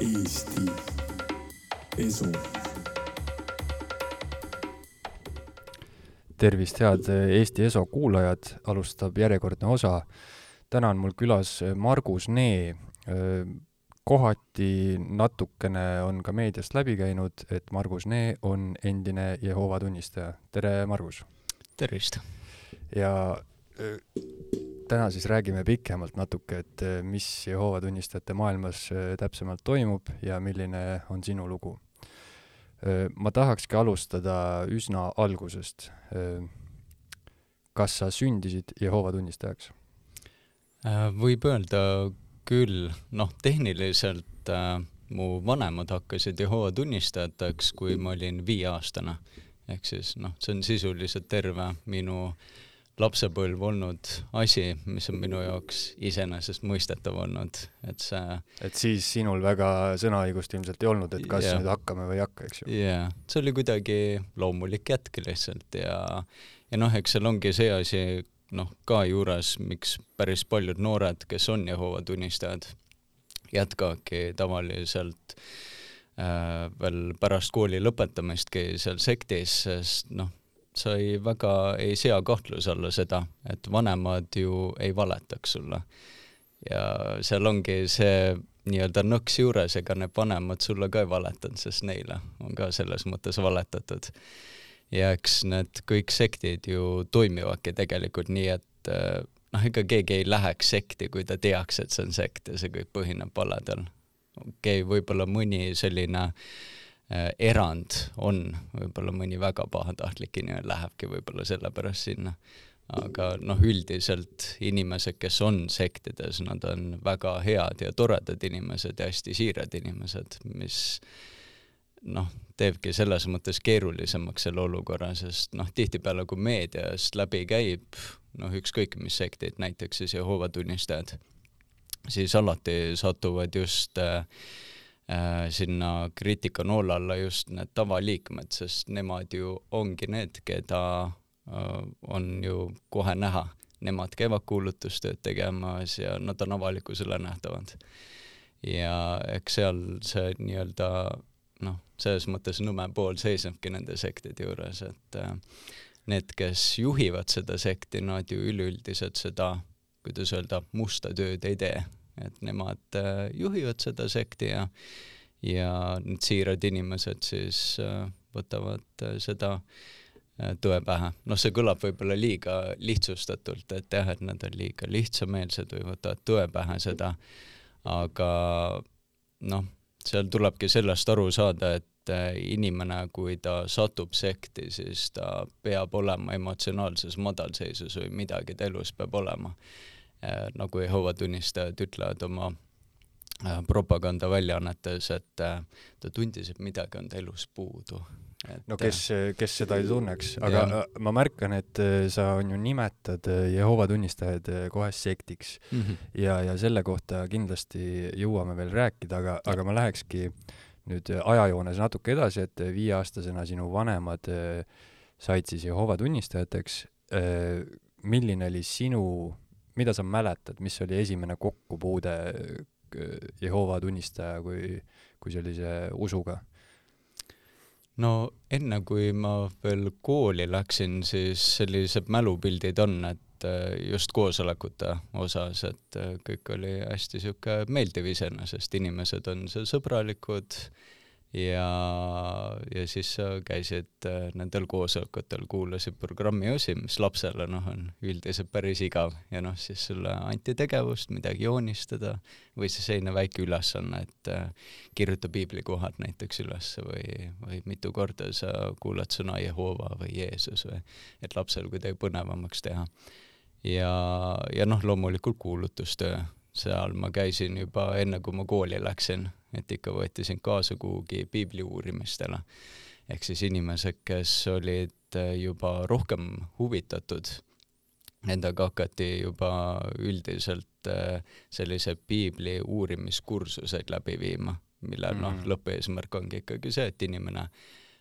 Eesti Esu. tervist, head Eesti Eso kuulajad, alustab järjekordne osa. täna on mul külas Margus Nee. kohati natukene on ka meediast läbi käinud, et Margus Nee on endine Jehoova tunnistaja. tere, Margus! tervist! ja täna siis räägime pikemalt natuke, et mis Jehoova tunnistajate maailmas täpsemalt toimub ja milline on sinu lugu. ma tahakski alustada üsna algusest. kas sa sündisid Jehoova tunnistajaks? võib öelda küll, noh, tehniliselt äh, mu vanemad hakkasid Jehoova tunnistajateks, kui ma olin viieaastane. ehk siis noh, see on sisuliselt terve minu äh, lapsepõlv olnud asi, mis on minu jaoks iseenesestmõistetav olnud, et see et siis sinul väga sõnaõigust ilmselt ei olnud, et kas yeah. nüüd hakkame või ei hakka, eks ju? jaa yeah., see oli kuidagi loomulik jätk lihtsalt ja ja noh, eks seal ongi see asi noh, ka juures, miks päris paljud noored, kes on Jehoova tunnistajad, jätkavadki tavaliselt äh, veel pärast kooli lõpetamistki seal sektis, sest noh, sa ei väga ei sea kahtluse alla seda, et vanemad ju ei valetaks sulle. ja seal ongi see nii-öelda nõks juures, ega need vanemad sulle ka ei valetanud, sest neile on ka selles mõttes valetatud. ja eks need kõik sektid ju toimivadki tegelikult nii, et eh, noh, ega keegi ei läheks sekti, kui ta teaks, et see on sekt ja see kõik põhineb valedel. okei okay,, võib-olla mõni selline äh, erand on, võib-olla mõni väga pahatahtlik inimene lähebki võib-olla sellepärast sinna. aga noh, üldiselt inimesed, kes on sektides, nad on väga head ja toredad inimesed ja hästi siirad inimesed, mis noh, teebki selles mõttes keerulisemaks selle olukorra, sest noh, tihtipeale kui meediast läbi käib, noh, ükskõik mis sektid, näiteks siis Jehoova tunnistajad, siis alati satuvad just äh, äh, sinna kriitikanoole alla just need tavaliikmed, sest nemad ju ongi need, keda äh, on ju kohe näha. Nemad käivad kuulutustööd tegemas ja nad on avalikkusele nähtavad. ja eks seal see nii-öelda noh, selles mõttes nõme pool seisnebki nende sektide juures, et äh, need, kes juhivad seda sekti, nad ju üleüldiselt seda, kuidas öelda, musta tööd ei tee, et nemad äh, juhivad seda sekti ja ja need siirad inimesed siis äh, võtavad äh, seda tõe pähe. noh, see kõlab võib-olla liiga lihtsustatult, et jah, et nad on liiga lihtsameelsed või võtavad tõe pähe seda, aga noh, seal tulebki sellest aru saada, et inimene, kui ta satub sekti, siis ta peab olema emotsionaalses madalseisus või midagi ta elus peab olema nagu Jehoova tunnistajad ütlevad oma äh, propagandaväljaannetes, et äh, ta tundis, et midagi on ta elus puudu. Et, no kes, kes seda ei tunneks, aga ja. ma märkan, et sa on ju nimetad Jehoova tunnistajaid kohe sektiks mm -hmm. ja, ja selle kohta kindlasti jõuame veel rääkida, aga, aga ma lähekski nüüd ajajoones natuke edasi, et viieaastasena sinu vanemad said siis Jehoova tunnistajateks. milline oli sinu mida sa mäletad, mis oli esimene kokkupuude äh, Jehoova tunnistaja kui, kui sellise usuga? no enne, kui ma veel kooli läksin, siis sellised mälupildid on, et äh, just koosolekute osas, et äh, kõik oli hästi niisugune meeldiv iseenesest, inimesed on seal sõbralikud ja, ja siis käisid äh, nendel koosolekutel, kuulasid programmi osi, mis lapsele noh, on üldiselt päris igav ja noh, siis sulle anti tegevust, midagi joonistada või siis selline väike ülesanne, et äh, kirjuta piiblikohad näiteks üles või, või mitu korda sa kuulad sõna Jehoova või Jeesus või et lapsel kuidagi põnevamaks teha. ja, ja noh, loomulikult kuulutustöö, seal ma käisin juba enne, kui ma kooli läksin et ikka võeti sind kaasa kuhugi piibli uurimistele. ehk siis inimesed, kes olid äh, juba rohkem huvitatud, nendega hakati juba üldiselt äh, sellise piibli uurimiskursuseid läbi viima, mille mm -hmm. noh, mhm. lõppeesmärk ongi ikkagi see, et inimene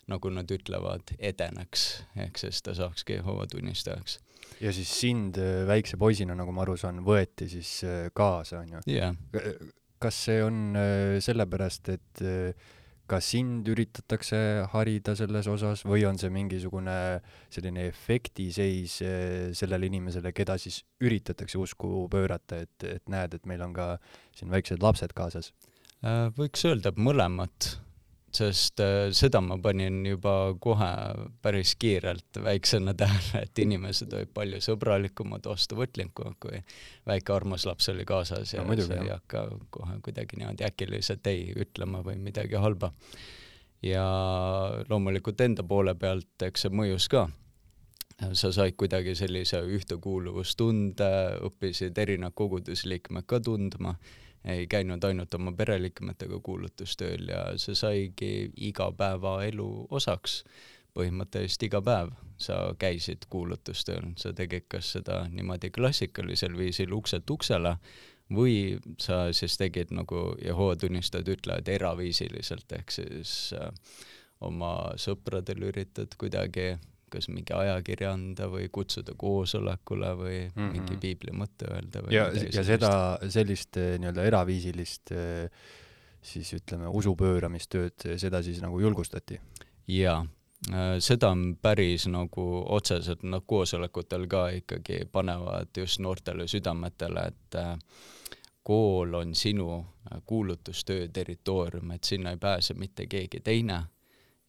nagu nad ütlevad, edeneks, ehk siis ta saakski Jehoova tunnistajaks. Ja siis sind äh, väikse poisina, nagu ma aru saan, võeti siis kaasa, on ju yeah.? kas see on sellepärast, et ka sind üritatakse harida selles osas või on see mingisugune selline efektiseis sellele inimesele, keda siis üritatakse usku pöörata, et, et näed, et meil on ka siin väiksed lapsed kaasas? võiks öelda, mõlemat sest äh, seda ma panin juba kohe päris kiirelt väiksena tähele, et inimesed olid palju sõbralikumad, vastuvõtlikumad, kui väike armas laps oli kaasas ja no, muidugi, sa ei hakka kohe kuidagi niimoodi äkiliselt ei ütlema või midagi halba. ja loomulikult enda poole pealt, eks see mõjus ka. Sa said kuidagi sellise ühtekuuluvustunde, õppisid erinevad kogudusliikmed ka tundma ei käinud ainult oma pereliikmetega kuulutustööl ja see saigi igapäevaelu osaks. põhimõtteliselt iga päev sa käisid kuulutustööl, sa tegid kas seda niimoodi klassikalisel viisil ukselt uksele või sa siis tegid, nagu Jehova tunnistajad ütlevad, eraviisiliselt, ehk siis äh, oma sõpradele üritad kuidagi kas mingi ajakirja anda või kutsuda koosolekule või mm -hmm. mingi piibli mõtte öelda või ja, ja seda, sellist eh, nii-öelda eraviisilist eh, siis ütleme, usu pööramistööd, seda siis nagu julgustati? jaa, äh, seda on päris nagu otseselt, noh, koosolekutel ka ikkagi panevad just noortele südametele, et äh, kool on sinu äh, kuulutustöö territoorium, et sinna ei pääse mitte keegi teine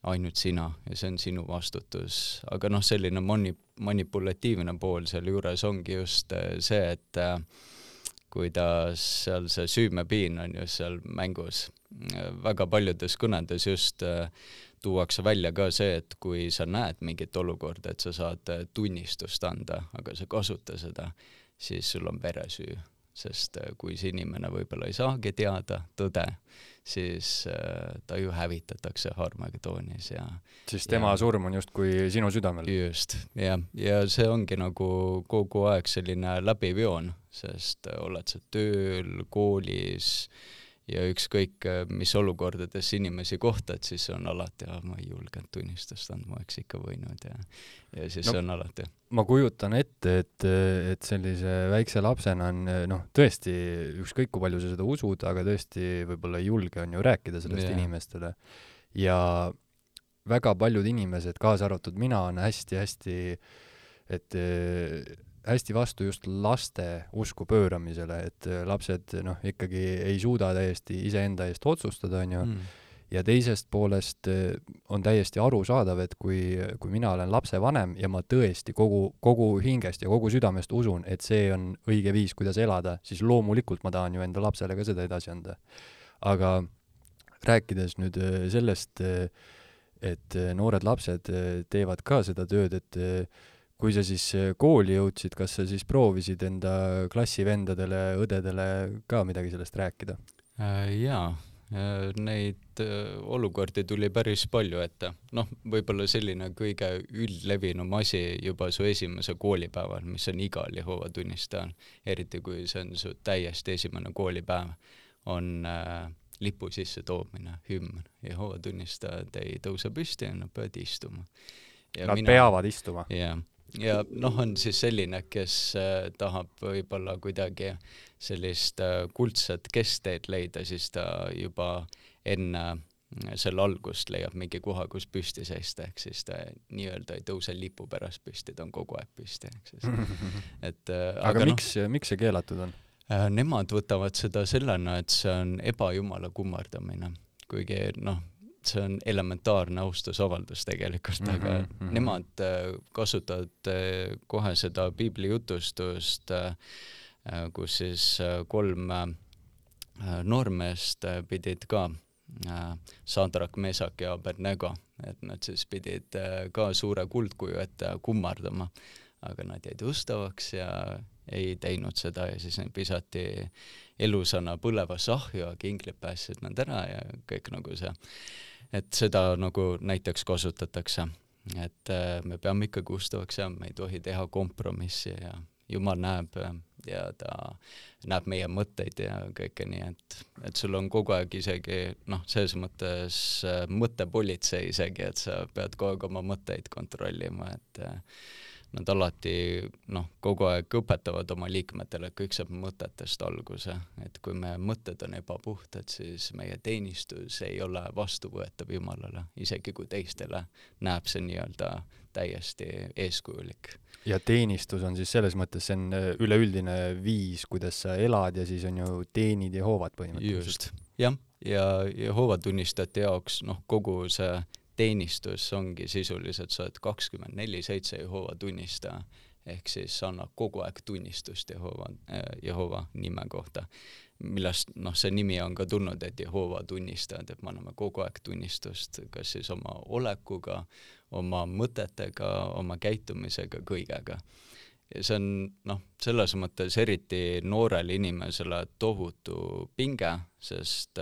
ainult sina ja see on sinu vastutus, aga noh, selline mani-, manipulatiivne pool sealjuures ongi just äh, see, et äh, kuidas seal see süümepiin on just seal mängus. väga paljudes kõnedes just äh, tuuakse välja ka see, et kui sa näed mingit olukorda, et sa saad tunnistust anda, aga sa ei kasuta seda, siis sul on veresüü, sest kui see inimene võib-olla ei saagi teada tõde, siis äh, ta ju hävitatakse Harmagedoonis ja siis tema ja, surm on justkui sinu südamel? just, jah, ja see ongi nagu kogu aeg selline läbiv joon, sest äh, oled sa tööl, koolis äh,, ja ükskõik mis olukordades inimesi kohtad, siis on alati, ah ma ei julgenud tunnistust andma, oleks ikka võinud ja ja siis no, on alati. ma kujutan ette, et, et sellise väikse lapsena on noh, tõesti ükskõik kui palju sa seda usud, aga tõesti võib-olla ei julge on ju rääkida sellest yeah. inimestele. ja väga paljud inimesed, kaasa arvatud mina, on hästi-hästi et hästi vastu just laste usku pööramisele, et äh, lapsed noh, ikkagi ei suuda täiesti iseenda eest otsustada, onju mm. ja teisest poolest äh, on täiesti arusaadav, et kui, kui mina olen lapsevanem ja ma tõesti kogu, kogu hingest ja kogu südamest usun, et see on õige viis, kuidas elada, siis loomulikult ma tahan ju enda lapsele ka seda edasi anda. aga rääkides nüüd äh, sellest, et noored lapsed teevad ka seda tööd, et kui sa siis äh, kooli jõudsid, kas sa siis proovisid enda klassivendadele, õdedele ka midagi sellest rääkida? Äh, jaa, äh, neid olukordi tuli päris palju ette. noh, võib-olla selline kõige üldlevinum asi juba su esimese koolipäeval, mis on igal Jehova tunnistajal, eriti kui see on su täiesti esimene koolipäev, on äh, lipu sissetoomine, hümn. Jehova tunnistajad ei tõuse püsti, nad peavad istuma. Nad mina, peavad istuma? jah ja noh, on siis selline, kes äh, tahab võib-olla kuidagi sellist äh, kuldset keskteed leida, siis ta juba enne äh, selle algust leiab mingi koha, kus püsti seista, ehk siis ta nii-öelda ei tõuse lipu pärast püsti, ta on kogu aeg püsti, ehk siis et aga, aga miks no,, miks see keelatud on? Nemad võtavad seda sellena, et see on ebajumala kummardamine, kuigi noh, see on elementaarne austusavaldus tegelikult mm, -hmm, aga mm -hmm. nemad äh, kasutavad äh, kohe seda piibli jutustust, äh, kus siis kolm noormeest pidid ka Sadrak, Mesak ja Abednego, et nad siis pidid ka suure kuldkuju ette kummardama, aga nad jäid ustavaks ja ei teinud seda ja siis neid visati elusana põlevasse ahju, aga inglid päästsid nad ära ja kõik nagu see et seda nagu näiteks kasutatakse, et äh, me peame ikkagi ustavaks jääma, me ei tohi teha kompromissi ja Jumal näeb ja ta näeb meie mõtteid ja kõike nii, et, et sul on kogu aeg isegi noh, selles mõttes äh, mõttepolitsei isegi, et sa pead kogu aeg oma mõtteid kontrollima, et äh, nad alati noh, kogu aeg õpetavad oma liikmetele, et kõik saab mõtetest alguse, et kui meie mõtted on ebapuhtad, siis meie teenistus ei ole vastuvõetav Jumalale, isegi kui teistele näeb see nii-öelda täiesti eeskujulik. ja teenistus on siis selles mõttes, see on äh, üleüldine viis, kuidas sa elad ja siis on ju teenid Jehovat põhimõtteliselt. just, jah, ja Jehova tunnistajate jaoks noh, kogu see teenistus ongi sisuliselt, sa oled kakskümmend neli seitse Jehova tunnistaja, ehk siis sa annad kogu aeg tunnistust Jehova, Jehova nime kohta. millest noh, see nimi on ka tulnud, et Jehova tunnistajad, et me anname kogu aeg tunnistust, kas siis oma olekuga, oma mõtetega, oma käitumisega, kõigega. ja see on noh, selles mõttes eriti noorele inimesele tohutu pinge, sest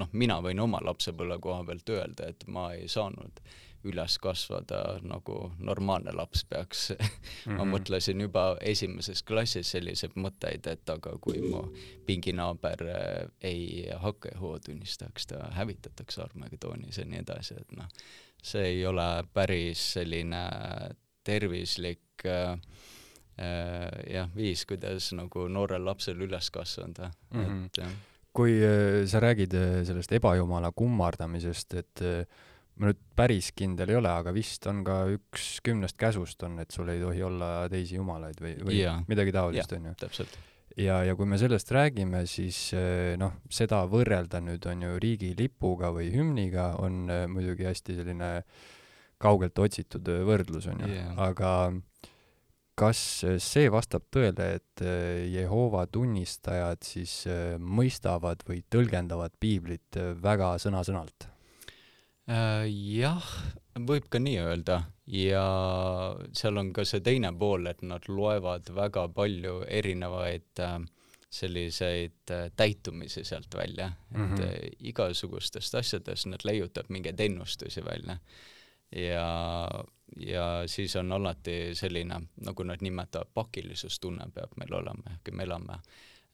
noh, mina võin oma lapsepõlve koha pealt öelda, et ma ei saanud üles kasvada nagu normaalne laps peaks mm. -hmm. ma mhm. mõtlesin juba esimeses klassis selliseid mõtteid, et aga kui mu pinginaaber äh, ei hakka Jehova tunnistajaks, ta hävitatakse Armagedoonis ja nii edasi, et noh, see ei ole päris selline tervislik äh, äh, jah, viis, kuidas nagu noorel lapsel üles kasvada mm, -hmm. et jah kui äh, sa räägid äh, sellest ebajumala kummardamisest, et äh, ma nüüd päris kindel ei ole, aga vist on ka üks kümnest käsust on, et sul ei tohi olla teisi jumalaid või, või yeah. midagi taolist, on ju. täpselt. ja, ja kui me sellest räägime, siis noh, seda võrrelda nüüd on ju riigilipuga või hümniga on muidugi hästi selline kaugelt otsitud võrdlus, on ju yeah., aga kas see vastab tõele, et äh, Jehova tunnistajad siis äh, mõistavad või tõlgendavad piiblit äh, väga sõna-sõnalt? Jah, võib ka nii öelda ja seal on ka see teine pool, et nad loevad väga palju erinevaid selliseid täitumisi sealt välja, et mm -hmm. igasugustest asjadest nad leiutab mingeid ennustusi välja ja, ja siis on alati selline, nagu nad nimetavad, pakilisustunnne peab meil olema, ehk me elame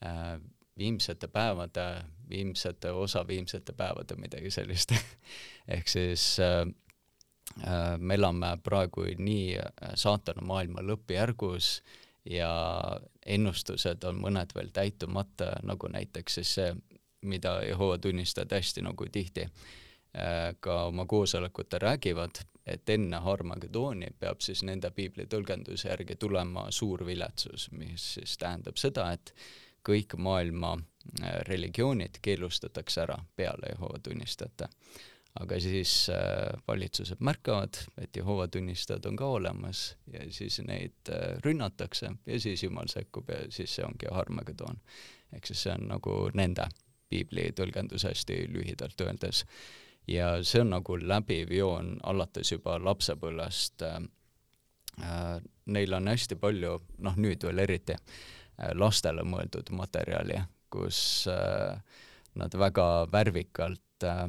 äh, viimsete päevade, viimsete osa viimsete päevade, midagi sellist. Ehk siis äh, äh, me elame praegu nii äh, saatana maailma lõppjärgus ja ennustused on mõned veel täitumata, nagu näiteks siis see, mida Jehova tunnistajad hästi nagu tihti Äh, ka oma koosolekutel räägivad, et enne Harmagedooni peab siis nende piibli tõlgenduse järgi tulema suur viletsus, mis siis tähendab seda, et kõik maailma äh, religioonid keelustatakse ära peale Jehova tunnistajate. aga siis äh, valitsused märkavad, et Jehova tunnistajad on ka olemas ja siis neid rünnatakse ja siis Jumal sekkub ja siis see ongi Harmagedoon. ehk siis see on nagu nende piibli tõlgendus hästi lühidalt öeldes ja see on nagu läbiv joon alates juba lapsepõlvest äh,. äh neil on hästi palju, noh nüüd veel eriti äh,, lastele mõeldud materjali, kus äh, nad väga värvikalt äh,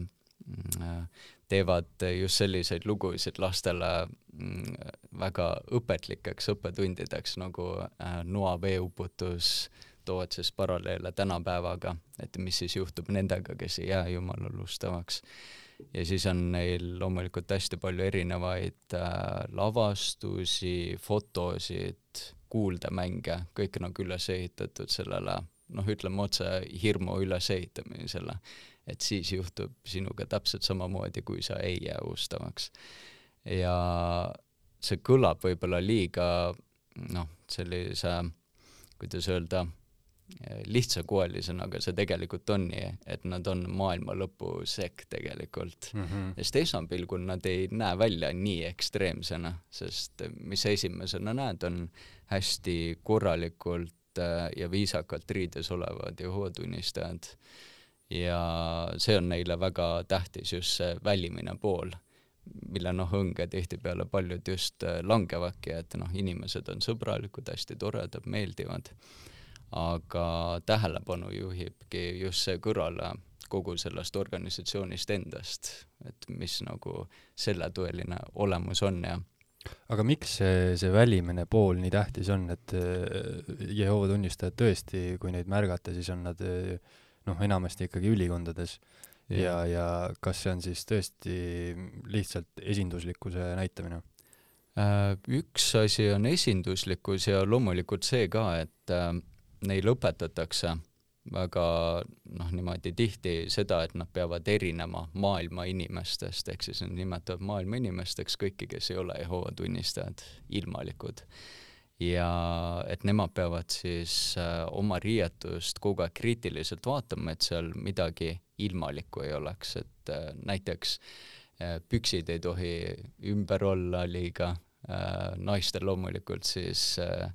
äh, teevad just selliseid lugusid lastele mm, väga õpetlikeks õppetundideks nagu äh, Noa veeuputus, toovad siis paralleele tänapäevaga, et mis siis juhtub nendega, kes ei jää jumala lustavaks ja siis on neil loomulikult hästi palju erinevaid äh, lavastusi, fotosid, kuuldemänge, kõik nagu üles ehitatud sellele noh, ütleme otse, hirmu ülesehitamisele. et siis juhtub sinuga täpselt samamoodi, kui sa ei jää ustavaks. ja see kõlab võib-olla liiga noh, sellise, kuidas öelda, lihtsakoelisena, aga see tegelikult on nii, et nad on maailma lõpu sekk tegelikult mm. -hmm. sest esmapilgul nad ei näe välja nii ekstreemsena, sest mis sa esimesena näed, on hästi korralikult äh, ja viisakalt riides olevad Jehova tunnistajad. ja see on neile väga tähtis, just see välimine pool, mille noh, õnge tihtipeale paljud just äh, langevadki, et noh, inimesed on sõbralikud, hästi toredad, meeldivad aga tähelepanu juhibki just see kõrvale kogu sellest organisatsioonist endast, et mis nagu selle tõeline olemus on ja aga miks see, see välimine pool nii tähtis on, et äh, Jehova tunnistajad tõesti, kui neid märgata, siis on nad äh, noh, enamasti ikkagi ülikondades ja, ja, ja kas see on siis tõesti lihtsalt esinduslikkuse näitamine? Üks asi on esinduslikkus ja loomulikult see ka, et neil õpetatakse väga noh, niimoodi tihti seda, et nad peavad erinema maailma inimestest, ehk siis nad nimetavad maailma inimesteks kõiki, kes ei ole Jehova tunnistajad, ilmalikud. ja et nemad peavad siis äh, oma riietust kogu aeg kriitiliselt vaatama, et seal midagi ilmalikku ei oleks, et äh, näiteks äh, püksid ei tohi ümber olla liiga äh,, naistel loomulikult siis äh,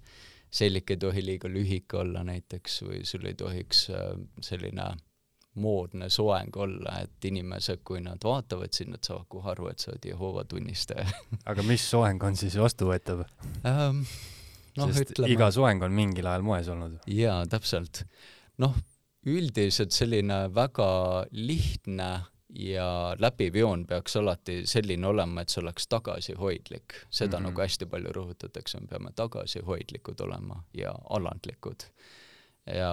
sellik ei tohi liiga lühike olla näiteks või sul ei tohiks äh, selline moodne soeng olla, et inimesed, kui nad vaatavad sind, nad saavad kohe aru, et sa oled Jehoova tunnistaja aga mis soeng on siis vastuvõetav ähm,? noh, ütleme iga soeng on mingil ajal moes olnud. jaa, täpselt. noh, üldiselt selline väga lihtne ja läbiv joon peaks alati selline olema, et see oleks tagasihoidlik. seda mm -hmm. nagu hästi palju rõhutatakse, me peame tagasihoidlikud olema ja alandlikud. ja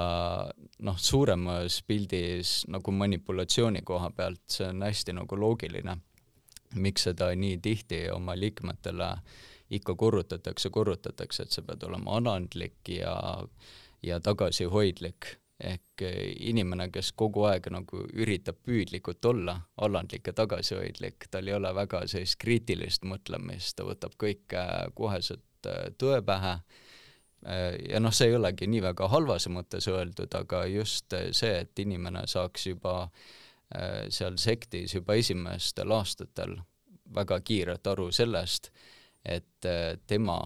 noh, suuremas pildis nagu manipulatsiooni koha pealt, see on hästi nagu loogiline, miks seda nii tihti oma liikmetele ikka korrutatakse, korrutatakse, et sa pead olema alandlik ja ja tagasihoidlik ehk eh, inimene, kes kogu aeg nagu üritab püüdlikult olla alandlik ja tagasihoidlik, tal ei ole väga sellist kriitilist mõtlemist, ta võtab kõike koheselt eh, tõe pähe. Eh, ja noh, see ei olegi nii väga halvas mõttes öeldud, aga just see, et inimene saaks juba seal sektis juba esimestel aastatel väga kiirelt aru sellest, et tema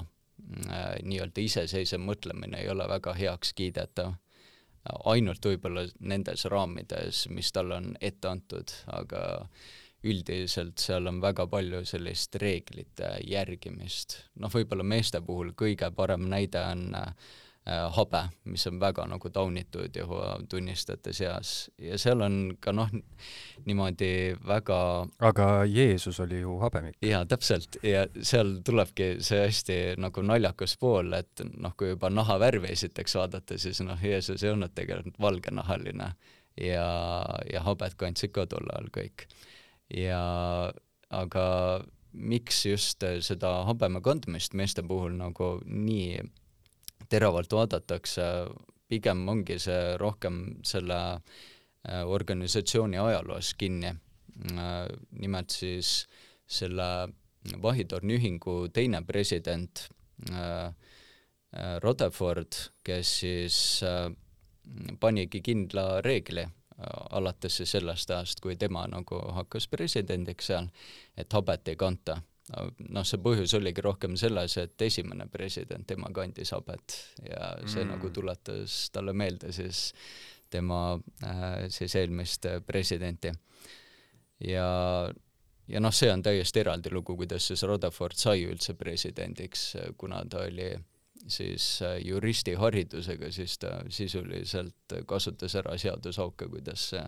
nii-öelda iseseisev mõtlemine ei ole väga heaks kiidetav ainult võib-olla nendes raamides, mis talle on ette antud, aga üldiselt seal on väga palju sellist reeglite järgimist. noh, võib-olla meeste puhul kõige parem näide on äh, habe, mis on väga nagu taunitud Jehova tunnistajate seas ja seal on ka noh, niimoodi väga aga Jeesus oli ju habemik. jaa, täpselt, ja seal tulebki see hästi nagu naljakas pool, et noh, kui juba nahavärvi esiteks vaadata, siis noh, Jeesus ei olnud tegelikult valgenahaline ja, ja habet kandsid ka tol ajal kõik. ja aga miks just seda habeme kandmist meeste puhul nagu nii teravalt vaadatakse, pigem ongi see rohkem selle Äh, organisatsiooni ajaloos kinni. Äh, nimelt siis selle Vahitorni ühingu teine president äh, Rutherford, kes siis panigi kindla reegli alates sellest ajast, kui tema nagu hakkas presidendiks seal, et habet ei kanta. Noh, see põhjus oligi rohkem selles, et esimene president, tema kandis habet ja see mm. nagu tuletas talle meelde siis äh, tema äh, siis eelmist äh, presidenti. ja, ja noh, see on täiesti eraldi lugu, kuidas siis Rutherford sai üldse presidendiks, kuna ta oli siis äh, juristi haridusega, siis ta sisuliselt kasutas ära seadusauke, kuidas see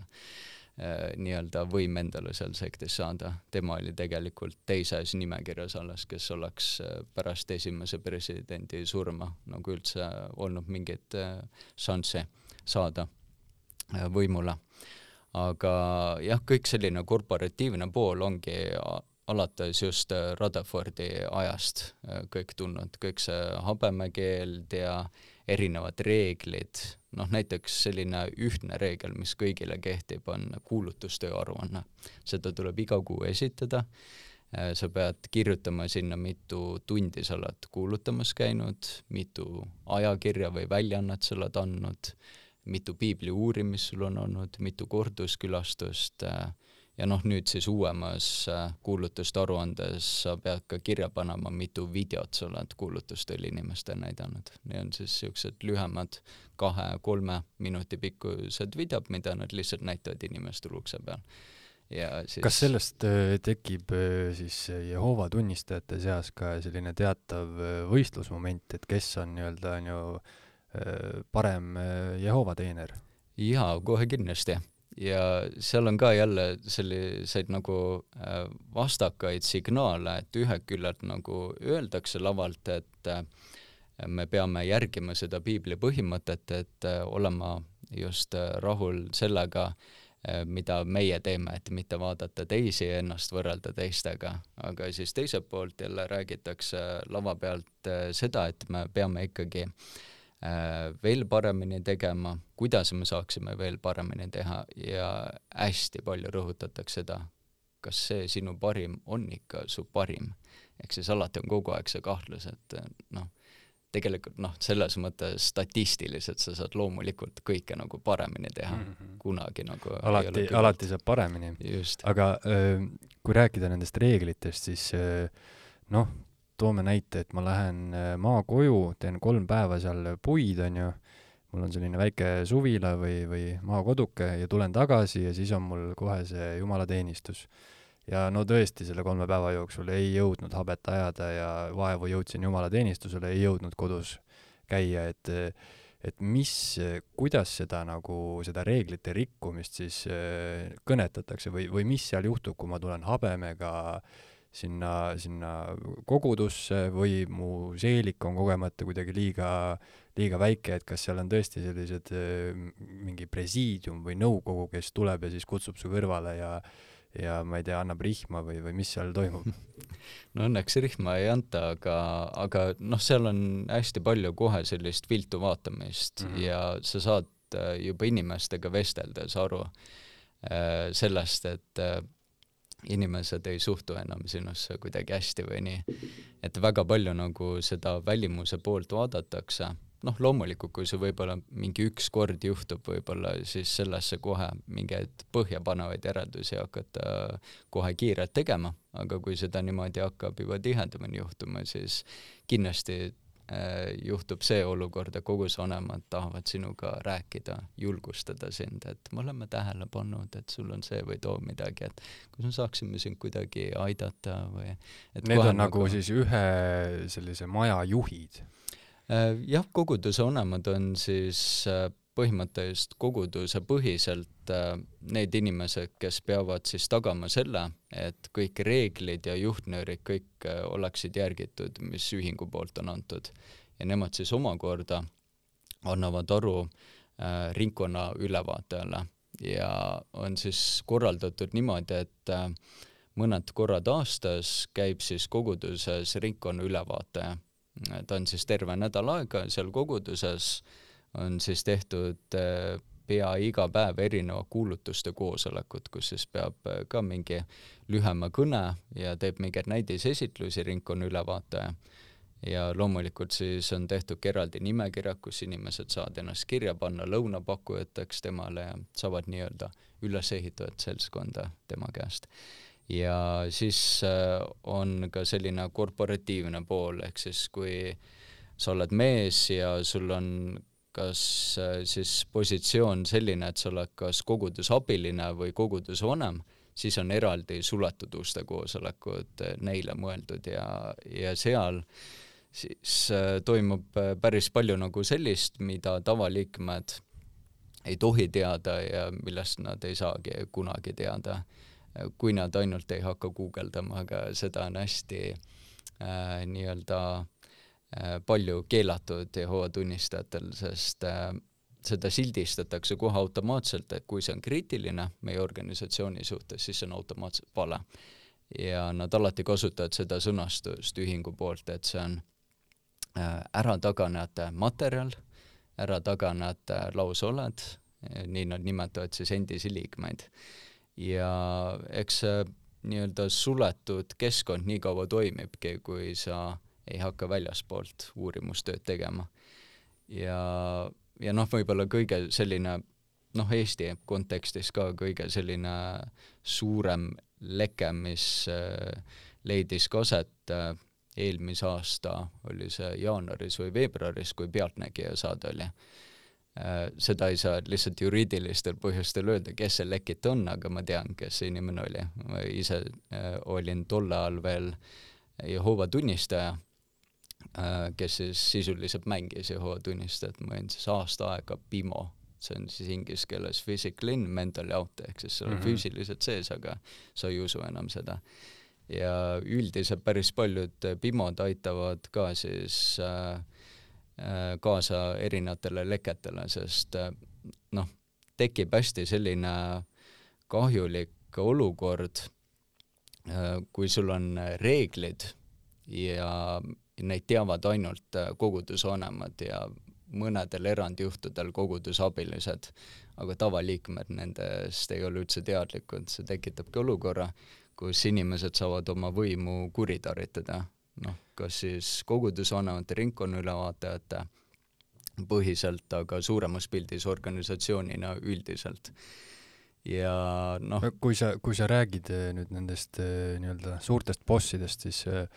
nii-öelda võim endale seal sektis saada. tema oli tegelikult teises nimekirjas alles, kes oleks pärast esimese presidendi surma nagu üldse olnud mingeid šansse saada Äh, võimule. aga jah, kõik selline korporatiivne pool ongi alates just äh, Rutherfordi ajast äh, kõik tulnud, kõik see habemekeeld ja erinevad reeglid, noh näiteks selline ühtne reegel, mis kõigile kehtib, on kuulutustöö aruanne. seda tuleb iga kuu esitada, sa pead kirjutama sinna, mitu tundi sa oled kuulutamas käinud, mitu ajakirja või väljaannet sa oled andnud, mitu piibli uurimist sul on olnud, mitu korduskülastust äh, ja noh, nüüd siis uuemas äh, kuulutuste aruandes sa pead ka kirja panema, mitu videot sa oled kuulutustel inimestele näidanud. Need on siis niisugused lühemad kahe-kolme minuti pikkused videod, mida nad lihtsalt näitavad inimestele ukse peal. ja siis kas sellest äh, tekib siis Jehova tunnistajate seas ka selline teatav võistlusmoment, et kes on nii-öelda on ju Äh, parem äh, Jehova teener? jaa, kohe kindlasti. Ja seal on ka jälle selliseid nagu äh, vastakaid signaale, et ühelt küljelt nagu öeldakse lavalt, et me peame järgima seda piibli põhimõtet, et olema just rahul sellega, äh, mida meie teeme, et mitte vaadata teisi ja ennast võrrelda teistega, aga siis teiselt poolt jälle räägitakse lava pealt äh, seda, et me peame ikkagi veel paremini tegema, kuidas me saaksime veel paremini teha ja hästi palju rõhutatakse seda, kas see sinu parim on ikka su parim. ehk siis alati on kogu aeg see kahtlus, et noh, tegelikult noh, selles mõttes statistiliselt sa saad loomulikult kõike nagu paremini teha mm, -hmm. kunagi nagu alati, alati saab paremini. aga öö, kui rääkida nendest reeglitest, siis noh, toome näite, et ma lähen maakoju, teen kolm päeva seal puid, onju, mul on selline väike suvila või, või maakoduke ja tulen tagasi ja siis on mul kohe see jumalateenistus. Ja no tõesti, selle kolme päeva jooksul ei jõudnud habet ajada ja vaevu jõudsin jumalateenistusele, ei jõudnud kodus käia, et et mis, kuidas seda nagu, seda reeglite rikkumist siis äh, kõnetatakse või, või mis seal juhtub, kui ma tulen habemega sinna, sinna kogudusse või mu seelik on kogemata kuidagi liiga, liiga väike, et kas seal on tõesti sellised äh, mingi presiidium või nõukogu, kes tuleb ja siis kutsub su kõrvale ja ja ma ei tea, annab rihma või, või mis seal toimub? no õnneks rihma ei anta, aga, aga noh, seal on hästi palju kohe sellist viltu vaatamist mm -hmm. ja sa saad äh, juba inimestega vesteldes aru äh, sellest, et inimesed ei suhtu enam sinusse kuidagi hästi või nii. et väga palju nagu seda välimuse poolt vaadatakse noh, loomulikult, kui see võib-olla mingi üks kord juhtub, võib-olla siis sellesse kohe mingeid põhjapanevaid järeldusi hakata kohe kiirelt tegema, aga kui seda niimoodi hakkab juba tihedamini juhtuma, siis kindlasti äh, juhtub see olukord, et kogusvanemad tahavad sinuga rääkida, julgustada sind, et me oleme tähele pannud, et sul on see või too midagi, et kas me saaksime sind kuidagi aidata või Need on nagu, nagu siis ühe sellise maja juhid. Äh, jah, koguduse vanemad on siis äh, põhimõtteliselt koguduse põhiselt äh, need inimesed, kes peavad siis tagama selle, et kõik reeglid ja juhtnöörid kõik oleksid järgitud, mis ühingu poolt on antud. ja nemad siis omakorda annavad aru äh, ringkonna ülevaatajale ja on siis korraldatud niimoodi, et äh, mõned korrad aastas käib siis koguduses ringkonna ülevaataja ta on siis terve nädal aega seal koguduses, on siis tehtud eh, pea iga päev erineva kuulutuste koosolekut, kus siis peab eh, ka mingi lühema kõne ja teeb mingeid näidisesitlusi ringkonna ülevaataja. ja loomulikult siis on tehtud ka eraldi nimekirjad, kus inimesed saavad ennast kirja panna lõunapakkujateks temale ja saavad nii-öelda üles ehitatud seltskonda tema käest ja siis äh, on ka selline korporatiivne pool, ehk siis kui sa oled mees ja sul on kas äh, siis positsioon selline, et sa oled kas kogudusabiline või kogudusvanem, siis on eraldi suletud uste koosolekud äh, neile mõeldud ja, ja seal siis toimub päris palju nagu sellist, mida tavaliikmed ei tohi teada ja millest nad ei saagi kunagi teada. Kui nad ainult ei hakka guugeldama, aga seda on hästi äh, nii-öelda äh, palju keelatud Jehova tunnistajatel, sest äh, seda sildistatakse kohe automaatselt, et kui see on kriitiline meie organisatsiooni suhtes, siis see on automaatselt vale. ja nad alati kasutavad seda sõnastust ühingu poolt, et see on äh, ärataganejate materjal, ärataganejate lausoled, nii nad nimetavad siis endisi liikmeid ja eks see nii-öelda suletud keskkond nii kaua toimibki, kui sa ei hakka väljaspoolt uurimustööd tegema. ja, ja noh, võib-olla kõige selline noh, Eesti kontekstis ka kõige selline suurem leke, mis äh, leidis ka aset äh, eelmise aasta, oli see jaanuaris või veebruaris, kui Pealtnägija saade oli Äh, seda ei saa lihtsalt juriidilistel põhjustel öelda, kes see lekit on, aga ma tean, kes see inimene oli. ma ise olin tol ajal veel Jehova tunnistaja, kes siis sisuliselt mängis Jehova tunnistajat, ma olin siis aasta aega PIMO, see on siis inglise keeles physical in, mentally out, ehk siis sa oled mm -hmm. füüsiliselt sees, aga sa ei usu enam seda. ja üldiselt päris paljud PIMod aitavad ka siis äh, Äh, kaasa erinevatele leketele, sest äh, noh, tekib hästi selline kahjulik olukord, kui sul on reeglid ja neid teavad ainult kogudusvanemad ja mõnedel erandjuhtudel kogudusabilised, aga tavaliikmed nendest ei ole üldse teadlikud, see tekitabki olukorra, kus inimesed saavad oma võimu kuritarvitada, noh, kas siis kogudusvanemate, ringkonnaülevaatajate põhiselt, aga suuremas pildis organisatsioonina üldiselt. ja noh kui sa, kui sa räägid eh, nüüd nendest eh, nii-öelda suurtest bossidest, siis eh,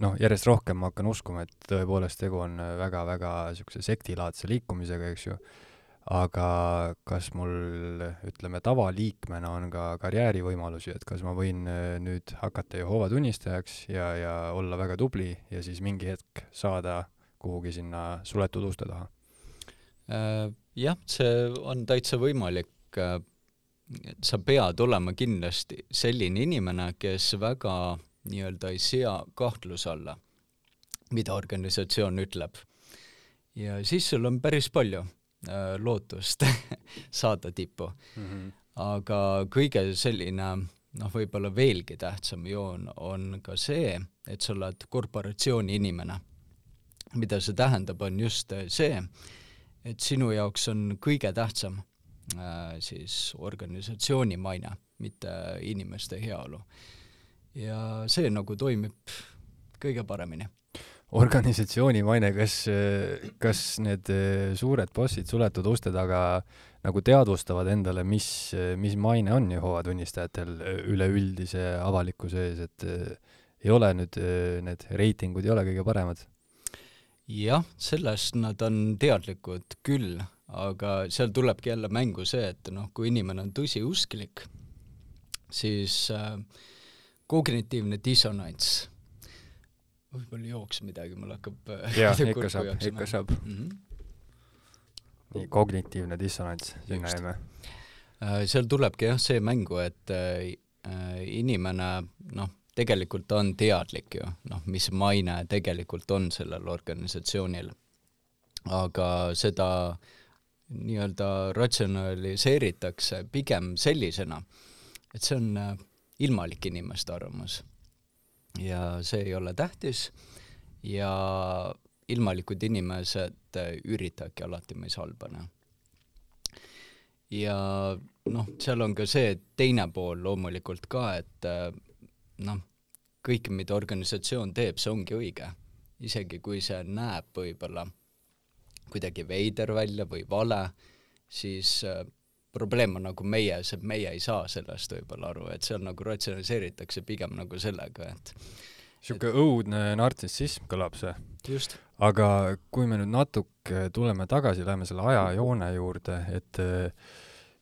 noh, järjest rohkem ma hakkan uskuma, et tõepoolest tegu on väga-väga niisuguse sektilaadse liikumisega, eks ju, aga kas mul, ütleme, tavaliikmena on ka karjäärivõimalusi, et kas ma võin nüüd hakata Jehoova tunnistajaks ja, ja olla väga tubli ja siis mingi hetk saada kuhugi sinna suletud uste taha? Äh, jah, see on täitsa võimalik. Äh, sa pead olema kindlasti selline inimene, kes väga nii-öelda ei sea kahtluse alla, mida organisatsioon ütleb. ja siis sul on päris palju äh, lootust saada tippu mm. -hmm. aga kõige selline noh, võib-olla veelgi tähtsam joon on ka see, et sa oled korporatsiooni inimene mida see tähendab, on just äh, see, et sinu jaoks on kõige tähtsam äh, siis organisatsiooni maine, mitte inimeste heaolu. Ja see nagu toimib kõige paremini. organisatsiooni maine, kas, kas need äh, suured bossid suletud uste taga nagu teadvustavad endale, mis, mis maine on Jehova tunnistajatel üleüldise avalikkuse ees, et ei ole nüüd, need reitingud ei ole kõige paremad? jah, sellest nad on teadlikud küll, aga seal tulebki jälle mängu see, et noh, kui inimene on tõsiusklik, siis äh, kognitiivne dissonants, võib-olla jooks midagi, mul hakkab äh, jaa, ikka saab, ikka saab mm. -hmm. kognitiivne dissonants, sinna jäime äh,. seal tulebki jah see mängu, et äh, inimene noh, tegelikult ta on teadlik ju, noh, mis maine tegelikult on sellel organisatsioonil. aga seda nii-öelda ratsionaliseeritakse pigem sellisena, et see on ilmalik inimeste arvamus. ja see ei ole tähtis ja ilmalikud inimesed äh, üritavadki alati meis halba näha ja noh, seal on ka see teine pool loomulikult ka, et äh, noh, kõik, mida organisatsioon teeb, see ongi õige. isegi kui see näeb võib-olla kuidagi veider välja või vale, siis äh, probleem on nagu meie, see, meie ei saa sellest võib-olla aru, et seal nagu ratsionaliseeritakse pigem nagu sellega, et niisugune õudne nartsissism kõlab see. just. aga kui me nüüd natuke tuleme tagasi, läheme selle ajajoone juurde, et äh,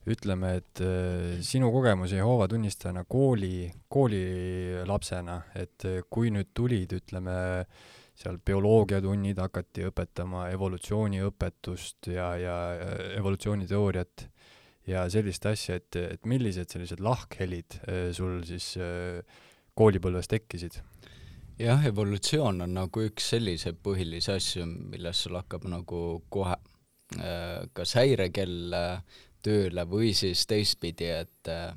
ütleme, et äh, sinu kogemus Jehoova tunnistajana kooli, koolilapsena, et äh, kui nüüd tulid, ütleme, seal bioloogiatunnid hakati õpetama evolutsiooniõpetust ja, ja evolutsiooniteooriat ja sellist asja, et, et millised sellised lahkhelid äh, sul siis koolipõlves tekkisid? jah, evolutsioon on nagu üks selliseid põhilisi asju, millest sul hakkab nagu kohe kas häirekell tööle või siis teistpidi, et äh,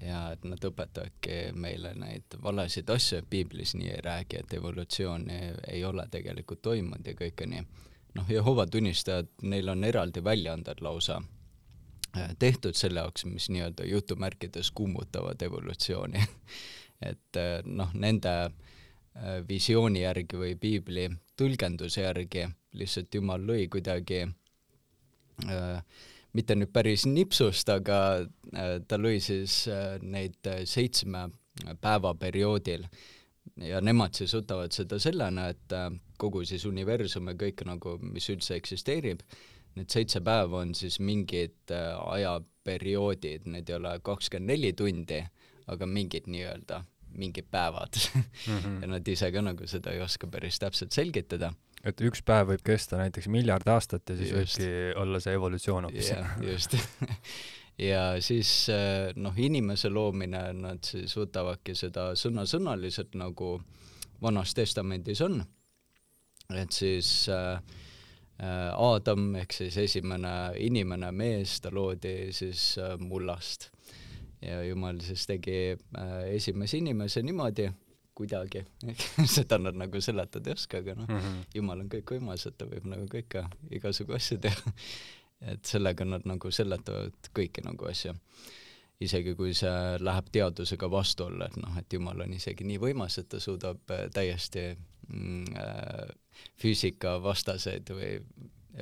ja et nad õpetavadki meile neid valesid asju, piiblis nii ei räägi, et evolutsiooni ei, ei ole tegelikult toimunud ja kõike nii. noh, Jehova tunnistajad, neil on eraldi väljaanded lausa äh, tehtud selle jaoks, mis nii-öelda jutumärkides kummutavad evolutsiooni. Et äh, noh, nende visiooni järgi või piibli tõlgenduse järgi lihtsalt Jumal lõi kuidagi äh, mitte nüüd päris nipsust, aga äh, ta lõi siis äh, neid äh, seitsme päeva perioodil. Ja nemad siis võtavad seda sellena, et kogu siis universum ja kõik nagu, mis üldse eksisteerib, need seitse päeva on siis mingid ajaperioodid, need ei ole kakskümmend neli tundi, aga mingid nii-öelda, mingid päevad mm. -hmm. ja nad ise ka nagu seda ei oska päris täpselt selgitada et üks päev võib kesta näiteks miljard aastat ja siis just. võibki olla see evolutsioon hoopis yeah,. just ja siis eh, noh, inimese loomine, nad siis võtavadki seda sõna-sõnaliselt, nagu Vanas Testamendis on, et siis äh, Aadam ehk siis esimene inimene, mees, ta loodi siis mullast. ja Jumal siis tegi esimese inimese niimoodi, kuidagi seda nad nagu seletada ei oska, aga noh mm -hmm., Jumal on kõikvõimas, et ta võib nagu kõike, igasugu asju teha et sellega nad nagu seletavad kõiki nagu asju. isegi kui see läheb teadusega vastuollu, et noh, et Jumal on isegi nii võimas, et ta suudab äh, täiesti mm, äh, füüsikavastaseid või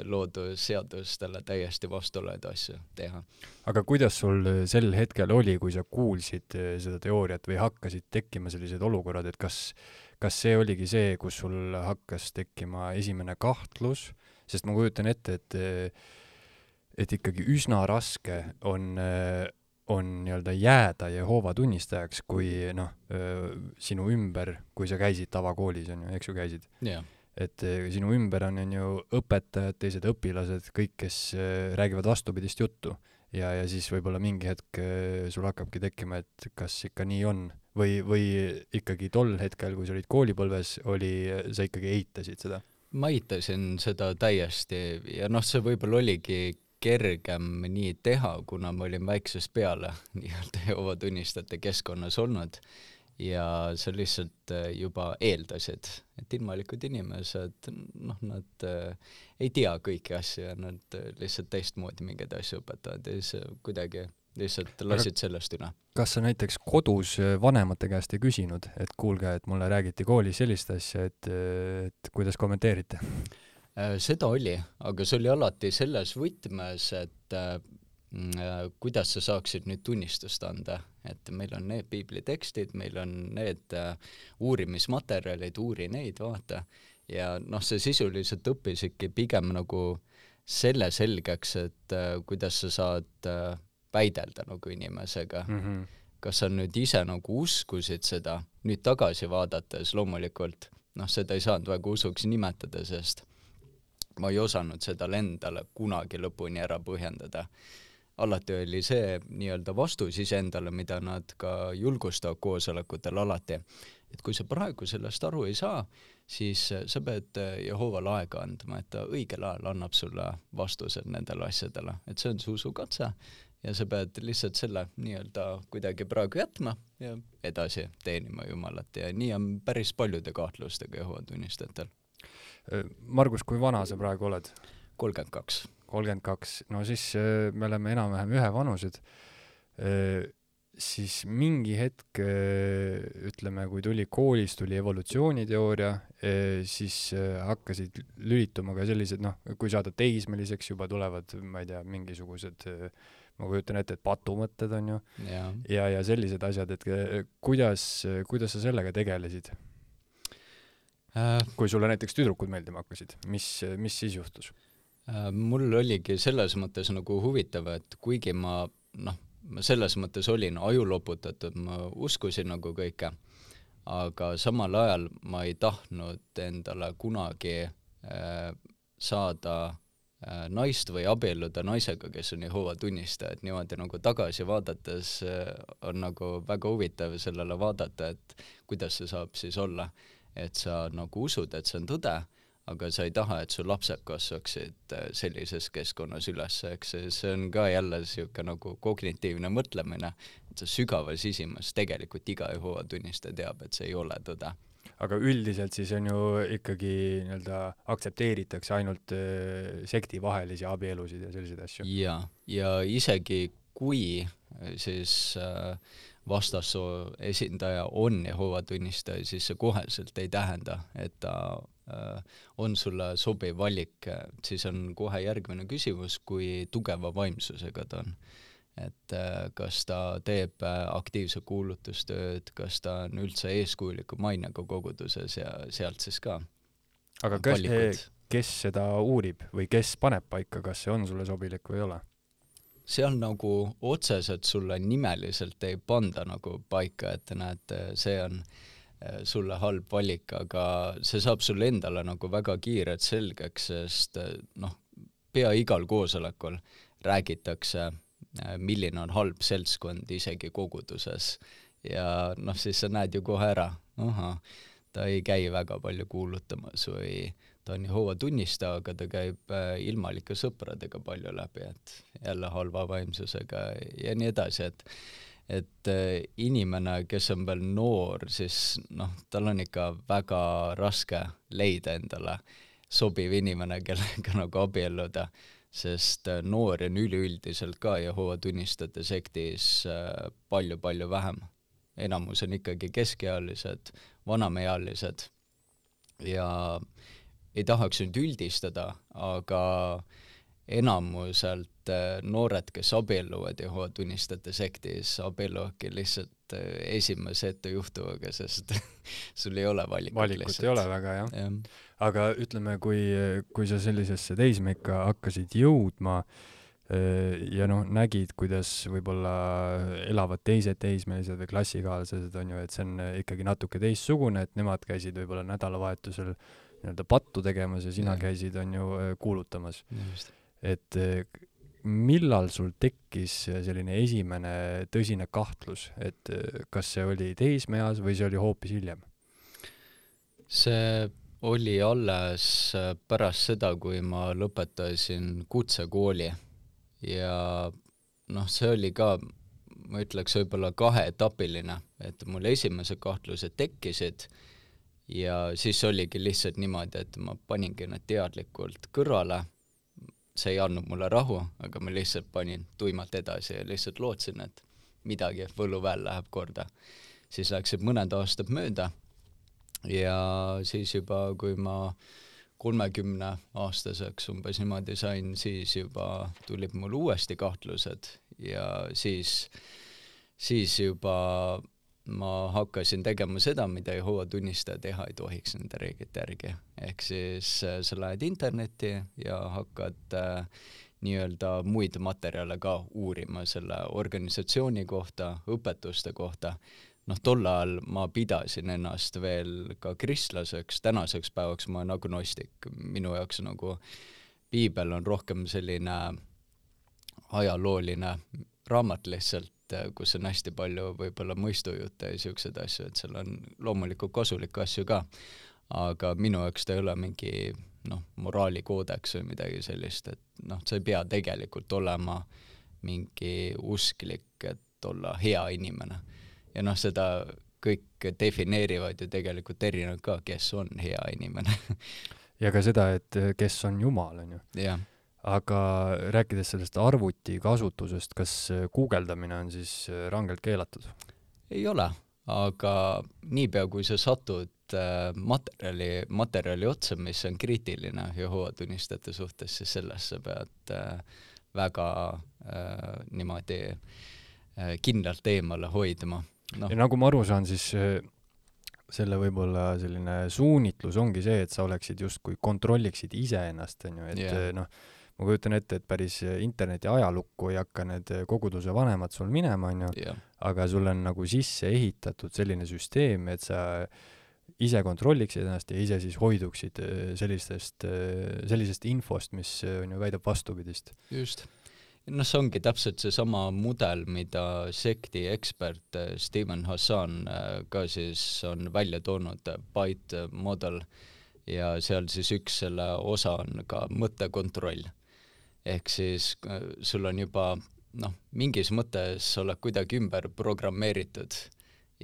loodusseadustele täiesti vastuolevaid asju teha. aga kuidas sul sel hetkel oli, kui sa kuulsid äh, seda teooriat või hakkasid tekkima sellised olukorrad, et kas, kas see oligi see, kus sul hakkas tekkima esimene kahtlus, sest ma kujutan ette, et et ikkagi üsna raske on, äh, on nii-öelda jääda Jehoova tunnistajaks, kui noh, sinu ümber, kui sa käisid tavakoolis, on ju, eks ju käisid yeah.? Et äh, sinu ümber on, on ju õpetajad, teised õpilased, kõik, kes räägivad vastupidist juttu. Ja, ja siis võib-olla mingi hetk sul hakkabki tekkima, et kas ikka nii on. Või, või ikkagi tol hetkel, kui sa olid koolipõlves, oli, sa ikkagi eitasid seda? ma eitasin seda täiesti ja noh, see võib-olla oligi kergem nii teha, kuna ma olin väiksest peale nii-öelda Jehoova tunnistajate keskkonnas olnud ja sa lihtsalt äh, juba eeldasid, et ilmalikud inimesed, noh, nad äh, ei tea kõiki asju ja nad äh, lihtsalt teistmoodi mingeid asju õpetavad ja siis kuidagi lihtsalt lasid sellest üle. kas sa näiteks kodus vanemate käest ei küsinud, et kuulge, et mulle räägiti koolis sellist asja, et, et kuidas kommenteerite? Äh, seda oli, aga see oli alati selles võtmes, et äh, äh, kuidas sa saaksid nüüd tunnistust anda, et meil on need piiblitekstid, meil on need uurimismaterjalid, uuri neid, vaata, ja noh, see sisuliselt õppisidki pigem nagu selle selgeks, et kuidas sa saad väidelda nagu inimesega mm. -hmm. kas sa nüüd ise nagu uskusid seda, nüüd tagasi vaadates loomulikult noh, seda ei saanud väga usuks nimetada, sest ma ei osanud seda endale kunagi lõpuni ära põhjendada. Alati oli see nii-öelda vastus iseendale, mida nad ka julgustavad koosolekutel alati, et kui sa praegu sellest aru ei saa, siis sa pead Jehovale aega andma, et ta õigel ajal annab sulle vastused nendele asjadele, et see on su usukatse ja sa pead lihtsalt selle nii-öelda kuidagi praegu jätma ja edasi teenima Jumalat ja nii on päris paljude kahtlustega Jehova tunnistajatel Margus, kui vana sa praegu oled? kolmkümmend kaks. Kolmkümmend kaks, no siis äh, me oleme enam-vähem ühevanused. Äh, siis mingi hetk, ütleme, kui tuli koolis, tuli evolutsiooniteooria, siis hakkasid lülituma ka sellised, noh, kui saada teismeliseks, juba tulevad, ma ei tea, mingisugused ma kujutan ette, et patumõtted on ju, ja, ja, ja sellised asjad, et kuidas, kuidas sa sellega tegelesid? äh,. kui sulle näiteks tüdrukud meeldima hakkasid, mis, mis siis juhtus äh,? Mul oligi selles mõttes nagu huvitav, et kuigi ma noh, ma selles mõttes olin ajuloputatud, ma uskusin nagu kõike, aga samal ajal ma ei tahtnud endale kunagi äh, saada äh, naist või abielluda naisega, kes on Jehova tunnistaja, et niimoodi nagu tagasi vaadates äh, on nagu väga huvitav sellele vaadata, et kuidas see saab siis olla. Et sa nagu usud, et see on tõde, aga sa ei taha, et su lapsed kasvaksid äh, sellises keskkonnas üles, eks see on ka jälle niisugune nagu kognitiivne mõtlemine, et sa sügavas sisimas tegelikult iga Jehova tunnistaja teab, et see ei ole tõde. Aga üldiselt siis on ju ikkagi nii-öelda aktsepteeritakse ainult äh, sektivahelisi abielusid ja selliseid asju. jaa, ja isegi kui äh, siis vastassoo esindaja on Jehova tunnistaja, siis see koheselt ei tähenda, et ta on sulle sobiv valik, siis on kohe järgmine küsimus, kui tugeva vaimsusega ta on. et äh, kas ta teeb äh, aktiivset kuulutustööd, kas ta on üldse eeskujuliku mainega koguduses ja sealt siis ka aga kes, eh, kes seda uurib või kes paneb paika, kas see on sulle sobilik või ei ole? seal nagu otseselt sulle nimeliselt ei panda nagu paika, et näed, see on eh, sulle halb valik, aga see saab sulle endale nagu väga kiirelt selgeks, sest eh, noh, pea igal koosolekul räägitakse, eh, milline on halb seltskond isegi koguduses. ja noh, siis sa näed ju kohe ära, ahah, ta ei käi väga palju kuulutamas või ta on Jehoova tunnistaja, aga ta käib äh, ilmalike sõpradega palju läbi, et jälle halva vaimsusega ja nii edasi, et et äh, inimene, kes on veel noor, siis noh, tal on ikka väga raske leida endale sobiv inimene, kellega nagu abielluda, sest äh, noori on üleüldiselt ka Jehoova tunnistajate sektis palju-palju vähem. enamus on ikkagi keskealised, vanemaealised ja ei tahaks nüüd üldistada, aga enamuselt äh, noored, kes abielluvad Jehova tunnistajate sektis, abielluvadki lihtsalt äh, esimese ettejuhtuvaga, sest sul ei ole valikut valikut lihtsalt. ei ole väga jah ja.. aga ütleme, kui, kui sa sellisesse teismeikka hakkasid jõudma äh, ja noh, nägid, kuidas võib-olla elavad teised teismelised või klassikaaslased, on ju, et see on ikkagi natuke teistsugune, et nemad käisid võib-olla nädalavahetusel nii-öelda pattu tegemas ja sina ja. käisid, on ju, kuulutamas. Et äh, millal sul tekkis selline esimene tõsine kahtlus, et äh, kas see oli teismeeas või see oli hoopis hiljem? see oli alles pärast seda, kui ma lõpetasin kutsekooli. Ja noh, see oli ka, ma ütleks võib-olla kaheetapiline, et mul esimesed kahtlused tekkisid. Ja siis oligi lihtsalt niimoodi, et ma paningi nad teadlikult kõrvale, see ei andnud mulle rahu, aga ma lihtsalt panin tuimalt edasi ja lihtsalt lootsin, et midagi võluväel läheb korda. siis läksid mõned aastad mööda ja siis juba, kui ma kolmekümne aastaseks umbes niimoodi sain, siis juba tulid mul uuesti kahtlused ja siis, siis juba ma hakkasin tegema seda, mida Jehova tunnistaja teha ei tohiks nende reeglite järgi. ehk siis äh, sa lähed internetti ja hakkad äh, nii-öelda muid materjale ka uurima selle organisatsiooni kohta, õpetuste kohta, noh, tol ajal ma pidasin ennast veel ka kristlaseks, tänaseks päevaks ma olen agnostik, minu jaoks nagu piibel on rohkem selline ajalooline raamat lihtsalt, et kus on hästi palju võib-olla mõistujutte ja niisuguseid asju, et seal on loomulikult kasulikke asju ka, aga minu jaoks ta ei ole mingi noh, moraalikoodeks või midagi sellist, et noh, sa ei pea tegelikult olema mingi usklik, et olla hea inimene. ja noh, seda kõik defineerivad ju tegelikult erinevalt ka, kes on hea inimene ja ka seda, et kes on Jumal, on ju. jah aga rääkides sellest arvuti kasutusest, kas guugeldamine on siis äh, rangelt keelatud? ei ole, aga niipea, kui sa satud äh, materjali, materjali otsa, mis on kriitiline Jehova tunnistajate suhtes, siis sellest sa pead äh, väga äh, niimoodi äh, kindlalt eemale hoidma no.. ja nagu ma aru saan, siis äh, selle võib-olla selline suunitlus ongi see, et sa oleksid justkui kontrolliksid iseennast, on ju, et yeah. noh, ma kujutan ette, et päris interneti ajalukku ei hakka need koguduse vanemad sul minema, onju, aga sul on nagu sisse ehitatud selline süsteem, et sa ise kontrolliksid ennast ja ise siis hoiduksid äh, sellistest, sellisest infost, mis on ju, väidab vastupidist. just. noh, see ongi täpselt seesama mudel, mida sekti ekspert Steven Hassan ka siis on välja toonud, Byte model, ja seal siis üks selle osa on ka mõttekontroll ehk siis äh, sul on juba noh, mingis mõttes sa oled kuidagi ümber programmeeritud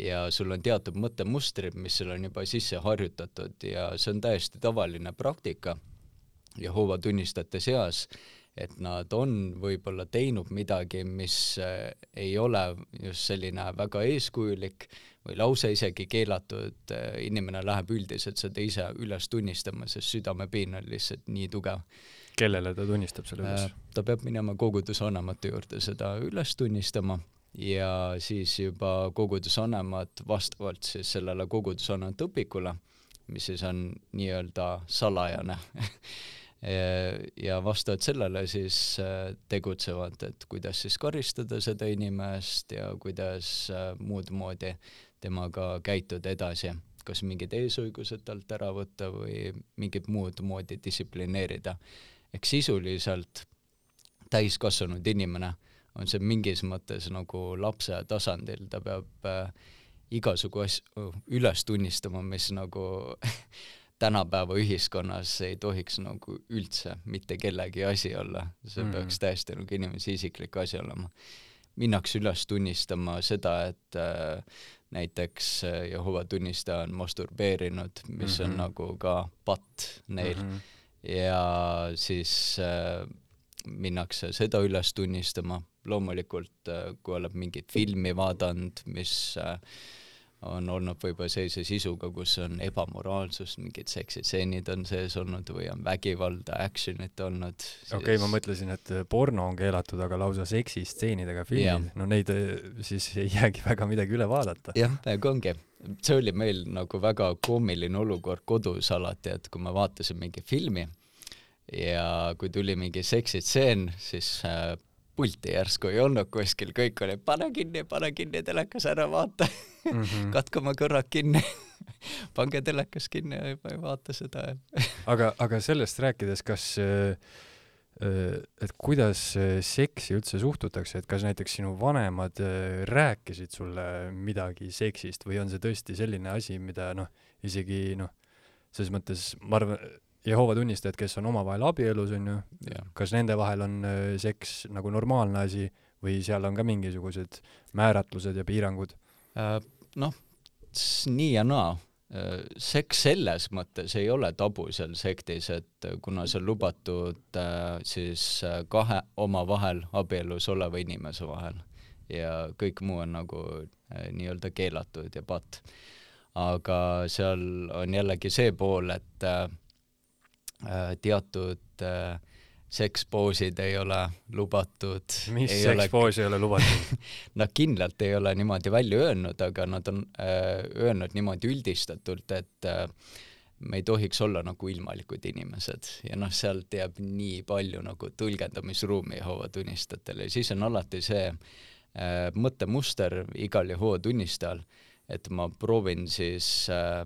ja sul on teatud mõttemustrid, mis sul on juba sisse harjutatud ja see on täiesti tavaline praktika Jehova tunnistajate seas, et nad on võib-olla teinud midagi, mis äh, ei ole just selline väga eeskujulik või lausa isegi keelatud, äh, inimene läheb üldiselt seda ise üles tunnistama, sest südamepiin on lihtsalt nii tugev kellele ta tunnistab selle üles? Äh, ta peab minema kogudusvanemate juurde seda üles tunnistama ja siis juba kogudusvanemad vastavalt siis sellele kogudusvanemate õpikule, mis siis on nii-öelda salajane ja vastavalt sellele siis äh, tegutsevad, et kuidas siis karistada seda inimest ja kuidas äh, muud moodi temaga käituda edasi, kas mingid eesõigused talt ära võtta või mingit muud moodi distsiplineerida ehk sisuliselt täiskasvanud inimene on see mingis mõttes nagu lapse tasandil, ta peab äh, igasugu asju üles tunnistama, mis nagu tänapäeva ühiskonnas ei tohiks nagu üldse mitte kellegi asi olla, see mm. peaks täiesti nagu inimese isiklik asi olema. minnakse üles tunnistama seda, et äh, näiteks äh, Jehova tunnistaja on masturbeerinud, mis mm -hmm. on mhm. nagu ka patt neil mm. -hmm. Ja siis äh, minnakse seda üles tunnistama, loomulikult äh, kui oled mingit filmi vaadanud, mis äh, on olnud võib-olla sellise sisuga, kus on ebamoraalsust, mingid seksitseenid on sees olnud või on vägivalda, action'it olnud siis.... okei okay,, ma mõtlesin, et porno on keelatud, aga lausa seksistseenidega filmid, no neid eh, siis ei jäägi väga midagi üle vaadata. jah, aga ongi, see oli meil nagu väga koomiline olukord kodus alati, et kui me vaatasime mingi filmi ja kui tuli mingi seksitseen, siis äh, pulti järsku ei olnud kuskil, kõik olid pane kinni, pane kinni telekas, ära vaata mm -hmm. katke oma kõrvad kinni pange telekas kinni ja vaata seda aga, aga sellest rääkides, kas äh, et kuidas seksi üldse suhtutakse, et kas näiteks sinu vanemad äh, rääkisid sulle midagi seksist või on see tõesti selline asi, mida noh, isegi noh, selles mõttes ma arvan, Jehova tunnistajad, kes on omavahel abielus, on ju, kas nende vahel on äh, seks nagu normaalne asi või seal on ka mingisugused määratlused ja piirangud? Äh, noh, nii ja naa. Äh, seks selles mõttes ei ole tabu seal sektis, et kuna see on lubatud siis kahe omavahel abielus oleva inimese vahel ja kõik muu on nagu nii-öelda keelatud ja patt. aga seal on jällegi see pool, et Äh, teatud äh, sekspoosid ei ole lubatud. mis sekspoosi ei ole lubatud Nad kindlalt ei ole niimoodi välja öelnud, aga nad on äh, öelnud niimoodi üldistatult, et äh, me ei tohiks olla nagu ilmalikud inimesed ja noh, sealt jääb nii palju nagu tõlgendamisruumi Jehova tunnistajatele ja siis on alati see äh, mõttemuster igal Jehova tunnistajal, et ma proovin siis äh,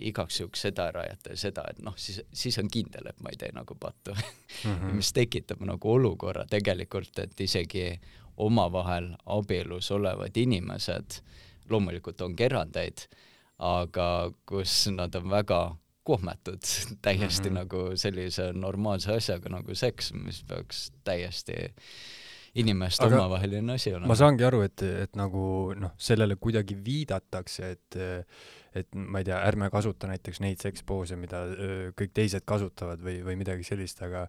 igaks juhuks seda ära jätta ja seda, et noh, siis, siis on kindel, et ma ei tee nagu pattu mm. -hmm. mis tekitab nagu olukorra tegelikult, et isegi omavahel abielus olevad inimesed, loomulikult on erandeid, aga kus nad on väga kohmetud täiesti mm -hmm. nagu sellise normaalse asjaga nagu seks, mis peaks täiesti inimeste omavaheline asi olema. ma saangi aru, et, et nagu noh, sellele kuidagi viidatakse, et et ma ei tea, ärme kasuta näiteks neid sekspoose, mida öö, kõik teised kasutavad või, või midagi sellist, aga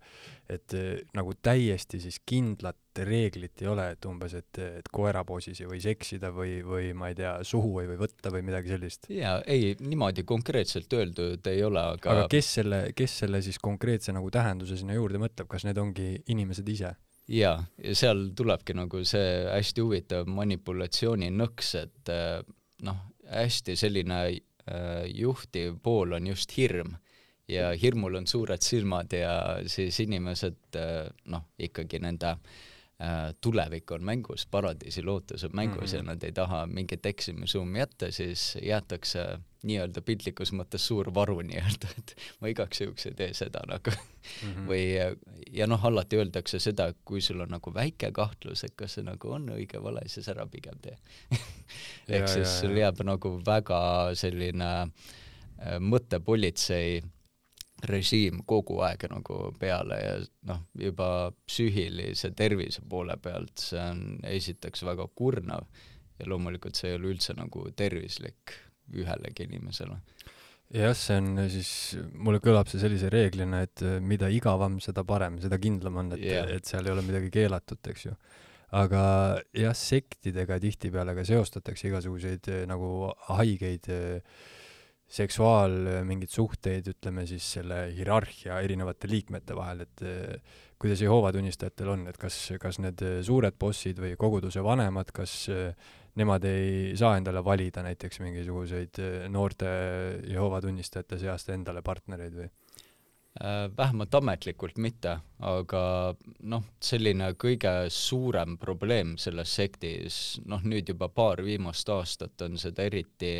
et öö, nagu täiesti siis kindlat reeglit ei ole, et umbes, et, et koerapoosis ei või seksida või, või ma ei tea, suhu ei või võtta või midagi sellist. jaa, ei, niimoodi konkreetselt öeldud ei ole, aga aga kes selle, kes selle siis konkreetse nagu tähenduse sinna juurde mõtleb, kas need ongi inimesed ise? jaa, ja seal tulebki nagu see hästi huvitav manipulatsiooni nõks, et noh, hästi selline äh, juhtiv pool on just hirm. Ja hirmul on suured silmad ja siis inimesed äh, noh, ikkagi nende äh, tulevik on mängus, paradiisi lootus on mängus mm -hmm. ja nad ei taha mingit eksimisruumi jätta, siis jäetakse nii-öelda piltlikus mõttes suur varu nii-öelda, et ma igaks juhuks ei tee seda nagu mm. -hmm. või ja noh, alati öeldakse seda, kui sul on nagu väike kahtlus, et kas see nagu on õige vale, siis ära pigem tee ehk siis sul jääb nagu väga selline äh, mõttepolitsei režiim kogu aeg nagu peale ja noh, juba psüühilise tervise poole pealt see on esiteks väga kurnav ja loomulikult see ei ole üldse nagu tervislik ühelegi inimesele. jah, see on siis, mulle kõlab see sellise reeglina, et äh, mida igavam, seda parem, seda kindlam on, et yeah., et seal ei ole midagi keelatut, eks ju. aga jah, sektidega tihtipeale ka seostatakse igasuguseid äh, nagu haigeid äh, seksuaal mingeid suhteid, ütleme siis selle hierarhia erinevate liikmete vahel, et kuidas Jehoova tunnistajatel on, et kas, kas need suured bossid või koguduse vanemad, kas nemad ei saa endale valida näiteks mingisuguseid noorte Jehova tunnistajate seast endale partnereid või? Äh, vähemalt ametlikult mitte, aga noh, selline kõige suurem probleem selles sektis, noh nüüd juba paar viimast aastat on seda eriti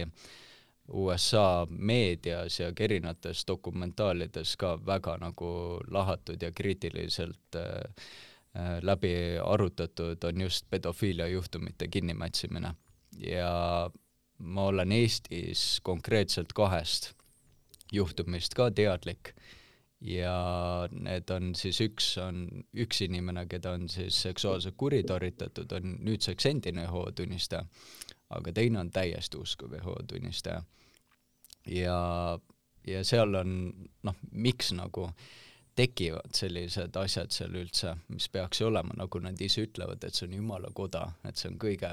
USA meedias ja erinevates dokumentaalides ka väga nagu lahatud ja kriitiliselt äh, Äh, läbi arutatud, on just pedofiilia juhtumite kinnimätsimine. ja ma olen Eestis konkreetselt kahest juhtumist ka teadlik ja need on siis, üks on üks inimene, keda on siis seksuaalselt kuritarvitatud, on nüüdseks endine Jehova tunnistaja, aga teine on täiesti uskuv Jehova tunnistaja. ja, ja seal on noh, miks nagu tekivad sellised asjad seal üldse, mis peaks ju olema, nagu nad ise ütlevad, et see on Jumala koda, et see on kõige,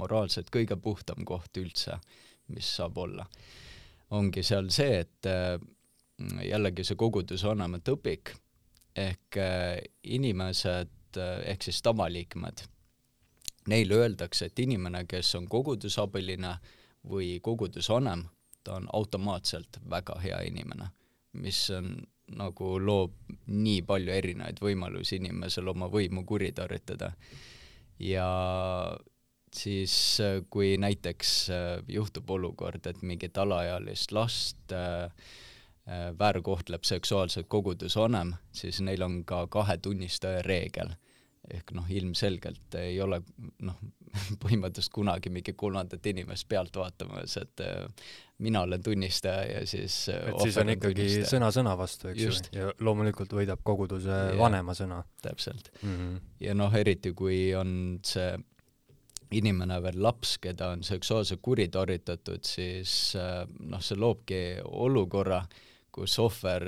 moraalselt kõige puhtam koht üldse, mis saab olla. ongi seal see, et jällegi see koguduse vanemate õpik ehk äh, inimesed äh, ehk siis tavaliikmed, neile öeldakse, et inimene, kes on kogudusabiline või kogudusvanem, ta on automaatselt väga hea inimene, mis on nagu loob nii palju erinevaid võimalusi inimesel oma võimu kuritarvitada. ja siis, äh, kui näiteks juhtub olukord, et mingit alaealist last äh, Äh, väärkohtleb seksuaalselt kogudusvanem, siis neil on ka kahe tunnistaja reegel. Ehk noh, ilmselgelt ei ole noh, põhimõtteliselt kunagi mingi kolmandat inimest pealt vaatamas, et äh, mina olen tunnistaja ja siis äh, et siis on ikkagi tunnistaja. sõna sõna vastu, eks ju, ja loomulikult võidab koguduse ja, vanema sõna. täpselt mm. -hmm. ja noh, eriti kui on see inimene veel laps, keda on seksuaalselt kuritarvitatud, siis noh, see loobki olukorra, kus ohver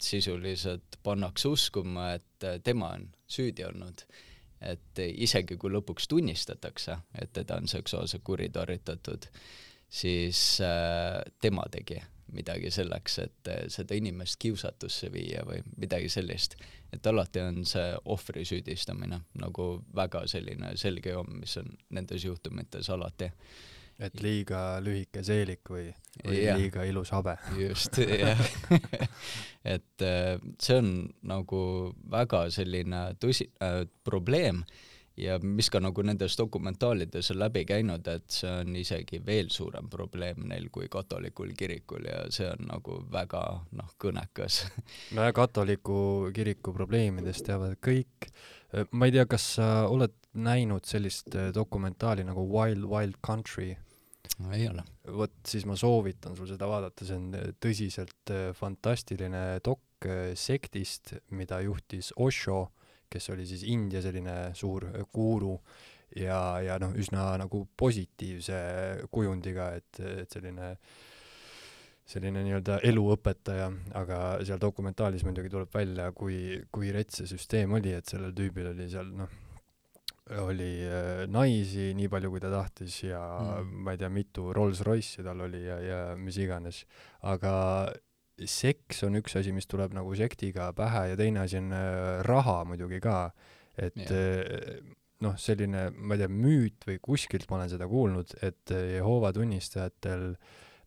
sisuliselt pannakse uskuma, et tema on süüdi olnud. et isegi kui lõpuks tunnistatakse, et teda on seksuaalselt kuritarvitatud, siis äh, tema tegi midagi selleks, et seda inimest kiusatusse viia või midagi sellist. et alati on see ohvri süüdistamine nagu väga selline selge joon, mis on nendes juhtumites alati et liiga lühike seelik või, või ja. liiga ilus habe. just, jah et äh, see on nagu väga selline tõsi- äh,, probleem ja mis ka nagu nendes dokumentaalides on läbi käinud, et see on isegi veel suurem probleem neil kui katolikul kirikul ja see on nagu väga noh, kõnekas nojah, katoliku kiriku probleemidest teavad kõik. ma ei tea, kas sa oled näinud sellist äh, dokumentaali nagu Wild Wild Country no ei ole. vot siis ma soovitan sul seda vaadata, see on äh, tõsiselt äh, fantastiline dok äh, sektist, mida juhtis Osho, kes oli siis India selline suur guru ja, ja noh, üsna nagu positiivse kujundiga, et, et selline selline nii-öelda eluõpetaja, aga seal dokumentaalis muidugi tuleb välja, kui, kui rets see süsteem oli, et sellel tüübil oli seal noh, oli äh, naisi nii palju, kui ta tahtis ja mm. ma ei tea, mitu Rolls-Royce'i tal oli ja, ja mis iganes. aga seks on üks asi, mis tuleb nagu sektiga pähe ja teine asi on äh, raha muidugi ka. et yeah. Äh, noh, selline, ma ei tea, müüt või kuskilt ma olen seda kuulnud, et Jehoova tunnistajatel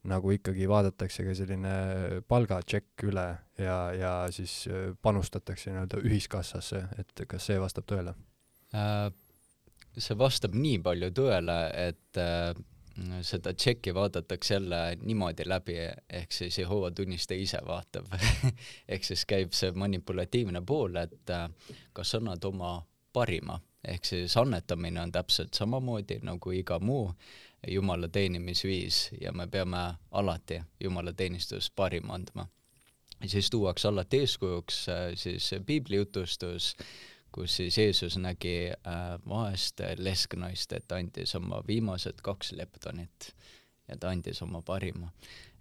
nagu ikkagi vaadatakse ka selline palgatšekk üle ja, ja siis panustatakse nii-öelda ühiskassasse, et kas see vastab tõele äh,? See vastab nii palju tõele, et äh, seda tšekki vaadatakse jälle niimoodi läbi, ehk siis Jehova tunnistaja ise vaatab ehk siis käib see manipulatiivne pool, et äh, kas annad oma parima, ehk siis annetamine on täpselt samamoodi nagu iga muu Jumala teenimisviis ja me peame alati Jumala teenistus parima andma. siis tuuakse alati eeskujuks äh, siis piiblijutustus äh, kus siis Jeesus nägi äh, vaest lesknaist, et andis oma viimased kaks leptonit ja ta andis oma parima.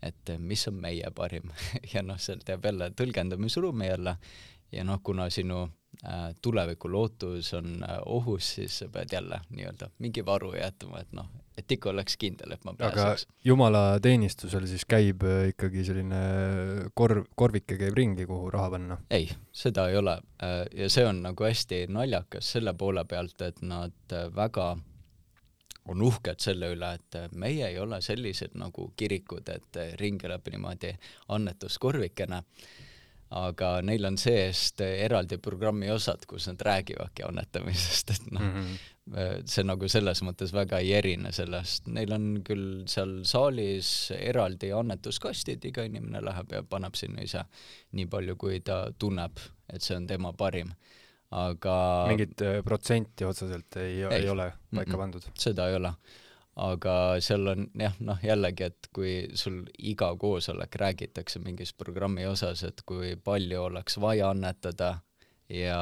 et mis on meie parim ja noh, sealt jääb jälle tõlgendamisruumi jälle ja noh, kuna sinu äh, tuleviku lootus on äh, ohus, siis sa pead jälle nii-öelda mingi varu jätma, et noh, et ikka oleks kindel, et ma pääseks. aga jumalateenistusel siis käib äh, ikkagi selline korv, korvike käib ringi, kuhu raha panna? ei, seda ei ole. Ja see on nagu hästi naljakas selle poole pealt, et nad väga on uhked selle üle, et meie ei ole sellised nagu kirikud, et ringi läheb niimoodi annetuskorvikene aga neil on see-eest eraldi programmi osad, kus nad räägivadki annetamisest, et noh mm -hmm., see nagu selles mõttes väga ei erine sellest, neil on küll seal saalis eraldi annetuskastid, iga inimene läheb ja paneb sinna ise nii palju, kui ta tunneb, et see on tema parim. aga mingit äh, protsenti otseselt ei, ei, ei ole paika pandud? seda ei ole aga seal on jah, noh jällegi, et kui sul iga koosolek räägitakse mingis programmi osas, et kui palju oleks vaja annetada ja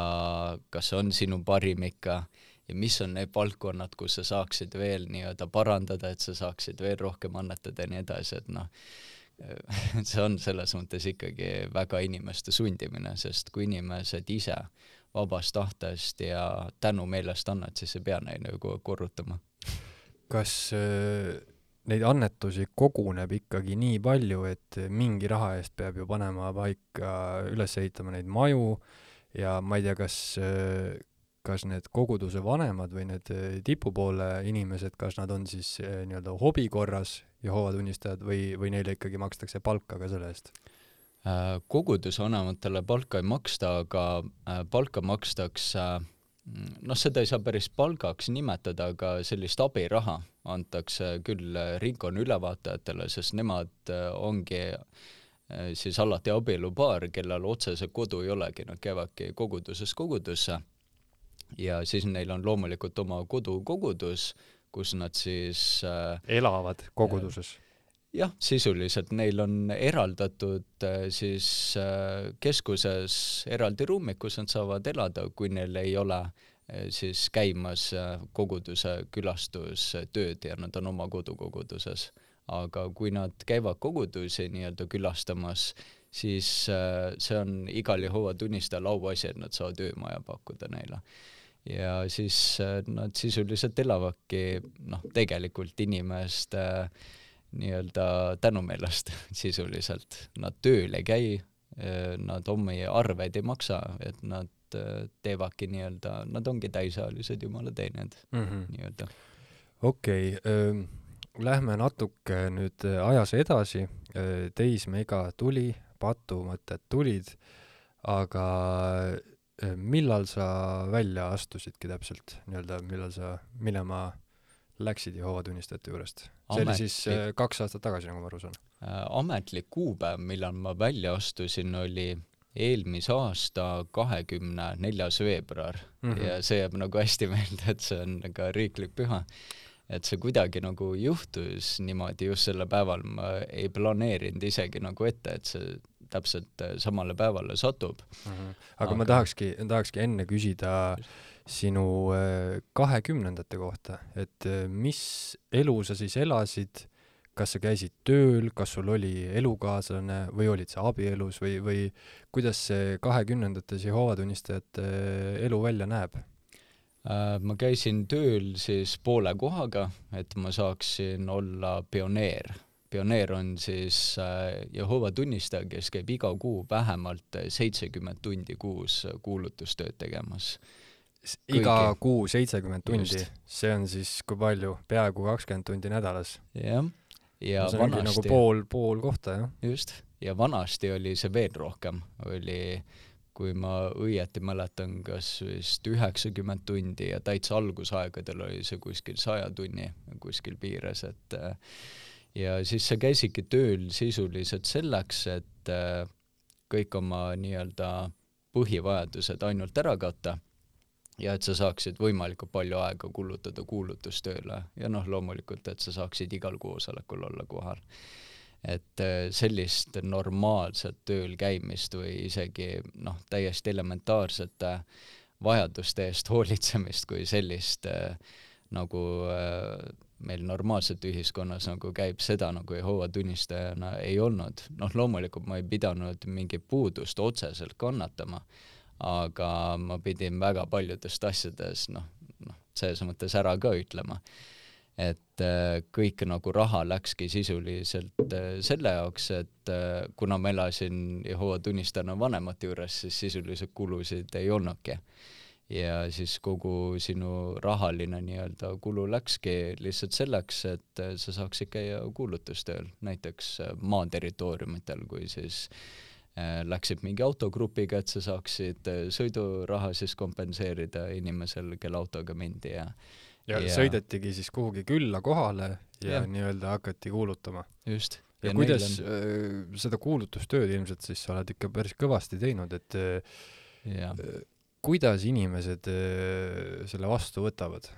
kas on sinu parim ikka ja mis on need valdkonnad, kus sa saaksid veel nii-öelda parandada, et sa saaksid veel rohkem annetada ja nii edasi, et noh, see on selles mõttes ikkagi väga inimeste sundimine, sest kui inimesed ise vabast tahtest ja tänumeelest annad, siis ei pea neile ju kogu aeg korrutama kas äh, neid annetusi koguneb ikkagi nii palju, et mingi raha eest peab ju panema paika, üles ehitama neid maju ja ma ei tea, kas, äh, kas need koguduse vanemad või need äh, tipupoole inimesed, kas nad on siis nii-öelda hobi korras Jehova tunnistajad või, või neile ikkagi makstakse palka ka selle eest? koguduse vanematele palka ei maksta, aga palka makstakse noh, seda ei saa päris palgaks nimetada, aga sellist abiraha antakse küll ringkonna ülevaatajatele, sest nemad äh, ongi äh, siis alati abielupaar, kellel otsese kodu ei olegi, nad käivadki kogudusest kogudusse. Ja siis neil on loomulikult oma kodukogudus, kus nad siis äh, elavad koguduses. äh, jah, sisuliselt neil on eraldatud äh, siis äh, keskuses eraldi ruumid, kus nad saavad elada, kui neil ei ole äh, siis käimas koguduse külastustööd ja nad on oma kodukoguduses. aga kui nad käivad kogudusi nii-öelda külastamas, siis see on igal Jehova tunnistajal auasi, et nad saavad öömaja pakkuda neile ja siis nad sisuliselt elavadki noh, tegelikult inimeste äh, nii-öelda tänumeelest sisuliselt. Nad tööl ei käi, eh, nad omi arveid ei maksa, et nad eh, teevadki nii-öelda, nad ongi täisealised jumala teenijad mm -hmm. nii-öelda. okei okay,, lähme natuke nüüd ajas edasi, teismega tuli, patumõtted tulid, aga millal sa välja astusidki täpselt, nii-öelda, millal sa minema läksid Jehova tunnistajate juurest? See oli siis äh, kaks aastat tagasi, nagu ma aru saan? Äh, ametlik kuupäev, millal ma välja astusin, oli eelmise aasta kahekümne neljas veebruar mm -hmm. ja see jääb nagu hästi meelde, et see on ka riiklik püha. et see kuidagi nagu juhtus niimoodi just sellel päeval, ma ei planeerinud isegi nagu ette, et see täpselt äh, samale päevale satub mm. -hmm. aga, aga ma tahakski, tahakski enne küsida just sinu äh, kahekümnendate kohta, et äh, mis elu sa siis elasid, kas sa käisid tööl, kas sul oli elukaaslane või olid sa abielus või, või kuidas see kahekümnendates Jehova tunnistajate äh, elu välja näeb? ma käisin tööl siis poole kohaga, et ma saaksin olla pioneer. pioneer on siis Jehova tunnistaja, kes käib iga kuu vähemalt seitsekümmend tundi kuus kuulutustööd tegemas iga kuu seitsekümmend tundi, see on siis kui palju, peaaegu kakskümmend tundi nädalas? jah, ja no, nagu vanasti nagu pool, pool kohta, jah. just, ja vanasti oli see veel rohkem, oli kui ma õieti mäletan, kas vist üheksakümmend tundi ja täitsa algusaegadel oli see kuskil saja tunni kuskil piires, et ja siis sa käisidki tööl sisuliselt selleks, et kõik oma nii-öelda põhivajadused ainult ära katta ja et sa saaksid võimalikult palju aega kulutada kuulutustööle ja noh, loomulikult, et sa saaksid igal koosolekul olla kohal. et äh, sellist normaalset tööl käimist või isegi noh, täiesti elementaarsete vajaduste eest hoolitsemist kui sellist äh, nagu äh, meil normaalselt ühiskonnas nagu käib, seda nagu Jehova tunnistajana ei olnud. noh, loomulikult ma ei pidanud mingit puudust otseselt kannatama aga ma pidin väga paljudest asjades noh, noh, selles mõttes ära ka ütlema. et äh, kõik nagu raha läkski sisuliselt äh, selle jaoks, et äh, kuna ma elasin Jehova tunnistajana vanemate juures, siis sisuliselt kulusid ei olnudki. ja siis kogu sinu rahaline nii-öelda kulu läkski lihtsalt selleks, et sa saaksid käia kuulutustööl, näiteks maa territooriumitel, kui siis Äh, läksid mingi autogrupiga, et sa saaksid äh, sõiduraha siis kompenseerida inimesel, kelle autoga mindi ja ja, ja sõidetigi siis kuhugi külla kohale ja, ja. nii-öelda hakati kuulutama. just. ja, ja kuidas on... äh, seda kuulutustööd ilmselt siis sa oled ikka päris kõvasti teinud, et ja. äh, kuidas inimesed äh, selle vastu võtavad?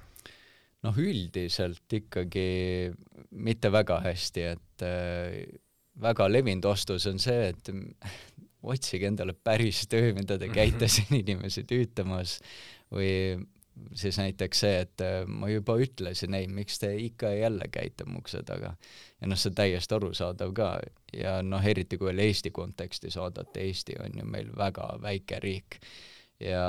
noh, üldiselt ikkagi mitte väga hästi, et äh, väga levinud vastus on see, et otsige endale päris töö, mida te käite siin inimesi tüütamas. Või siis näiteks see, et äh, ma juba ütlesin, ei, miks te ikka ja jälle käite mu ukse taga. ja noh, see on täiesti arusaadav ka. Ja noh, eriti kui veel Eesti kontekstis vaadata, Eesti on ju meil väga väike riik ja,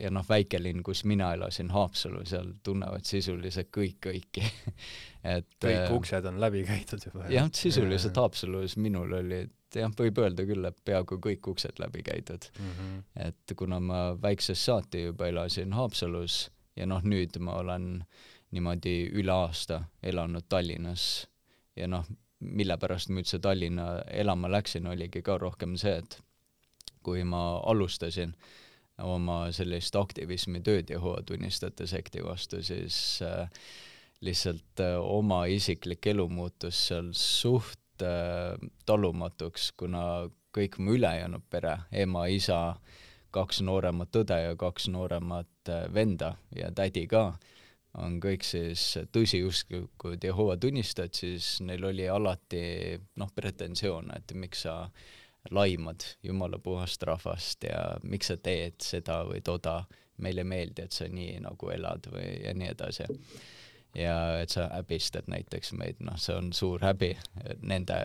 ja noh, väikelinn, kus mina elasin, Haapsalu, seal tunnevad sisuliselt kõik kõiki et kõik äh, uksed on läbi käidud juba. jah, sisuliselt Haapsalus minul olid jah, võib öelda küll, et peaaegu kõik uksed läbi käidud mm. -hmm. et kuna ma väiksest saati juba elasin Haapsalus ja noh, nüüd ma olen niimoodi üle aasta elanud Tallinnas ja noh, mille pärast ma üldse Tallinna elama läksin, oligi ka rohkem see, et kui ma alustasin oma sellist aktivismitööd Jehova tunnistajate sekti vastu, siis äh, lihtsalt äh, oma isiklik elu muutus seal suht äh, talumatuks, kuna kõik mu ülejäänud pere, ema, isa, kaks nooremat õde ja kaks nooremat äh, venda ja tädi ka, on kõik siis tõsiusklikud Jehova tunnistajad, siis neil oli alati noh, pretensioone, et miks sa laimad jumala puhast rahvast ja miks sa teed seda või toda, meile ei meeldi, et sa nii nagu elad või ja nii edasi ja et sa häbistad näiteks meid, noh, see on suur häbi nende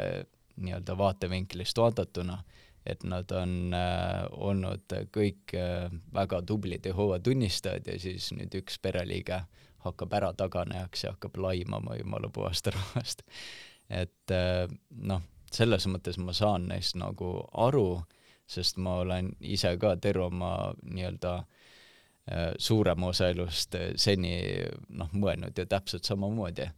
nii-öelda vaatevinklist vaadatuna, et nad on äh, olnud kõik äh, väga tublid Jehova tunnistajad ja siis nüüd üks pereliige hakkab ära taganejaks ja hakkab laimama jumala puhast rahvast. et äh, noh, selles mõttes ma saan neist nagu aru, sest ma olen ise ka terve oma nii-öelda äh, suurema osa elust äh, seni noh, mõelnud ju täpselt samamoodi.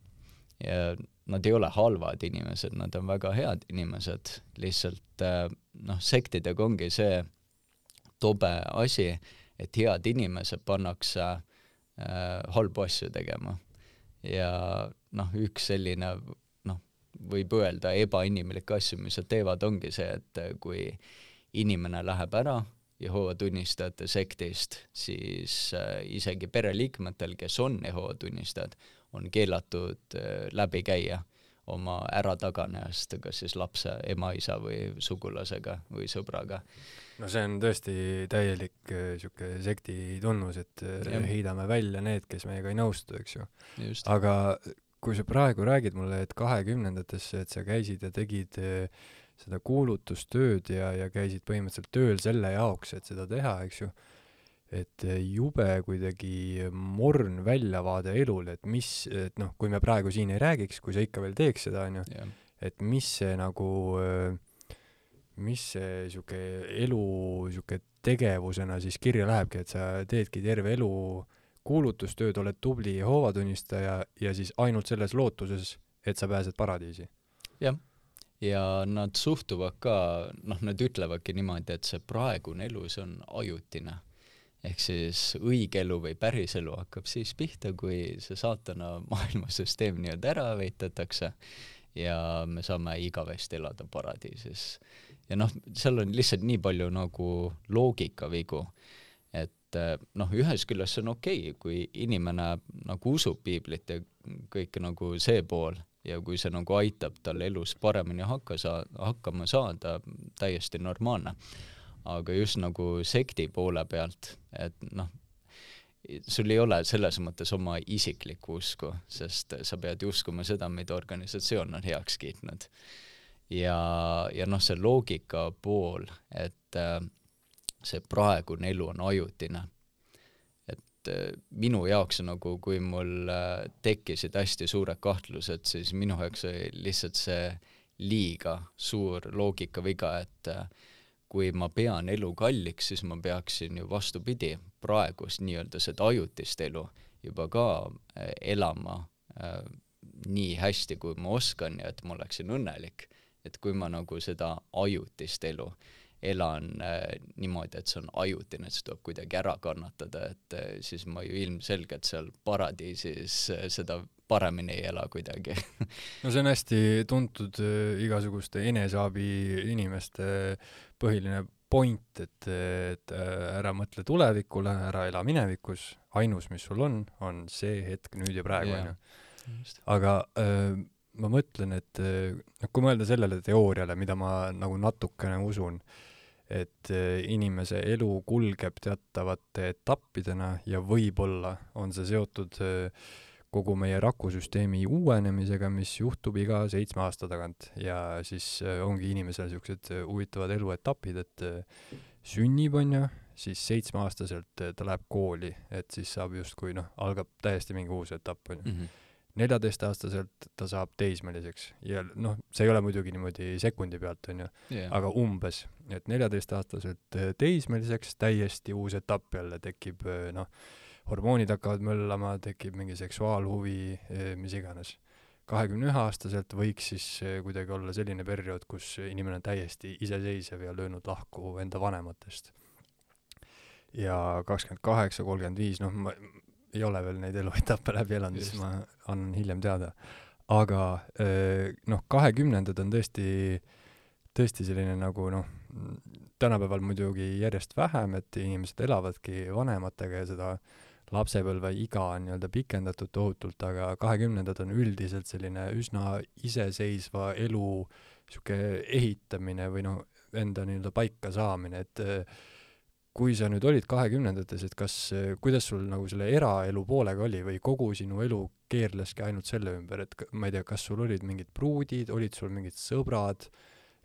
ja nad ei ole halvad inimesed, nad on väga head inimesed, lihtsalt äh, noh, sektidega ongi see tobe asi, et head inimesed pannakse äh, halbu asju tegema. ja noh, üks selline võib öelda ebainimlikke asju, mis nad teevad, ongi see, et kui inimene läheb ära Jehova tunnistajate sektist, siis äh, isegi pereliikmetel, kes on Jehova tunnistajad, on keelatud äh, läbi käia oma ärataganejast, kas siis lapse, ema, isa või sugulasega või sõbraga. no see on tõesti täielik niisugune äh, sekti tunnus, et ja. heidame välja need, kes meiega ei nõustu, eks ju. aga kui sa praegu räägid mulle, et kahekümnendatesse, et sa käisid ja tegid äh, seda kuulutustööd ja, ja käisid põhimõtteliselt tööl selle jaoks, et seda teha, eks ju, et jube kuidagi morn väljavaade elul, et mis, et noh, kui me praegu siin ei räägiks, kui sa ikka veel teeks seda, on ju, et mis see nagu, mis see niisugune elu niisugune tegevusena siis kirja lähebki, et sa teedki terve elu kuulutustööd, oled tubli Jehoova tunnistaja ja siis ainult selles lootuses, et sa pääsed paradiisi. jah ja nad suhtuvad ka, noh, nad ütlevadki niimoodi, et see praegune elu, see on ajutine. ehk siis õige elu või päris elu hakkab siis pihta, kui see saatana maailmasüsteem nii-öelda ära veitatakse ja me saame igavesti elada paradiisis. ja noh, seal on lihtsalt nii palju nagu loogikavigu, et noh, ühest küljest see on okei okay,, kui inimene nagu usub piiblit ja kõik nagu see pool ja kui see nagu aitab tal elus paremini hakka saa-, hakkama saada, täiesti normaalne. aga just nagu sekti poole pealt, et noh, sul ei ole selles mõttes oma isiklikku usku, sest sa pead ju uskuma seda, mida organisatsioon on heaks kiitnud. ja, ja noh, see loogika pool, et äh, see praegune elu on ajutine et äh, minu jaoks nagu, kui mul äh, tekkisid hästi suured kahtlused, siis minu jaoks oli lihtsalt see liiga suur loogikaviga, et äh, kui ma pean elu kalliks, siis ma peaksin ju vastupidi, praegust nii-öelda seda ajutist elu juba ka elama äh, nii hästi, kui ma oskan ja et ma oleksin õnnelik. et kui ma nagu seda ajutist elu elan äh, niimoodi, et see on ajutine, et see tuleb kuidagi ära kannatada, et äh, siis ma ju ilmselgelt seal paradiisis äh, seda paremini ei ela kuidagi. No see on hästi tuntud äh, igasuguste eneseabi inimeste põhiline point, et, et ära mõtle tulevikule, ära ela minevikus, ainus, mis sul on, on see hetk nüüd ja praegu, onju. aga öö, ma mõtlen, et noh, kui mõelda sellele teooriale, mida ma nagu natukene usun, et inimese elu kulgeb teatavate etappidena ja võib-olla on see seotud äh, kogu meie rakusüsteemi uuenemisega, mis juhtub iga seitsme aasta tagant ja siis äh, ongi inimesel niisugused huvitavad eluetapid, et sünnib, on ju, siis seitsmeaastaselt ta läheb kooli, et siis saab justkui noh, algab täiesti mingi uus etapp, on ju. Neljateistaastaselt ta saab teismeliseks ja noh, see ei ole muidugi niimoodi sekundi pealt, on ju yeah., aga umbes, et neljateistaastaselt teismeliseks täiesti uus etapp jälle tekib noh, hormoonid hakkavad möllama, tekib mingi seksuaalhuvi, mis iganes. kahekümne ühe aastaselt võiks siis kuidagi olla selline periood, kus inimene on täiesti iseseisev ja löönud lahku enda vanematest. ja kakskümmend kaheksa, kolmkümmend viis, noh, ma ei ole veel neid eluetappe läbi elanud, siis ma annan hiljem teada. aga noh, kahekümnendad on tõesti, tõesti selline nagu noh, tänapäeval muidugi järjest vähem, et inimesed elavadki vanematega ja seda äh, lapsepõlve iga on nii-öelda pikendatud tohutult, aga kahekümnendad on üldiselt selline üsna iseseisva elu niisugune ehitamine või noh, enda nii-öelda paika saamine, et eh, kui sa nüüd olid kahekümnendates, et kas, kuidas sul nagu selle eraelu poolega oli või kogu sinu elu keerleski ainult selle ümber, et ma ei tea, kas sul olid mingid pruudid, olid sul mingid sõbrad,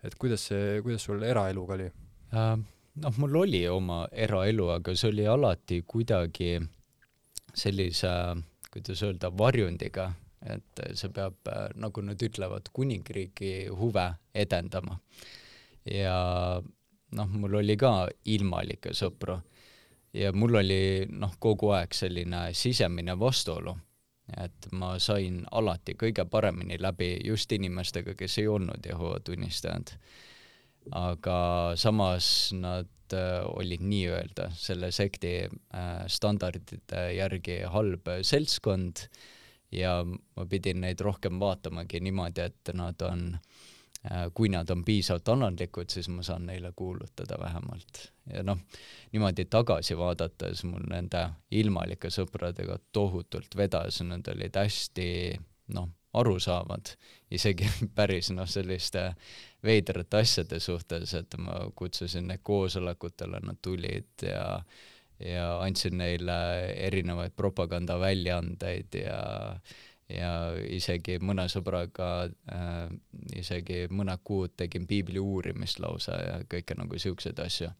et kuidas see, kuidas sul eraeluga oli uh,? noh, mul oli oma eraelu, aga see oli alati kuidagi äh, sellise, kuidas öelda, varjundiga, et see peab, nagu nad ütlevad, kuningriigi huve edendama. ja noh, mul oli ka ilmalikke sõpru ja mul oli noh, kogu aeg selline sisemine vastuolu, et ma sain alati kõige paremini läbi just inimestega, kes ei olnud Jehova tunnistajad. aga samas nad Äh, olid nii-öelda selle sekti äh, standardite järgi halb seltskond ja ma pidin neid rohkem vaatamagi niimoodi, et nad on, äh, kui nad on piisavalt alandlikud, siis ma saan neile kuulutada vähemalt. ja noh, niimoodi tagasi vaadates mul nende ilmalike sõpradega tohutult vedas, nad olid hästi noh, arusaavad isegi päris noh, selliste veidrate asjade suhtes, et ma kutsusin neid koosolekutele, nad tulid ja ja andsin neile erinevaid propagandaväljaandeid ja ja isegi mõne sõbraga äh, isegi mõned kuud tegin piibli uurimist lausa ja kõike nagu siukseid asju.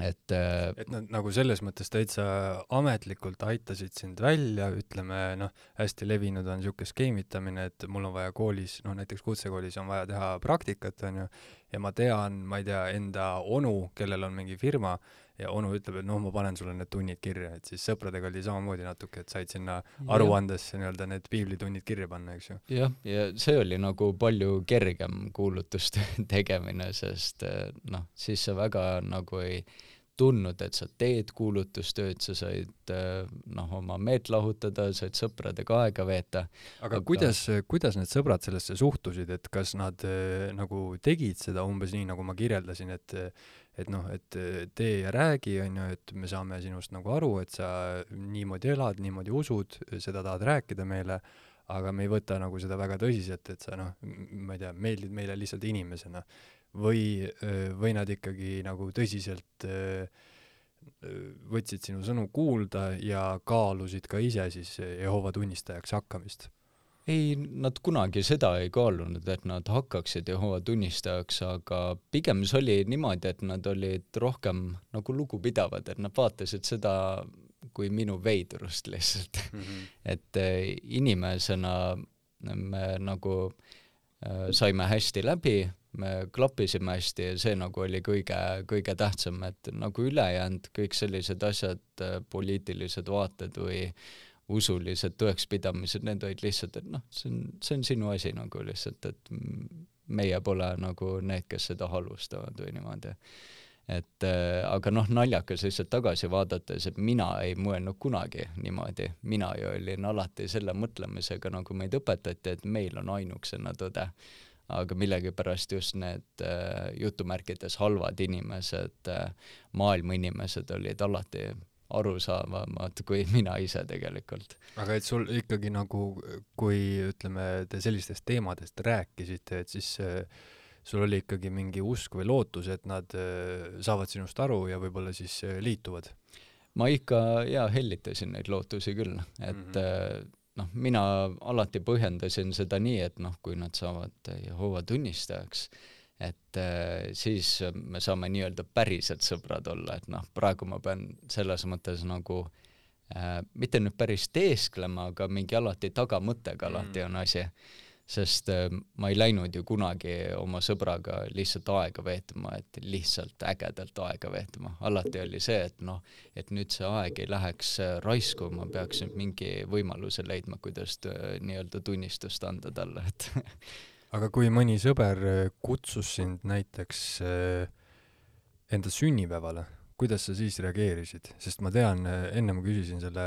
Et äh, et nad nagu selles mõttes täitsa ametlikult aitasid sind välja, ütleme noh, hästi levinud on niisugune skeemitamine, et mul on vaja koolis, noh näiteks kutsekoolis on vaja teha praktikat, on ju, ja ma tean, ma ei tea, enda onu, kellel on mingi firma, ja onu ütleb, et noh, ma panen sulle need tunnid kirja, et siis sõpradega oli samamoodi natuke, et said sinna aruandesse nii-öelda need piiblitunnid kirja panna, eks ju. jah, ja see oli nagu palju kergem kuulutuste tegemine, sest eh, noh, siis sa väga nagu ei tundnud, et sa teed kuulutustööd, sa said eh, noh, oma meelt lahutada, said sõpradega aega veeta. aga kuidas, kuidas need sõbrad sellesse suhtusid, et kas nad äh, nagu tegid seda umbes nii, nagu ma kirjeldasin, et et noh, et tee ja räägi, on ju, et me saame sinust nagu aru, et sa niimoodi elad, niimoodi usud, seda tahad rääkida meile, aga me ei võta nagu seda väga tõsiselt, et sa noh, ma ei tea, meeldid meile lihtsalt inimesena. või, või nad ikkagi nagu tõsiselt võtsid sinu sõnu kuulda ja kaalusid ka ise siis Jehova tunnistajaks hakkamist ei, nad kunagi seda ei kaalunud, et nad hakkaksid Jehova tunnistajaks, aga pigem see oli niimoodi, et nad olid rohkem nagu lugupidavad, et nad vaatasid seda kui minu veidrust lihtsalt mm. -hmm. et äh, inimesena me nagu äh, saime hästi läbi, me klappisime hästi ja see nagu oli kõige, kõige tähtsam, et nagu ülejäänud kõik sellised asjad, äh, poliitilised vaated või usulised tõekspidamised, need olid lihtsalt, et noh, see on, see on sinu asi nagu lihtsalt, et meie pole nagu need, kes seda halvustavad või niimoodi. et äh, aga noh, naljakas lihtsalt tagasi vaadates, et mina ei mõelnud kunagi niimoodi, mina ju olin alati selle mõtlemisega, nagu meid õpetati, et meil on ainukesena tõde. aga millegipärast just need äh, jutumärkides halvad inimesed äh,, maailma inimesed olid alati arusaavamad kui mina ise tegelikult. aga et sul ikkagi nagu, kui ütleme, te sellistest teemadest rääkisite, et siis äh, sul oli ikkagi mingi usk või lootus, et nad äh, saavad sinust aru ja võib-olla siis äh, liituvad? ma ikka jaa, hellitasin neid lootusi küll, et mm -hmm. noh, mina alati põhjendasin seda nii, et noh, kui nad saavad Jehova tunnistajaks, et siis me saame nii-öelda päriselt sõbrad olla, et noh, praegu ma pean selles mõttes nagu äh, mitte nüüd päris teesklema, aga mingi alati tagamõttega alati mm. on asi sest äh, ma ei läinud ju kunagi oma sõbraga lihtsalt aega veetma, et lihtsalt ägedalt aega veetma. alati oli see, et noh, et nüüd see aeg ei läheks äh, raisku, ma peaks nüüd mingi võimaluse leidma, kuidas äh, nii-öelda tunnistust anda talle, et aga kui mõni sõber kutsus sind näiteks enda sünnipäevale, kuidas sa siis reageerisid, sest ma tean, enne ma küsisin selle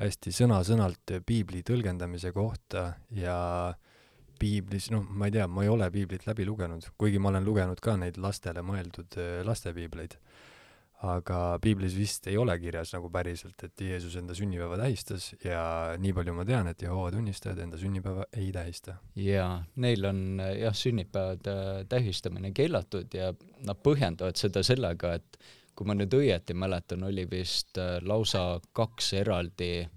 hästi sõna-sõnalt piibli tõlgendamise kohta ja äh, piiblis, noh, ma ei tea, ma ei ole piiblit läbi lugenud, kuigi ma olen lugenud ka neid lastele mõeldud äh, lastepiibleid. Aga piiblis vist ei ole kirjas nagu päriselt, et Jeesus enda sünnipäeva tähistas ja nii palju ma tean, et Jehoova tunnistajad enda sünnipäeva ei tähista. jaa, neil on äh, jah, sünnipäevade äh, tähistamine keelatud ja nad põhjendavad seda sellega, et kui ma nüüd õieti mäletan, oli vist lausa kaks eraldi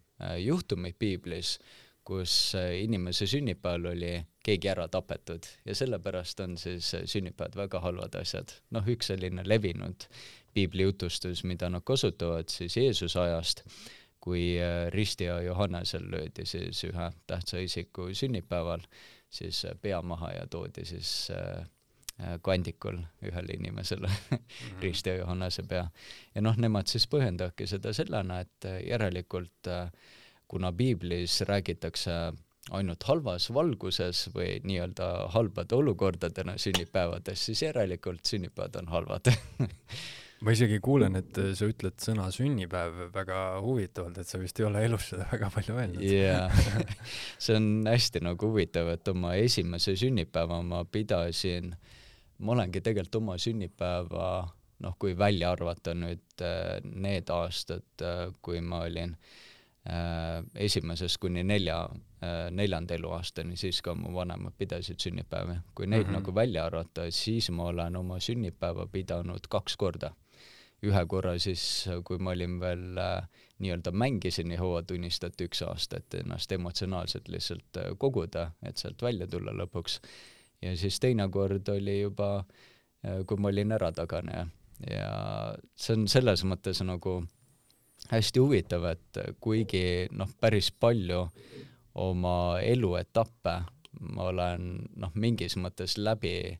juhtumit piiblis kus äh, inimese sünnipäeval oli keegi ära tapetud ja sellepärast on siis äh, sünnipäevad väga halvad asjad. noh, üks selline levinud piiblijutustus, mida nad kasutavad siis Jeesuse ajast, kui äh, ristija Johannesel löödi siis ühe tähtsa isiku sünnipäeval, siis pea maha ja toodi siis kandikul ühele inimesele mm -hmm. ristija Johannese pea. ja noh, nemad siis põhjendavadki seda sellena, et järelikult äh, kuna piiblis räägitakse ainult halvas valguses või nii-öelda halbade olukordadena sünnipäevadest, siis järelikult sünnipäevad on halvad ma isegi kuulen, et sa ütled sõna sünnipäev väga huvitavalt, et sa vist ei ole elus seda väga palju öelnud. jaa, see on hästi nagu huvitav, et oma esimese sünnipäeva ma pidasin, ma olengi tegelikult oma sünnipäeva noh, kui välja arvata nüüd äh, need aastad, äh, kui ma olin äh, Äh, esimesest kuni nelja, äh, neljanda eluaastani, siis ka mu vanemad pidasid sünnipäevi. kui neid mm -hmm. nagu välja arvata, siis ma olen oma sünnipäeva pidanud kaks korda. Ühe korra siis, kui ma olin veel äh, nii-öelda mängisin Jehova tunnistajat üks aasta, et ennast emotsionaalselt lihtsalt äh, koguda, et sealt välja tulla lõpuks. ja siis teine kord oli juba äh,, kui ma olin ärataganeja ja see on selles mõttes nagu hästi huvitav, et kuigi noh, päris palju oma eluetappe ma olen noh, mingis mõttes läbi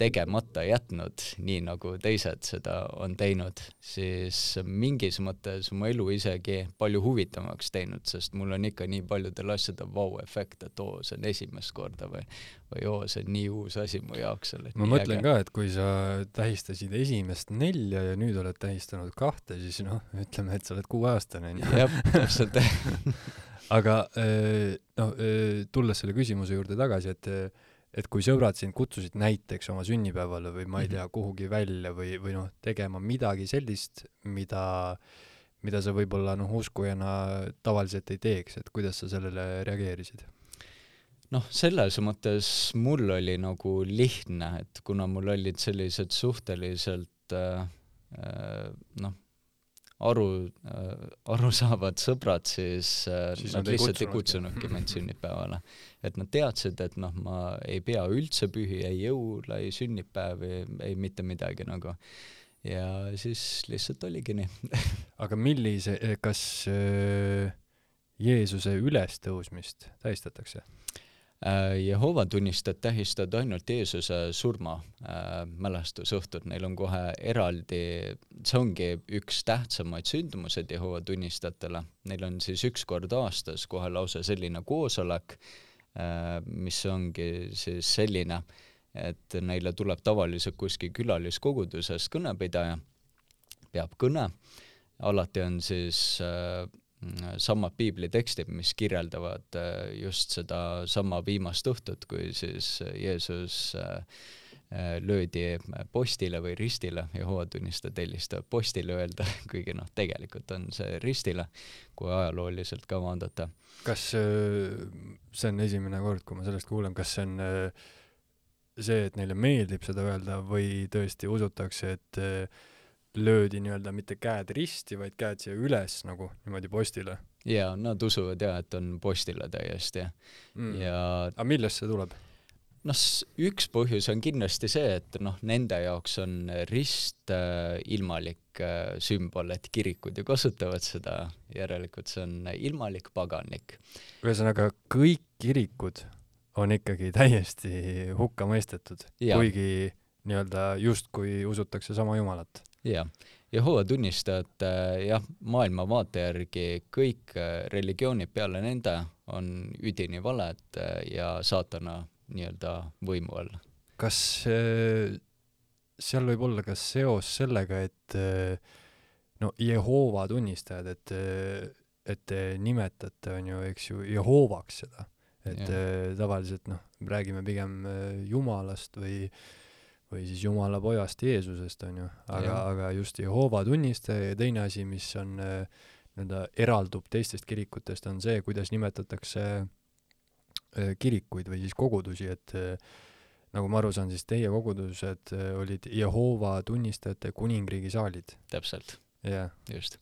tegemata jätnud, nii nagu teised seda on teinud, siis mingis mõttes mu elu isegi palju huvitavamaks teinud, sest mul on ikka nii paljudel asjadel vau-efekt, et oo, see on esimest korda või või oo, see on nii uus asi mu jaoks. ma mõtlen äge. ka, et kui sa tähistasid esimest nelja ja nüüd oled tähistanud kahte, siis noh, ütleme, et sa oled kuueaastane, jah, täpselt aga no äh, tulles selle küsimuse juurde tagasi, et et kui sõbrad sind kutsusid näiteks oma sünnipäevale või ma ei mhm. tea, kuhugi välja või, või noh, tegema midagi sellist, mida, mida sa võib-olla noh, uskujana tavaliselt ei teeks, et kuidas sa sellele reageerisid? noh, selles mõttes mul oli nagu lihtne, et kuna mul olid sellised suhteliselt äh noh, aru äh,, arusaavad sõbrad, siis, äh, siis nad lihtsalt ei kutsunudki mind sünnipäevale. et nad teadsid, et noh, ma ei pea üldse pühi, ei jõule, ei sünnipäevi, ei mitte midagi nagu. ja siis lihtsalt oligi nii aga millise, kas äh, Jeesuse ülestõusmist tähistatakse? Äh, Jehova tunnistajad tähistavad ainult Jeesuse surma äh, mälestusõhtut, neil on kohe eraldi, see ongi üks tähtsamaid sündmused Jehova tunnistajatele, neil on siis üks kord aastas kohe lausa selline koosolek äh,, mis ongi siis selline, et neile tuleb tavaliselt kuskil külaliskoguduses kõnepidaja, peab kõne, alati on siis äh, samad piiblitekstid, mis kirjeldavad just sedasama viimast õhtut, kui siis Jeesus löödi postile või ristile, Jehova tunnistajad eelistavad postile öelda, kuigi noh, tegelikult on see ristile, kui ajalooliselt ka vaadata. kas see on esimene kord, kui ma sellest kuulen, kas see on see, et neile meeldib seda öelda või tõesti usutakse, et äh, löödi nii-öelda mitte käed risti, vaid käed siia üles nagu niimoodi postile? jaa, nad usuvad jaa, et on postile täiesti mm. ja aga millest see tuleb? noh, üks põhjus on kindlasti see, et noh, nende jaoks on rist äh, ilmalik äh, sümbol, et kirikud ju kasutavad seda, järelikult see on ilmalik, paganlik. ühesõnaga, kõik kirikud on ikkagi täiesti hukka mõistetud, kuigi nii-öelda justkui usutakse sama Jumalat. Jah, Jehova tunnistajad jah, maailmavaate järgi kõik äh, religioonid peale nende on üdini valed äh, ja saatana nii-öelda võimu all. kas äh, seal võib olla ka seos sellega, et no Jehova tunnistajad, et, et te nimetate, on ju, eks ju, Jehovaks seda? Et äh, tavaliselt noh, räägime pigem äh, Jumalast või või siis Jumala pojast Jeesusest, on ju, aga, aga just Jehoova tunnistaja ja teine asi, mis on äh, nii-öelda eraldub teistest kirikutest, on see, kuidas nimetatakse äh, kirikuid või siis kogudusi, et äh, nagu ma aru saan, siis teie kogudused olid Jehoova tunnistajate kuningriigi saalid. täpselt. jah. just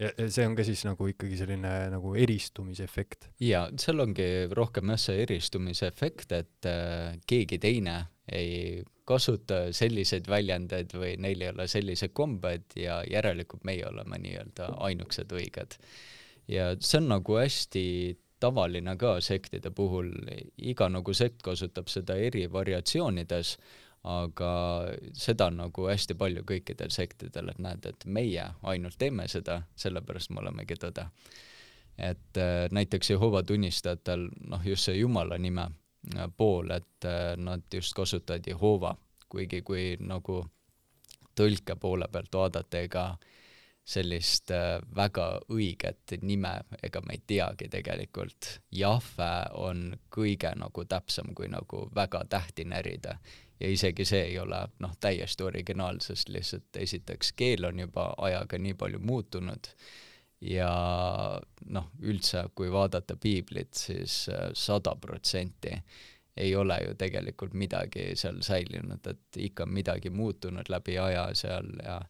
ja see on ka siis nagu ikkagi selline nagu eristumisefekt? jaa, seal ongi rohkem jah, see eristumisefekt, et äh, keegi teine ei kasuta selliseid väljendeid või neil ei ole sellised kombed ja järelikult meie oleme nii-öelda ainukesed õiged. ja see on nagu hästi tavaline ka sektide puhul, iga nagu sekt kasutab seda eri variatsioonides, aga seda on nagu hästi palju kõikidel sektidel, et näed, et meie ainult teeme seda, sellepärast me olemegi tõde. et äh, näiteks Jehova tunnistajatel noh, just see Jumala nime pool, et äh, nad just kasutavad Jehova, kuigi kui nagu tõlke poole pealt vaadata, ega sellist väga õiget nime, ega me ei teagi tegelikult. Jahve on kõige nagu täpsem, kui nagu väga tähti närida ja isegi see ei ole noh, täiesti originaal, sest lihtsalt esiteks keel on juba ajaga nii palju muutunud ja noh, üldse kui vaadata piiblit, siis äh, sada protsenti ei ole ju tegelikult midagi seal säilinud, et ikka midagi muutunud läbi aja seal ja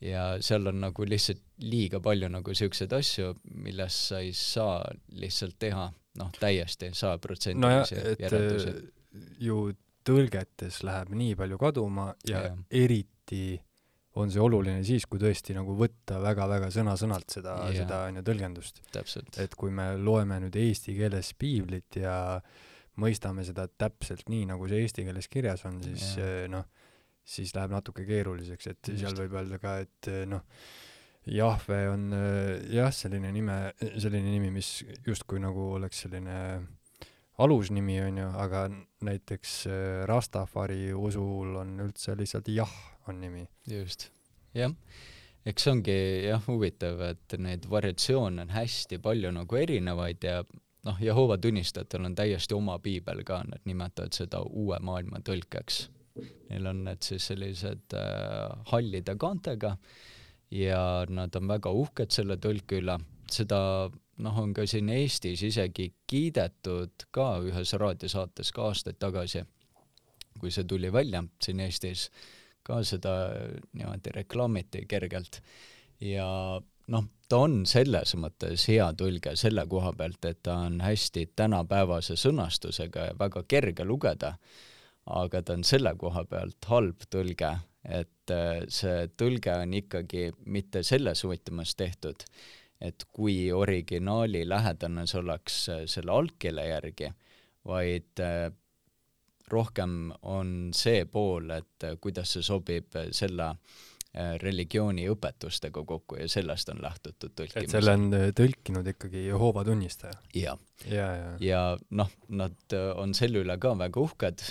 ja seal on nagu lihtsalt liiga palju nagu niisuguseid asju, millest sa ei saa lihtsalt teha noh, täiesti sajaprotsendilisi no järeldusi. ju tõlgetes läheb nii palju kaduma ja, ja. eriti on see oluline siis, kui tõesti nagu võtta väga-väga sõna-sõnalt seda, seda on ju tõlgendust. et kui me loeme nüüd eesti keeles piiblit ja mõistame seda täpselt nii, nagu see eesti keeles kirjas on, siis eh, noh, siis läheb natuke keeruliseks, et Just. seal võib öelda ka, et eh, noh, Jahve on eh, jah, selline nime, selline nimi, mis justkui nagu oleks selline alusnimi, on ju, aga näiteks äh, Rastafari usul on üldse lihtsalt Jah on nimi. just, jah. eks see ongi jah huvitav, et neid variatsioone on hästi palju nagu erinevaid ja noh, Jehova tunnistajatel on täiesti oma piibel ka, nad nimetavad seda uue maailma tõlkeks. Neil on need siis sellised äh, hallide kaantega ja nad on väga uhked selle tõlke üle, seda noh, on ka siin Eestis isegi kiidetud ka ühes raadiosaates ka aastaid tagasi, kui see tuli välja siin Eestis, ka seda niimoodi reklaamiti kergelt. Ja noh, ta on selles mõttes hea tõlge selle koha pealt, et ta on hästi tänapäevase sõnastusega ja väga kerge lugeda, aga ta on selle koha pealt halb tõlge, et äh, see tõlge on ikkagi mitte selles võtmes tehtud, et kui originaali lähedane see oleks äh, selle algkeele järgi, vaid äh, rohkem on see pool, et äh, kuidas see sobib selle religiooni õpetustega kokku ja sellest on lähtutud tõlkimisel. et selle on tõlkinud ikkagi Jehoova tunnistaja? jah. ja, ja, ja noh, nad on selle üle ka väga uhked,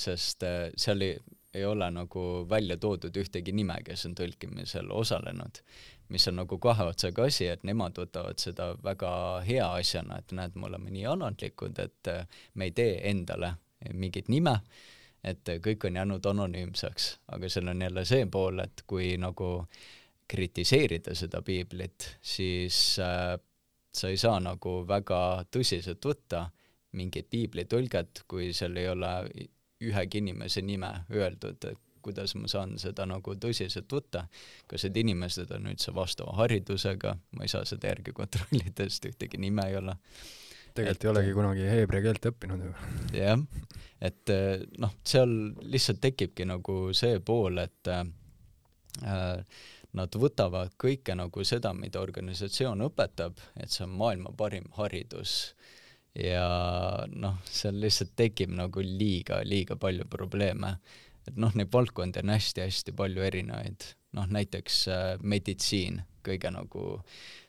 sest seal ei, ei ole nagu välja toodud ühtegi nime, kes on tõlkimisel osalenud mis on nagu kahe otsaga asi, et nemad võtavad seda väga hea asjana, et näed, me oleme nii annatlikud, et äh, me ei tee endale mingit nime, et kõik on jäänud anonüümseks, aga seal on jälle see pool, et kui nagu kritiseerida seda piiblit, siis äh, sa ei saa nagu väga tõsiselt võtta mingit piiblitõlget, kui seal ei ole ühegi inimese nime öeldud, et kuidas ma saan seda nagu tõsiselt võtta, kas need inimesed on üldse vastava haridusega, ma ei saa seda järgi kontrollida, sest ühtegi nime ei ole. Tegelikult et, ei olegi kunagi heebrea keelt õppinud ju. jah, et noh, seal lihtsalt tekibki nagu see pool, et äh, nad võtavad kõike nagu seda, mida organisatsioon õpetab, et see on maailma parim haridus. Ja noh, seal lihtsalt tekib nagu liiga, liiga palju probleeme. Et noh, neid valdkondi on hästi-hästi palju erinevaid, noh näiteks äh, meditsiin, kõige nagu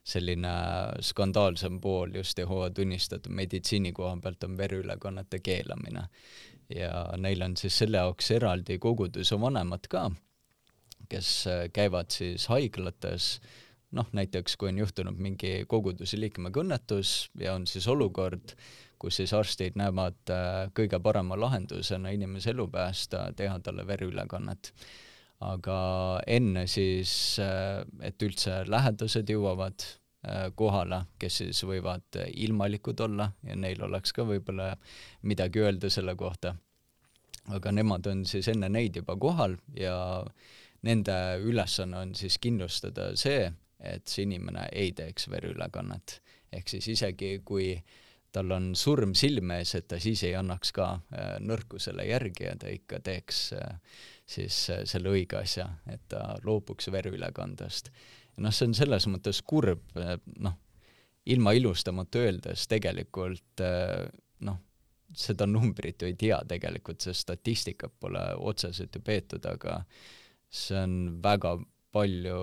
selline skandaalsem pool just Jehova tunnistatud meditsiini koha pealt on vereülekannete keelamine. ja neil on siis selle jaoks eraldi koguduse vanemad ka, kes äh, käivad siis haiglates, noh näiteks kui on juhtunud mingi koguduse liikmega õnnetus ja on siis olukord, kus siis arstid näevad äh, kõige parema lahendusena inimese elu päästa, teha talle vereülekannet. Aga enne siis, äh, et üldse lähedased jõuavad äh, kohale, kes siis võivad ilmalikud olla ja neil oleks ka võib-olla midagi öelda selle kohta, aga nemad on siis enne neid juba kohal ja nende ülesanne on siis kindlustada see, et see inimene ei teeks vereülekannet. ehk siis isegi, kui äh, tal on surm silme ees, et ta siis ei annaks ka äh, nõrkusele järgi ja ta ikka teeks äh, siis äh, selle õige asja, et ta loobuks vereülekandest. noh, see on selles mõttes kurb, noh, ilma ilustamata öeldes tegelikult noh, seda numbrit ju ei tea tegelikult, sest statistikat pole otseselt ju peetud, aga see on väga palju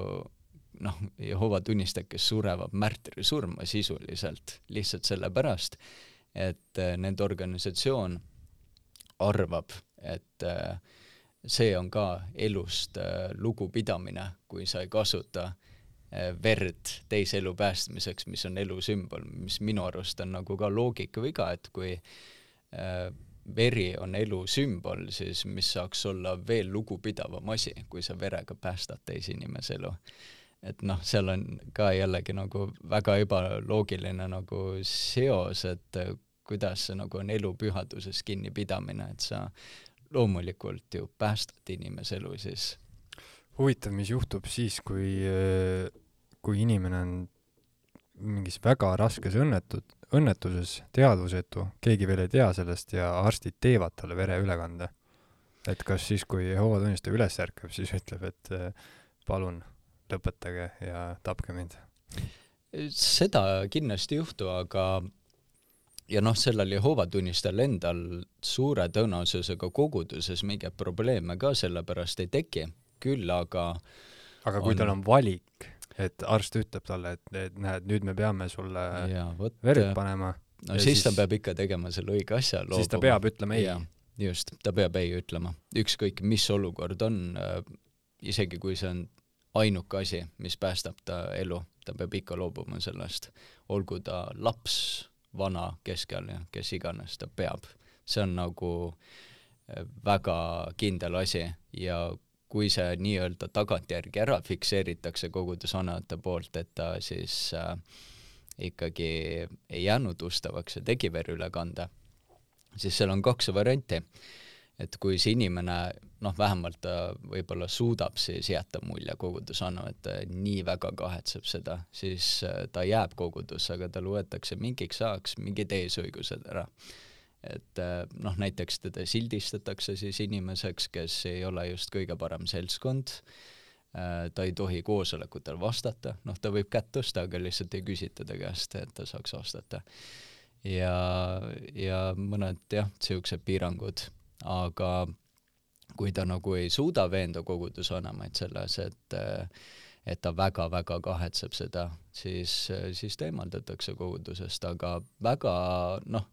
noh, Jehova tunnistajad, kes surevad märtrisurma sisuliselt lihtsalt sellepärast, et äh, nende organisatsioon arvab, et äh, see on ka elust äh, lugupidamine, kui sa ei kasuta verd teise elu päästmiseks, mis on elu sümbol, mis minu arust on nagu ka loogikaviga, et kui veri on elu sümbol, siis mis saaks olla veel lugupidavam asi, kui sa verega päästad teise inimese elu. Et noh, seal on ka jällegi nagu väga ebaloogiline nagu seos, et kuidas see nagu on elu pühaduses kinnipidamine, et sa loomulikult ju päästad inimese elu siis. huvitav, mis juhtub siis, kui, kui inimene on mingis väga raskes õnnetud, õnnetuses, teadvusetu, keegi veel ei tea sellest ja arstid teevad talle vereülekande. et kas siis, kui Jehova tunnistaja üles ärkab, siis ütleb, et palun lõpetage ja tapke mind? seda kindlasti ei juhtu, aga ja noh, sellel Jehova tunnistajal endal suure tõenäosusega koguduses mingeid probleeme ka sellepärast ei teki, küll aga aga kui on... tal on valik, et arst ütleb talle, et, et näed, nüüd me peame sulle võt... verd panema no siis, siis ta peab ikka tegema selle õige asja. siis ta peab ütlema ei. just, ta peab ei ütlema, ükskõik mis olukord on äh,, isegi kui see on ainuke asi, mis päästab ta elu, ta peab ikka loobuma sellest, olgu ta laps, vana, keskealine, kes iganes, ta peab. see on nagu eh, väga kindel asi ja kui see nii-öelda tagantjärgi ära fikseeritakse kogudusvanemate poolt, et ta siis äh, ikkagi ei jäänud ustavaks ja tegi vereülekande, siis seal on kaks varianti et kui see inimene noh, vähemalt ta võib-olla suudab siis jätta mulje kogudusana, et ta nii väga kahetseb seda, siis äh, ta jääb kogudusse, aga tal võetakse mingiks ajaks mingid eesõigused ära. et äh, noh, näiteks teda sildistatakse siis inimeseks, kes ei ole just kõige parem seltskond, äh, ta ei tohi koosolekutel vastata, noh, ta võib kätt tõsta, aga lihtsalt ei küsita ta käest, et ta saaks vastata. ja, ja mõned jah, niisugused piirangud aga kui ta nagu ei suuda veenda kogudusvanemaid selles, et et ta väga-väga kahetseb seda, siis, siis ta eemaldatakse kogudusest, aga väga noh,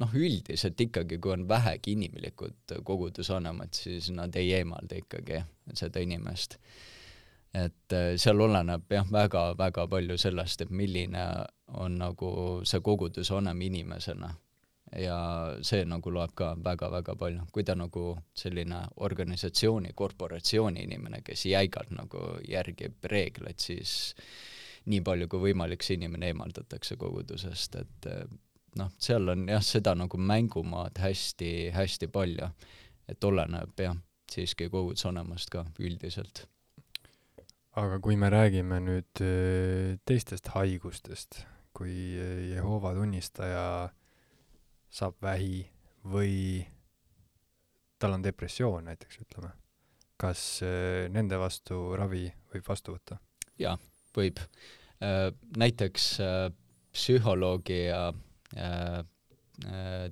noh üldiselt ikkagi, kui on vähegi inimlikud kogudusvanemad, siis nad ei eemalda ikkagi seda inimest. et äh, seal oleneb jah, väga-väga palju sellest, et milline on nagu see koguduse vanem inimesena. Ja see nagu loeb ka väga-väga palju, kui ta nagu selline organisatsiooni, korporatsiooni inimene, kes jäigalt nagu järgib reegleid, siis nii palju kui võimalik see inimene eemaldatakse kogudusest, et äh, noh, seal on jah, seda nagu mängumaad hästi-hästi palju, et oleneb jah, siiski koguduse vanemast ka üldiselt. Aga kui me räägime nüüd äh, teistest haigustest, kui äh, Jehoova tunnistaja saab vähi või tal on depressioon näiteks, ütleme, kas äh, nende vastu ravi võib vastu võtta? jaa, võib. näiteks psühholoogi ja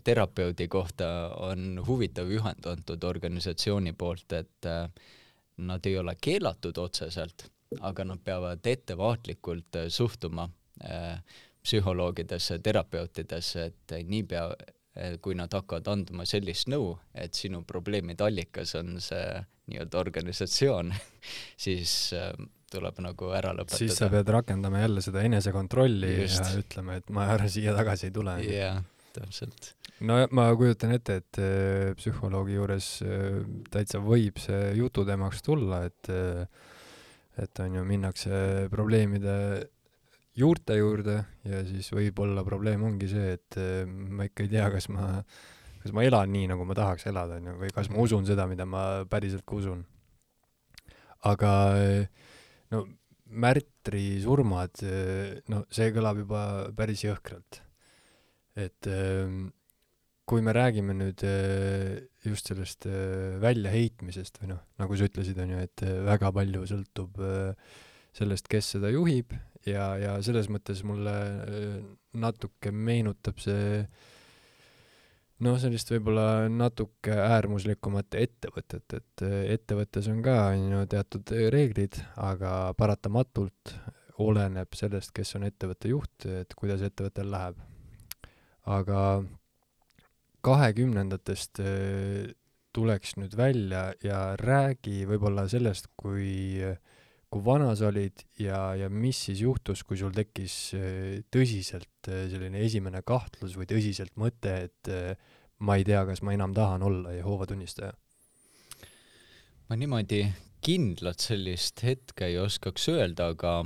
terapeudi kohta on huvitav juhend antud organisatsiooni poolt, et nad ei ole keelatud otseselt, aga nad peavad ettevaatlikult äh, suhtuma psühholoogidesse, terapeutidesse, et niipea, äh, kui nad hakkavad andma sellist nõu, et sinu probleemide allikas on see nii-öelda organisatsioon siis tuleb nagu ära lõpetada. siis sa pead rakendama jälle seda enesekontrolli Just. ja ütlema, et ma ära siia tagasi ei tule. jah, täpselt. no ma kujutan ette, et äh, psühholoogi juures täitsa võib see jututeemaks tulla, et et on ju, minnakse probleemide juurte juurde ja siis võib-olla probleem ongi see, et eh, ma ikka ei tea, kas ma, kas ma elan nii, nagu ma tahaks elada, on ju, või kas ma usun seda, mida ma päriselt ka usun. aga no märtri surmad, no see kõlab juba päris jõhkralt. et kui me räägime nüüd äh, just sellest äh, väljaheitmisest või noh, nagu sa ütlesid, on ju, et äh, väga palju sõltub sellest, kes seda juhib ja, ja selles mõttes mulle natuke meenutab see noh, sellist võib-olla natuke äärmuslikumat ettevõtet, et ettevõttes on ka, on ju, teatud reeglid, aga paratamatult oleneb sellest, kes on ettevõtte juht, et kuidas ettevõttel läheb. aga kahekümnendatest äh, tuleks nüüd välja ja räägi võib-olla sellest, kui, kui vana sa olid ja, ja mis siis juhtus, kui sul tekkis äh, tõsiselt äh, selline esimene kahtlus või tõsiselt mõte, et ma ei tea, kas ma enam tahan olla Jehoova tunnistaja? ma niimoodi kindlat sellist hetke ei oskaks öelda, aga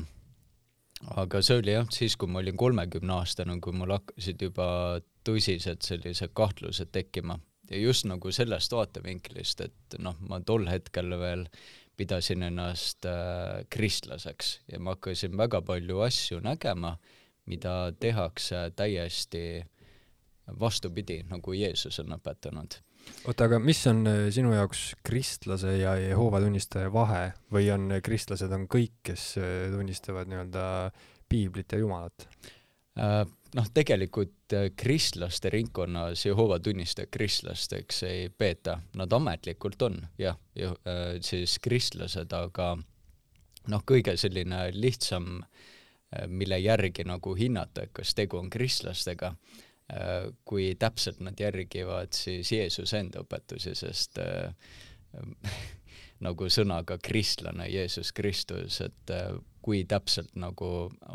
aga see oli jah, siis kui ma olin kolmekümne aastane, kui mul hakkasid juba tõsised sellised kahtlused tekkima ja just nagu sellest vaatevinklist, et noh, ma tol hetkel veel pidasin ennast äh, kristlaseks ja ma hakkasin väga palju asju nägema, mida tehakse täiesti vastupidi, nagu Jeesus on õpetanud oota, aga mis on äh, sinu jaoks kristlase ja Jehoova tunnistaja vahe või on äh, kristlased on kõik, kes äh, tunnistavad nii-öelda piiblit ja Jumalat? Noh, tegelikult kristlaste ringkonnas Jehoova tunnistajad kristlasteks ei peeta, nad ametlikult on jah, siis kristlased, aga noh, kõige selline lihtsam, mille järgi nagu hinnata, et kas tegu on kristlastega Äh, kui täpselt nad järgivad siis Jeesuse enda õpetusi, sest äh, nagu sõnaga kristlane, Jeesus Kristus, et äh, kui täpselt nagu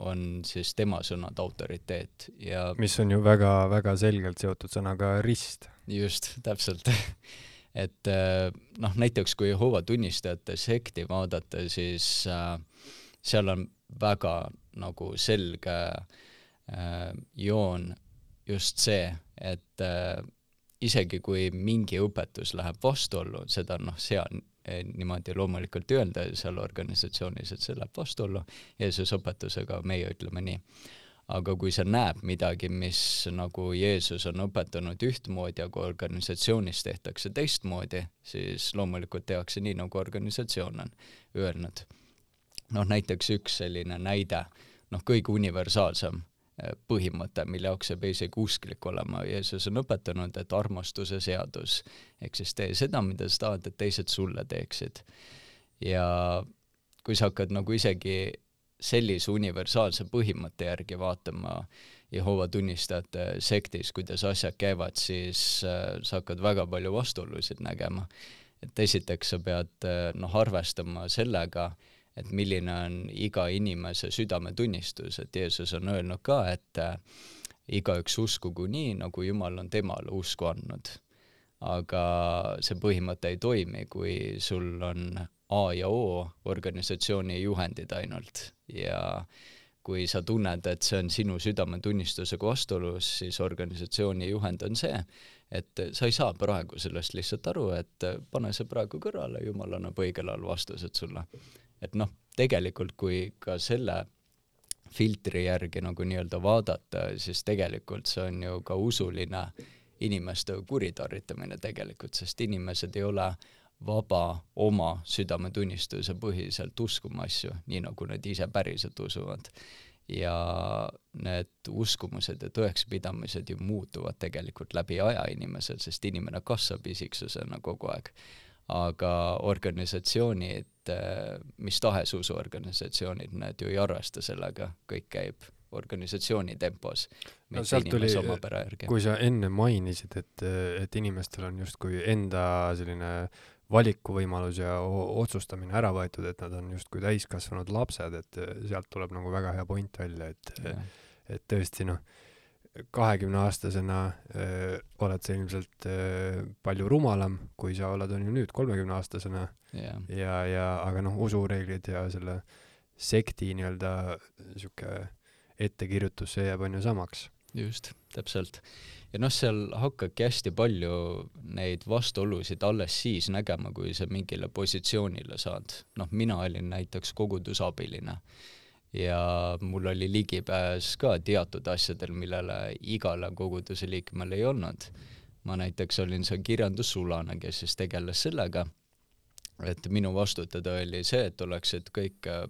on siis tema sõnad autoriteet ja mis on ju väga-väga selgelt seotud sõnaga rist. just, täpselt et noh, näiteks kui Jehoova tunnistajate sekti vaadata, siis äh, seal on väga nagu selge äh, joon just see, et äh, isegi kui mingi õpetus läheb vastuollu, seda noh, seal eh, niimoodi loomulikult öelda seal organisatsioonis, et see läheb vastuollu Jeesuse õpetusega, meie ütleme nii. aga kui sa näed midagi, mis nagu Jeesus on õpetanud ühtmoodi, aga organisatsioonis tehakse teistmoodi, siis loomulikult tehakse nii, nagu organisatsioon on öelnud. noh, näiteks üks selline näide, noh, kõige universaalsem põhimõte, mille jaoks sa ei pea isegi usklik olema, Jeesus on õpetanud, et armastuse seadus, ehk siis tee seda, mida sa tahad, et teised sulle teeksid. ja kui sa hakkad nagu isegi sellise universaalse põhimõtte järgi vaatama Jehova tunnistajate sektis, kuidas asjad käivad, siis äh, sa hakkad väga palju vastuolusid nägema. et esiteks sa pead äh, noh, arvestama sellega, et milline on iga inimese südametunnistus, et Jeesus on öelnud ka, et äh, igaüks uskugu nii, nagu Jumal on temale usku andnud. aga see põhimõte ei toimi, kui sul on A ja O organisatsiooni juhendid ainult ja kui sa tunned, et see on sinu südametunnistusega vastuolus, siis organisatsiooni juhend on see, et sa ei saa praegu sellest lihtsalt aru, et pane see praegu kõrvale, jumal annab õigel ajal vastused sulle. Et noh, tegelikult kui ka selle filtri järgi nagu nii-öelda vaadata, siis tegelikult see on ju ka usuline inimeste kuritarvitamine tegelikult, sest inimesed ei ole vaba oma südametunnistuse põhiselt uskuma asju, nii nagu nad ise päriselt usuvad. ja need uskumused ja tõekspidamised ju muutuvad tegelikult läbi aja inimesel, sest inimene kasvab isiksusena kogu aeg. Aga organisatsioonid, mis tahes usuorganisatsioonid, need ju ei arvesta sellega, kõik käib organisatsiooni tempos, no sealt tuli, kui sa enne mainisid, et, et inimestel on justkui enda selline valikuvõimalus ja otsustamine ära võetud, et nad on justkui täiskasvanud lapsed, et sealt tuleb nagu väga hea point välja, et et tõesti noh, kahekümneaastasena oled sa ilmselt öö, palju rumalam, kui sa oled, on ju nüüd kolmekümneaastasena yeah. ja, ja aga noh, usureeglid ja selle sekti nii-öelda sihuke ettekirjutus, see jääb on ju samaks. just, täpselt ja noh, seal hakkabki hästi palju neid vastuolusid alles siis nägema, kui sa mingile positsioonile saad. noh, mina olin näiteks kogudusabiline ja mul oli ligipääs ka teatud asjadel, millele igale koguduse liikmel ei olnud. ma näiteks olin see kirjandussulane, kes siis tegeles sellega, et minu vastutada oli see, et oleksid kõik äh,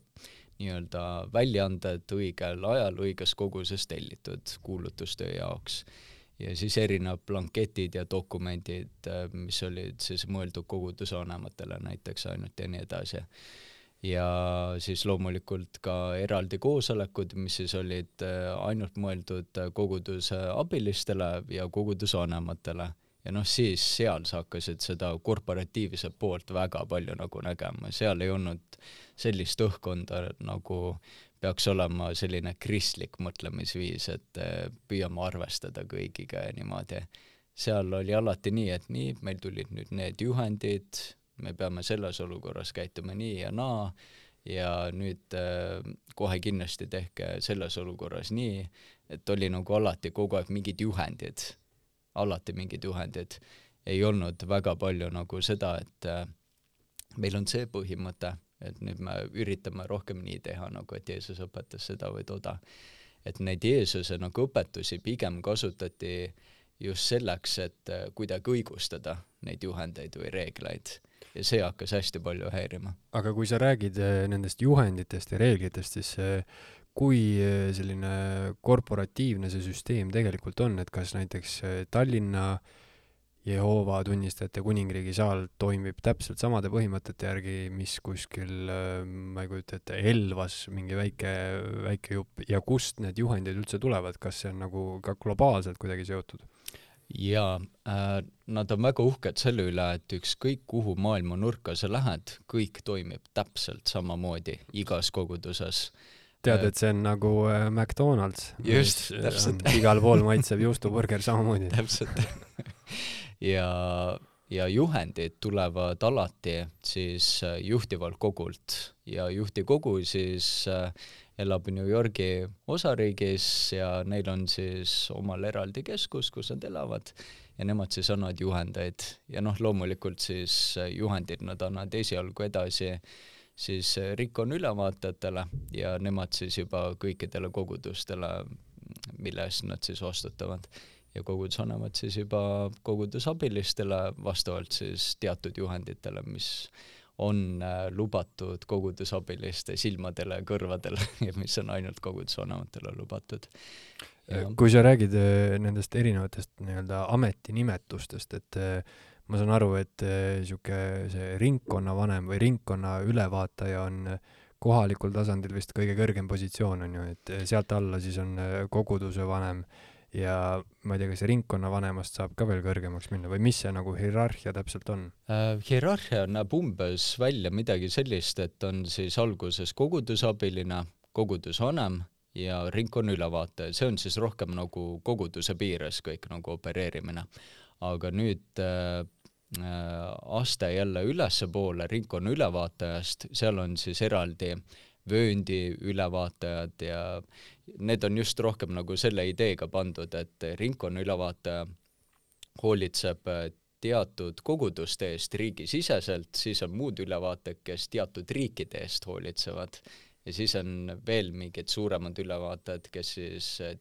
nii-öelda väljaanded õigel ajal õiges koguses tellitud kuulutustöö jaoks ja siis erinevad blanketid ja dokumendid, äh, mis olid siis mõeldud kogudusvanematele näiteks ainult ja nii edasi. Ja siis loomulikult ka eraldi koosolekud, mis siis olid äh, ainult mõeldud koguduse abilistele ja kogudusvanematele ja noh, siis seal sa hakkasid seda korporatiivset poolt väga palju nagu nägema, seal ei olnud sellist õhkkonda nagu peaks olema selline kristlik mõtlemisviis, et eh, püüame arvestada kõigiga ja niimoodi. seal oli alati nii, et nii, meil tulid nüüd need juhendid, me peame selles olukorras käituma nii ja naa ja nüüd äh, kohe kindlasti tehke selles olukorras nii, et oli nagu alati kogu aeg mingid juhendid, alati mingid juhendid. ei olnud väga palju nagu seda, et äh, meil on see põhimõte et nüüd me üritame rohkem nii teha, nagu et Jeesus õpetas seda või toda. et neid Jeesuse nagu õpetusi pigem kasutati just selleks, et äh, kuidagi õigustada neid juhendeid või reegleid ja see hakkas hästi palju häirima. aga kui sa räägid äh, nendest juhenditest ja reeglitest, siis äh, kui selline korporatiivne see süsteem tegelikult on, et kas näiteks Tallinna äh, Jehoova tunnistajate kuningriigi saal toimib täpselt samade põhimõtete järgi, mis kuskil, äh, ma ei kujuta ette, Elvas mingi väike, väike jupp ja kust need juhendid üldse tulevad, kas see on nagu ka globaalselt kuidagi seotud? Jaa äh,, nad on väga uhked selle üle, et ükskõik kuhu maailma nurka sa lähed, kõik toimib täpselt samamoodi igas koguduses tead, et see on nagu äh, McDonalds. just, täpselt. igal pool maitseb juustuburger samamoodi täpselt ja, ja juhendid tulevad alati siis äh, juhtivalt kogult ja juhtiv kogu siis äh, elab New Yorgi osariigis ja neil on siis omal eraldi keskus, kus nad elavad. Ja nemad siis annavad juhendeid. Ja noh, loomulikult siis äh, juhendid nad annavad esialgu edasi siis Rikon ülevaatajatele ja nemad siis juba kõikidele kogudustele, mille eest nad siis vastutavad. Ja kogudus annavad siis juba kogudusabilistele vastavalt siis teatud juhenditele, mis on äh, lubatud kogudusabiliste silmadele kõrvadele ja mis on ainult kogudusvanematele lubatud. kui sa räägid äh, nendest erinevatest nii-öelda ametinimetustest, et äh, ma saan aru, et niisugune see ringkonnavanem või ringkonna ülevaataja on kohalikul tasandil vist kõige kõrgem positsioon, on ju, et sealt alla siis on koguduse vanem ja ma ei tea, kas ringkonnavanemast saab ka veel kõrgemaks minna või mis see nagu hierarhia täpselt on äh,? hierarhia näeb umbes välja midagi sellist, et on siis alguses kogudusabiline, kogudusvanem ja ringkonnaülevaataja, see on siis rohkem nagu koguduse piires kõik nagu opereerimine. aga nüüd äh, äh aste jälle ülespoole ringkonna ülevaatajast, seal on siis eraldi vööndi ülevaatajad ja need on just rohkem nagu selle ideega pandud, et ringkonna ülevaataja hoolitseb äh, teatud koguduste eest riigisiseselt, siis on muud ülevaatajad, kes teatud riikide eest hoolitsevad ja siis on veel mingid suuremad ülevaatajad, kes siis äh,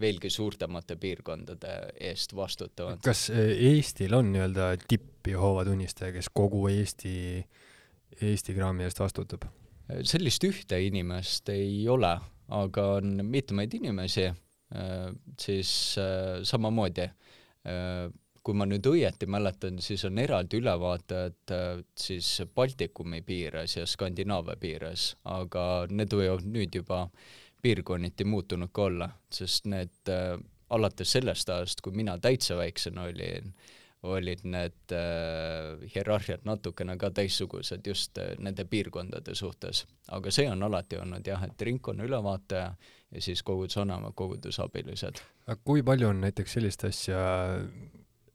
veelgi suurtemate piirkondade eest vastutavad. kas äh, Eestil on nii-öelda tipp Jehoova tunnistaja, kes kogu Eesti, Eesti kraami eest vastutab? sellist ühte inimest ei ole aga on mitmeid inimesi, äh, siis äh, samamoodi, äh, kui ma nüüd õieti mäletan, siis on eraldi ülevaatajad siis Baltikumi piires ja Skandinaavia piires, aga need võivad nüüd juba piirkonniti muutunud ka olla, sest need alates sellest ajast, kui mina täitsa väiksena olin, olid need äh, hierarhiad natukene ka teistsugused just äh, nende piirkondade suhtes. aga see on alati olnud jah, et ringkonna ülevaataja ja siis kogudusvanemad, kogudusabilised. aga kui palju on näiteks sellist asja,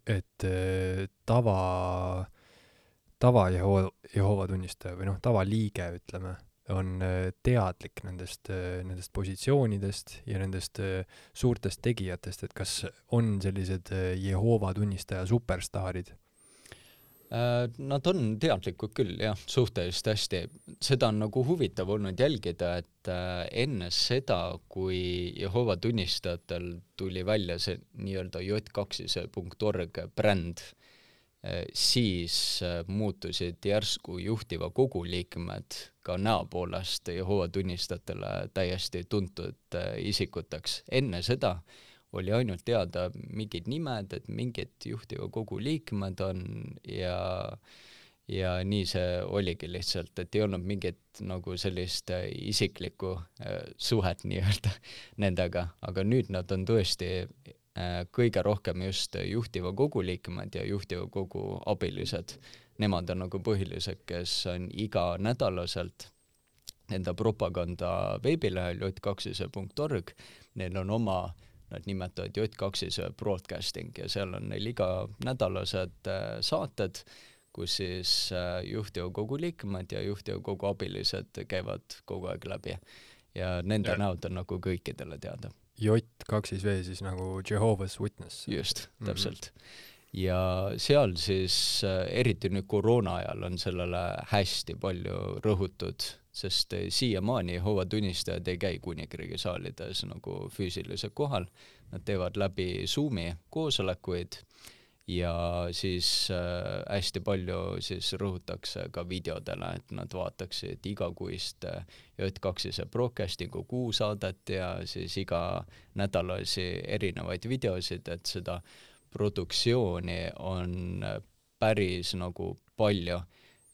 et äh, tava, tava Jehova, Jehova tunnistaja või noh, tavaliige, ütleme on äh, teadlik nendest, äh, nendest positsioonidest ja nendest äh, suurtest tegijatest, et kas on sellised Jehoova tunnistaja superstaarid? Nad on teadlikud küll jah, suhteliselt hästi. seda on nagu huvitav olnud jälgida, et enne seda, kui Jehoova tunnistajatel tuli välja see nii-öelda j2.org bränd, siis muutusid järsku juhtiva kogu liikmed ka näo poolest Jehova tunnistajatele täiesti tuntud äh, isikuteks. enne seda oli ainult teada mingid nimed, et mingid juhtiva kogu liikmed on ja ja nii see oligi lihtsalt, et ei olnud mingit nagu sellist äh, isiklikku äh, suhet nii-öelda nendega, aga nüüd nad on tõesti kõige rohkem just juhtiva kogu liikmed ja juhtiva kogu abilised nemad on nagu põhilised, kes on iganädalaselt enda propaganda veebilehel j2.org, neil on oma, nad nimetavad j2 broadcasting ja seal on neil iganädalased äh, saated, kus siis äh, juhtiva kogu liikmed ja juhtiva kogu abilised käivad kogu aeg läbi. ja nende ja. näod on nagu kõikidele teada. J kaks siis V siis nagu Jehovah's Witness. just, täpselt mm. -hmm ja seal siis äh, eriti nüüd koroona ajal on sellele hästi palju rõhutud, sest äh, siiamaani Jehova tunnistajad ei käi kuningriigi saalides nagu füüsiliselt kohal, nad teevad läbi Zoomi koosolekuid ja siis äh, hästi palju siis rõhutakse ka videodele, et nad vaataksid igakuist äh, J2-ise broadcasting'u kuusaadet ja siis iganädalasi erinevaid videosid, et seda äh, produktsiooni on päris nagu palju,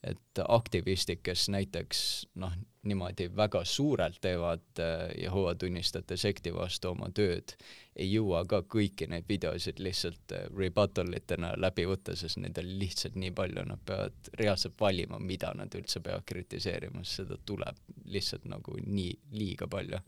et aktivistid, kes näiteks noh, niimoodi väga suurelt teevad äh, Jehova tunnistajate sekti vastu oma tööd, ei jõua ka kõiki neid videosid lihtsalt äh, rebuttal itena läbi võtta, sest neid on lihtsalt nii palju, nad peavad reaalselt valima, mida nad üldse peavad kritiseerima, sest seda tuleb lihtsalt nagu nii liiga palju.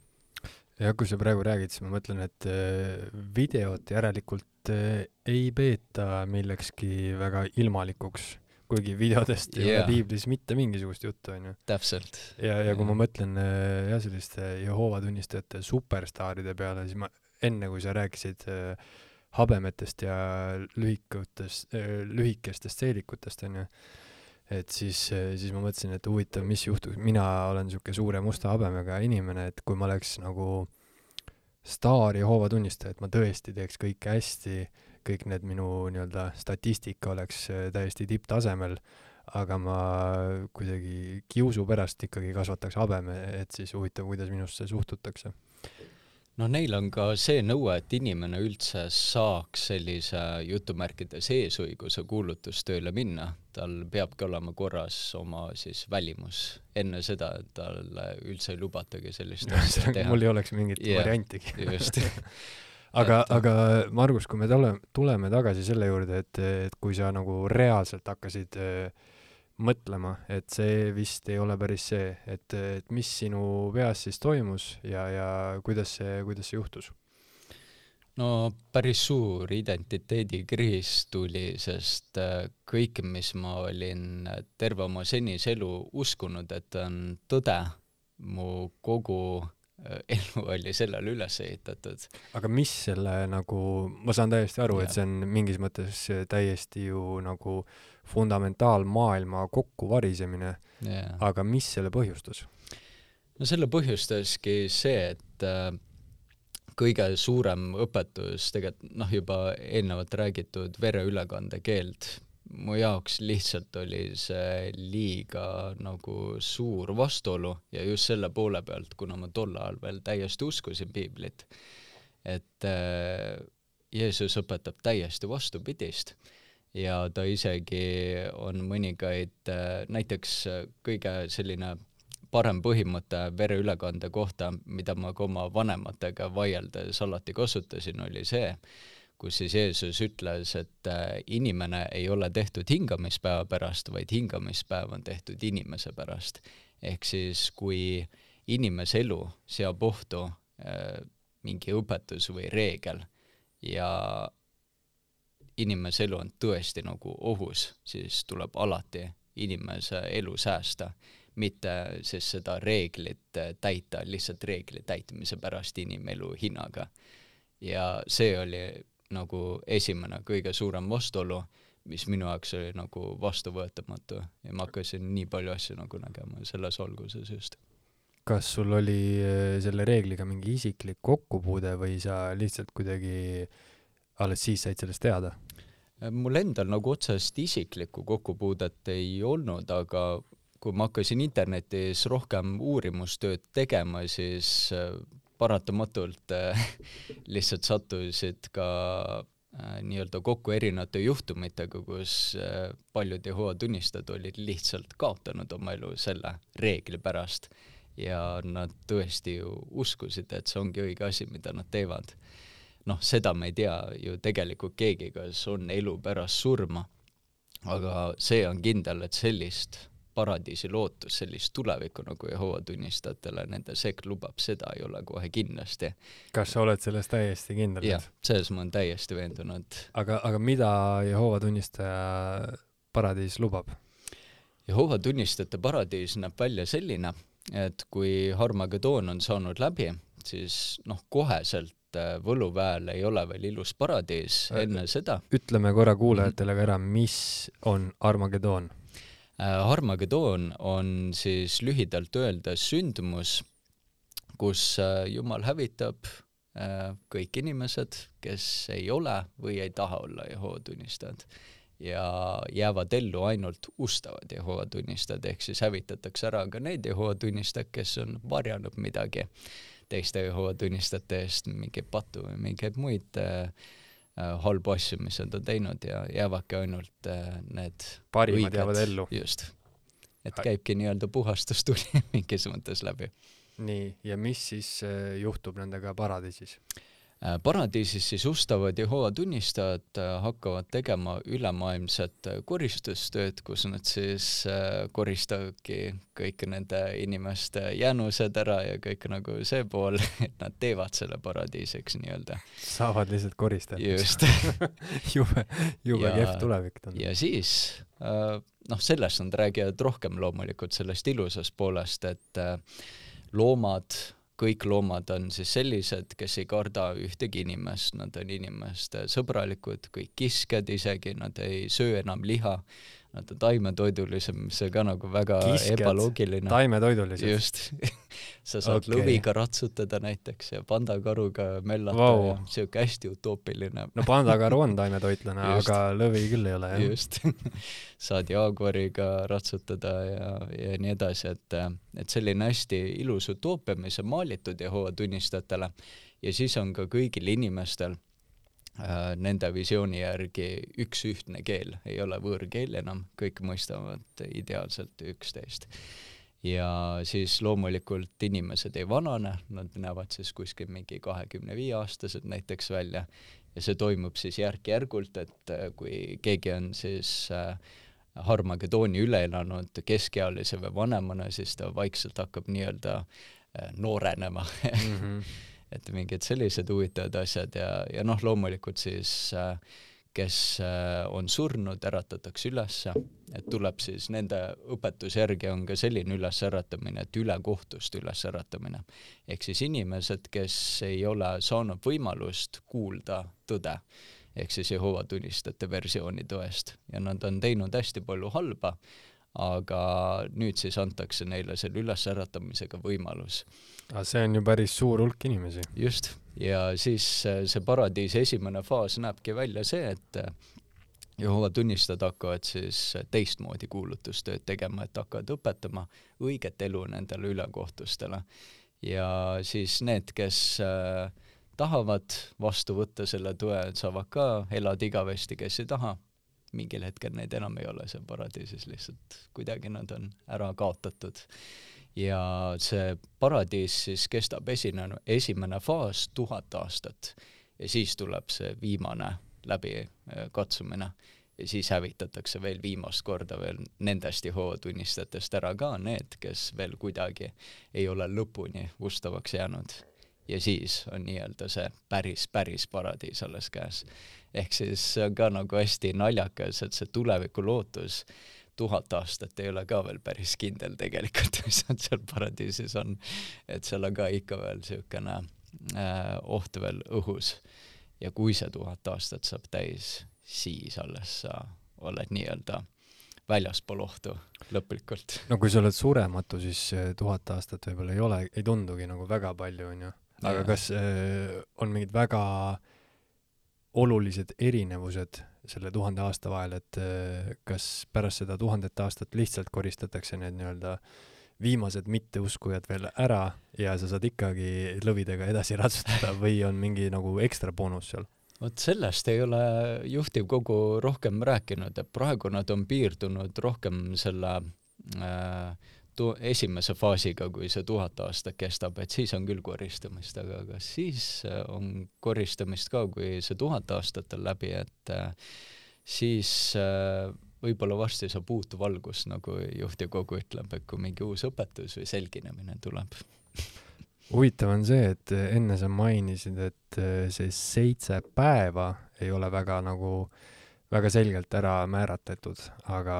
Jah, kui sa praegu räägid, siis ma mõtlen, et äh, videot järelikult ei peeta millekski väga ilmalikuks, kuigi videodest ei yeah. ole piiblis mitte mingisugust juttu, onju. täpselt. ja, ja kui ma mõtlen äh, jah, selliste Jehova tunnistajate superstaaride peale, siis ma enne, kui sa rääkisid habemetest ja lühikutest, lühikestest seelikutest, onju, et siis, siis ma mõtlesin, et huvitav, mis juhtuks, mina olen niisugune suure musta habemega inimene, et kui ma oleks nagu staar Jehova tunnistaja, et ma tõesti teeks kõike hästi, kõik need minu nii-öelda statistika oleks äh, täiesti tipptasemel, aga ma kuidagi kiusu pärast ikkagi kasvataks habeme, et siis huvitav, kuidas minusse suhtutakse noh, neil on ka see nõue, et inimene üldse saaks sellise jutumärkides eesõiguse kuulutustööle minna, tal peabki olema korras oma siis välimus. enne seda talle üldse ei lubatagi sellist asja teha. mul ei oleks mingit yeah, variantigi just aga, aga Margus, kui me tule, tuleme tagasi selle juurde, et, et kui sa nagu reaalselt hakkasid äh, mõtlema, et see vist ei ole päris see, et, et mis sinu peas siis toimus ja, ja kuidas see, kuidas see juhtus? no päris suur identiteedikriis tuli, sest äh, kõik, mis ma olin terve oma senise elu uskunud, et on tõde, mu kogu äh, elu oli sellele üles ehitatud. aga mis selle nagu, ma saan täiesti aru, et see on mingis mõttes täiesti ju nagu äh, fundamentaalmaailma kokkuvarisemine aga mis selle põhjustas? no selle põhjustaski see, et äh, kõige suurem õpetus tegelikult noh, juba eelnevalt räägitud vereülekandekeeld, mu jaoks lihtsalt oli see liiga nagu suur vastuolu ja just selle poole pealt, kuna ma tol ajal veel täiesti uskusin piiblit, et äh, Jeesus õpetab täiesti vastupidist. Ja ta isegi on mõningaid, äh, näiteks äh, kõige selline parem põhimõte vereülekande kohta, mida ma ka oma vanematega vaieldes alati kasutasin, oli see, kus siis Jeesus ütles, et äh, inimene ei ole tehtud hingamispäeva pärast, vaid hingamispäev on tehtud inimese pärast. ehk siis, kui inimese elu seab ohtu mingi õpetus või reegel ja inimese elu on tõesti nagu ohus, siis tuleb alati inimese elu säästa, mitte siis seda reeglit täita lihtsalt reegli täitmise pärast inimelu hinnaga. ja see oli nagu esimene kõige suurem vastuolu, mis minu jaoks oli nagu vastuvõetamatu ja ma hakkasin nii palju asju nagu nägema selles valguses just. kas sul oli eh, selle reegliga mingi isiklik kokkupuude või sa lihtsalt kuidagi äh, alles siis said sellest teada? mul endal nagu otsest isiklikku kokkupuudet ei olnud, aga kui ma hakkasin internetis rohkem uurimustööd tegema, siis äh, paratamatult äh, lihtsalt sattusid ka äh, nii-öelda kokku erinevate juhtumitega, kus paljud Jehova tunnistajad olid lihtsalt kaotanud oma elu selle reegli pärast ja nad tõesti ju uskusid, et see ongi õige asi, mida nad teevad noh, seda me ei tea ju tegelikult keegi, kas on elu pärast surma. aga see on kindel, et sellist paradiisi lootust, sellist tulevikku nagu Jehova tunnistajatele nende sekt lubab, seda ei ole kohe kindlasti. kas sa oled selles täiesti kindel? jah, selles ma olen täiesti veendunud. aga, aga mida Jehova tunnistaja paradiis lubab? Jehova tunnistajate paradiis näeb välja selline, et kui Harmageddon on saanud läbi, siis noh, koheselt äh, Võluväel ei ole veel ilus paradiis enne seda. ütleme korra kuulajatele ka ära, mis on Armageddon? Äh, Armageddon on siis lühidalt öeldes sündmus, kus Jumal hävitab kõik inimesed, kes ei ole või ei taha olla Jehova tunnistajad ja jäävad ellu ainult ustavad Jehova tunnistajad, ehk siis hävitatakse ära ka need Jehova tunnistajad, kes on varjanud midagi teiste Jehova tunnistajate eest mingeid pattu või mingeid muid äh, äh, halbu asju, mis nad on teinud ja jäävadki ainult äh, need parimad jäävad ellu. just. et käibki nii-öelda puhastustuli mingis mõttes läbi. nii, ja mis siis äh, juhtub nendega paradiisis? Äh, paradiisis siis ustavad Jehova tunnistajad äh, hakkavad tegema ülemaailmset äh, koristustööd, kus nad siis koristavadki kõik nende inimeste jäänused ära ja kõik nagu see pool, et nad teevad selle paradiisiks nii-öelda. saavad lihtsalt koristajaks. just jube, jube kehv tulevik tundub. ja siis noh, sellest nad räägivad rohkem loomulikult, sellest ilusast poolest, et loomad kõik loomad on siis sellised, kes ei karda ühtegi inimest, nad on inimeste sõbralikud, kõik kiskjad isegi, nad ei söö enam liha, nad on taimetoidulised, mis on ka nagu väga Kiskjad, ebaloogiline. taimetoidulised? just sa saad okay. lõviga ratsutada näiteks ja pandakaruga möllata wow. ja siuke hästi utoopiline. no pandakaru on taimetoitlane aga lõvi küll ei ole, jah. just saad jaaguariga ratsutada ja, ja nii edasi, et, et selline hästi ilus utoopia, mis on maalitud Jehova tunnistajatele ja siis on ka kõigil inimestel nende visiooni järgi üks ühtne keel, ei ole võõrkeel enam, kõik mõistavad ideaalselt üksteist. ja siis loomulikult inimesed ei vanane, nad näevad siis kuskil mingi kahekümne viie aastased näiteks välja ja see toimub siis järk-järgult, et äh, kui keegi on siis äh, Harmagedooni üle elanud keskealise või vanemana, siis ta vaikselt hakkab nii-öelda äh, noorenema mm. -hmm. et mingid sellised huvitavad asjad ja, ja noh, loomulikult siis äh, kes äh, on surnud, äratatakse ülesse, et tuleb siis nende õpetuse järgi on ka selline ülesäratamine, et ülekohtust ülesäratamine. ehk siis inimesed, kes ei ole saanud võimalust kuulda tõde, ehk siis Jehova tunnistajate versiooni tõest ja nad on teinud hästi palju halba, aga nüüd siis antakse neile selle ülesäratamisega võimalus. Aga see on ju päris suur hulk inimesi. just ja siis äh, see paradiisi esimene faas näebki välja see, et äh, Jehova tunnistajad hakkavad siis teistmoodi kuulutustööd tegema, et hakkavad õpetama õiget elu nendele ülekohtustele. ja siis need, kes äh, tahavad vastu võtta selle tõe, saavad ka elada igavesti, kes ei taha, mingil hetkel neid enam ei ole seal paradiisis, lihtsalt kuidagi nad on ära kaotatud ja see paradiis siis kestab esine, esimene faas tuhat aastat ja siis tuleb see viimane läbikatsumine äh, ja siis hävitatakse veel viimast korda veel nendest Jehova tunnistajatest ära ka need, kes veel kuidagi ei ole lõpuni ustavaks jäänud. ja siis on nii-öelda see päris, päris paradiis alles käes. ehk siis see on ka nagu hästi naljakas, et see tuleviku lootus tuhat aastat ei ole ka veel päris kindel tegelikult, mis nad seal paradiisis on. et seal on ka ikka veel niisugune äh, oht veel õhus. ja kui see tuhat aastat saab täis, siis alles sa oled nii-öelda väljaspool ohtu lõplikult. no kui sa oled surematu, siis tuhat aastat võib-olla ei ole, ei tundugi nagu väga palju, onju. aga ja. kas äh, on mingid väga olulised erinevused selle tuhande aasta vahel, et äh, kas pärast seda tuhandet aastat lihtsalt koristatakse need nii-öelda viimased mitteuskujad veel ära ja sa saad ikkagi lõvidega edasi ratsutada või on mingi nagu ekstra boonus seal? vot sellest ei ole juhtivkogu rohkem rääkinud, et praegu nad on piirdunud rohkem selle äh, tu-, esimese faasiga, kui see tuhat aastat kestab, et siis on küll koristamist, aga kas siis äh, on koristamist ka, kui see tuhat aastat on läbi, et äh, siis äh, võib-olla varsti saab uut valgust, nagu juhtivkogu ütleb, et kui mingi uus õpetus või selginemine tuleb. Huvitav on see, et enne sa mainisid, et see seitse päeva ei ole väga nagu äh, väga selgelt ära määratletud, aga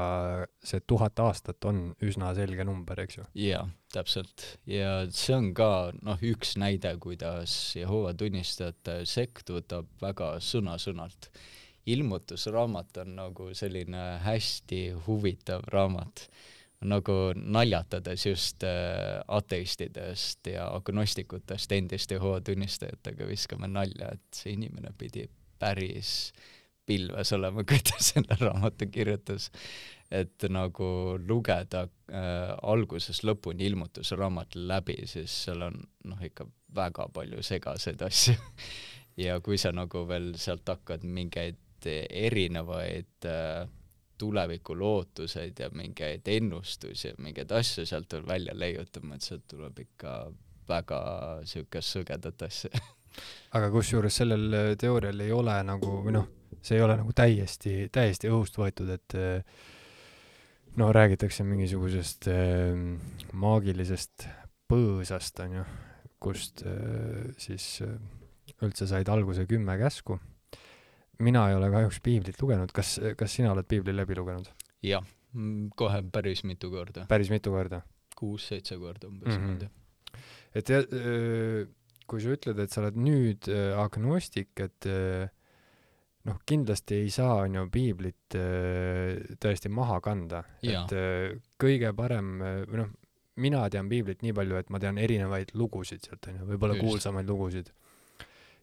see tuhat aastat on üsna selge number, eks ju? jaa, täpselt. ja see on ka noh, üks näide, kuidas Jehova tunnistajate sekt võtab väga sõna-sõnalt. ilmutusraamat on nagu selline hästi huvitav raamat nagu naljatades just äh, ateistidest ja agnostikutest, endiste Jehova tunnistajatega viskame nalja, et see inimene pidi päris äh, pilves olema, kui ta selle raamatu kirjutas. et nagu lugeda äh, algusest lõpuni ilmutusraamat läbi, siis seal on noh, ikka väga palju segaseid asju ja kui sa nagu veel sealt hakkad mingeid erinevaid äh, tulevikulootuseid ja mingeid ennustusi ja mingeid asju sealt veel välja leiutama, et sealt tuleb ikka väga siukest sõgedat asja aga kusjuures sellel teoorial ei ole nagu või noh see ei ole nagu täiesti, täiesti õhust võetud, et eh, no räägitakse mingisugusest äh, maagilisest põõsast, onju, kust äh, siis äh, üldse said alguse kümme käsku. mina ei ole kahjuks piiblit lugenud, kas, kas sina oled piibli läbi lugenud? jah, mm, kohe päris mitu korda. päris mitu korda? kuus-seitse korda umbes mm. -hmm. et ja, kui sa ütled, et sa oled nüüd agnostik, et noh, kindlasti ei saa, on ju, piiblit äh, tõesti maha kanda, et äh, kõige parem äh, või noh, mina tean piiblit nii palju, et ma tean erinevaid lugusid sealt, on ju, võib-olla kuulsamaid lugusid.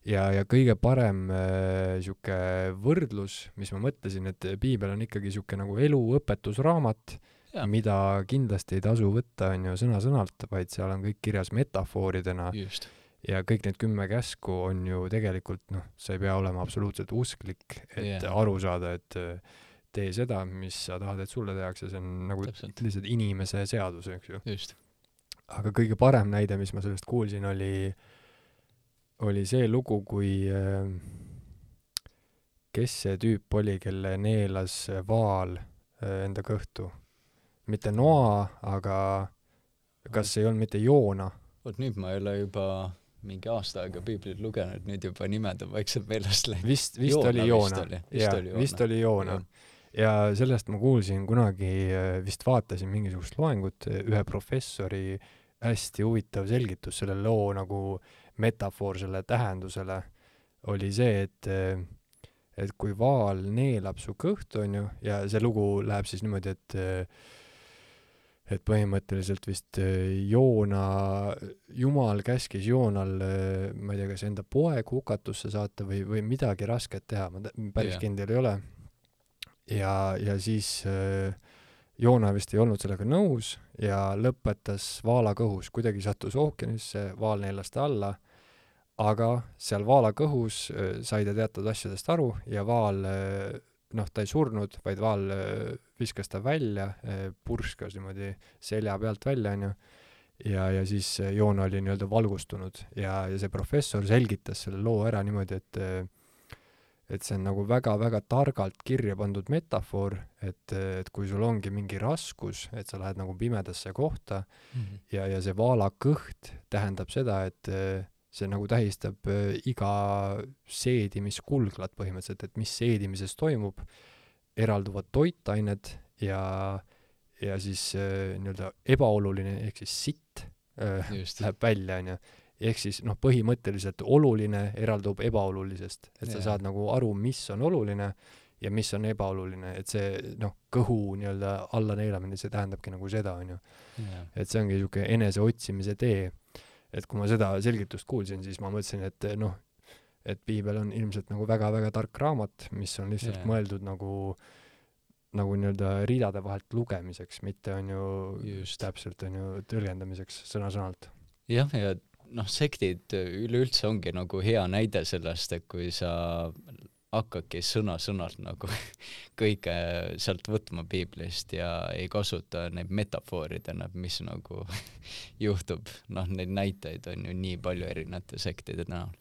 ja, ja kõige parem niisugune äh, võrdlus, mis ma mõtlesin, et piibel on ikkagi niisugune nagu eluõpetusraamat, mida kindlasti ei tasu võtta, on ju, sõna-sõnalt, vaid seal on kõik kirjas metafooridena just ja kõik need kümme käsku on ju tegelikult noh, sa ei pea olema absoluutselt usklik, et yeah. aru saada, et tee seda, mis sa tahad, et sulle tehakse, see on nagu Täpselt. lihtsalt inimese seadus, eks ju. aga kõige parem näide, mis ma sellest kuulsin, oli, oli see lugu, kui äh, kes see tüüp oli, kelle neelas vaal äh, enda kõhtu. mitte Noa, aga kas ei olnud mitte Joona? vot nüüd ma ei ole juba mingi aasta aega piiblit lugenud, nüüd juba nimed on vaikselt meelest läinud. vist, vist Joona oli Joona. jaa, oli Joona. vist oli Joona. ja sellest ma kuulsin kunagi, vist vaatasin mingisugust loengut, ühe professori hästi huvitav selgitus selle loo nagu metafoorsele tähendusele oli see, et et kui vaal neelab su kõhtu, onju, ja see lugu läheb siis niimoodi, et et põhimõtteliselt vist Joona, Jumal käskis Joonal, ma ei tea, kas enda poeg hukatusse saata või, või midagi rasket teha, ma päris Jah. kindel ei ole. ja, ja siis äh, Joona vist ei olnud sellega nõus ja lõpetas vaala kõhus, kuidagi sattus ookeanisse, vaal neelas ta alla, aga seal vaala kõhus äh, sai ta teatud asjadest aru ja vaal äh, noh, ta ei surnud, vaid vaal äh, viskas ta välja, purskas niimoodi selja pealt välja, onju, ja, ja siis äh, Joona oli nii-öelda valgustunud ja, ja see professor selgitas selle loo ära niimoodi, et äh, et see on nagu väga-väga targalt kirja pandud metafoor, et, et kui sul ongi mingi raskus, et sa lähed nagu pimedasse kohta Mhm. ja, ja see vaala kõht tähendab seda, et äh, see nagu tähistab äh, iga seedimiskulglat põhimõtteliselt, et mis seedimises toimub, eralduvad toitained ja, ja siis äh, nii-öelda ebaoluline ehk siis sitt äh, läheb välja, onju. ehk siis noh, põhimõtteliselt oluline eraldub ebaolulisest, et sa Jaa. saad nagu aru, mis on oluline ja mis on ebaoluline, et see noh, kõhu nii-öelda alla neelamine, see tähendabki nagu seda, onju et see ongi niisugune eneseotsimise tee. Et kui ma seda selgitust kuulsin, siis ma mõtlesin, et noh, et piibel on ilmselt nagu väga-väga tark raamat, mis on lihtsalt yeah. mõeldud nagu, nagu nii-öelda ridade vahelt lugemiseks, mitte on ju Just. täpselt on ju tõlgendamiseks sõna-sõnalt. jah, ja noh, sektid üleüldse ongi nagu hea näide sellest, et kui sa hakkadki sõna-sõnalt nagu kõike sealt võtma piiblist ja ei kasuta neid metafooridena, mis nagu juhtub, noh, neid näiteid on ju nii palju erinevate sektide näol.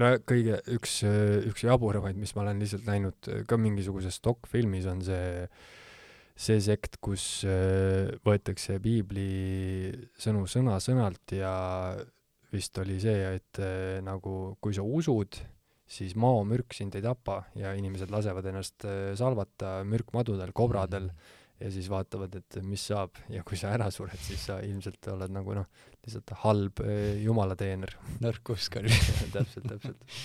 no kõige, üks, üks jaburamaid, mis ma olen lihtsalt näinud ka mingisuguses dokfilmis, on see see sekt, kus äh, võetakse piibli sõnu sõna-sõnalt ja vist oli see, et äh, nagu kui sa usud, siis maomürk sind ei tapa ja inimesed lasevad ennast äh, salvata mürkmadudel, kobradel ja siis vaatavad, et mis saab ja kui sa ära sured, siis sa ilmselt oled nagu noh, lihtsalt halb äh, jumalateener. nõrk usk on täpselt, täpselt.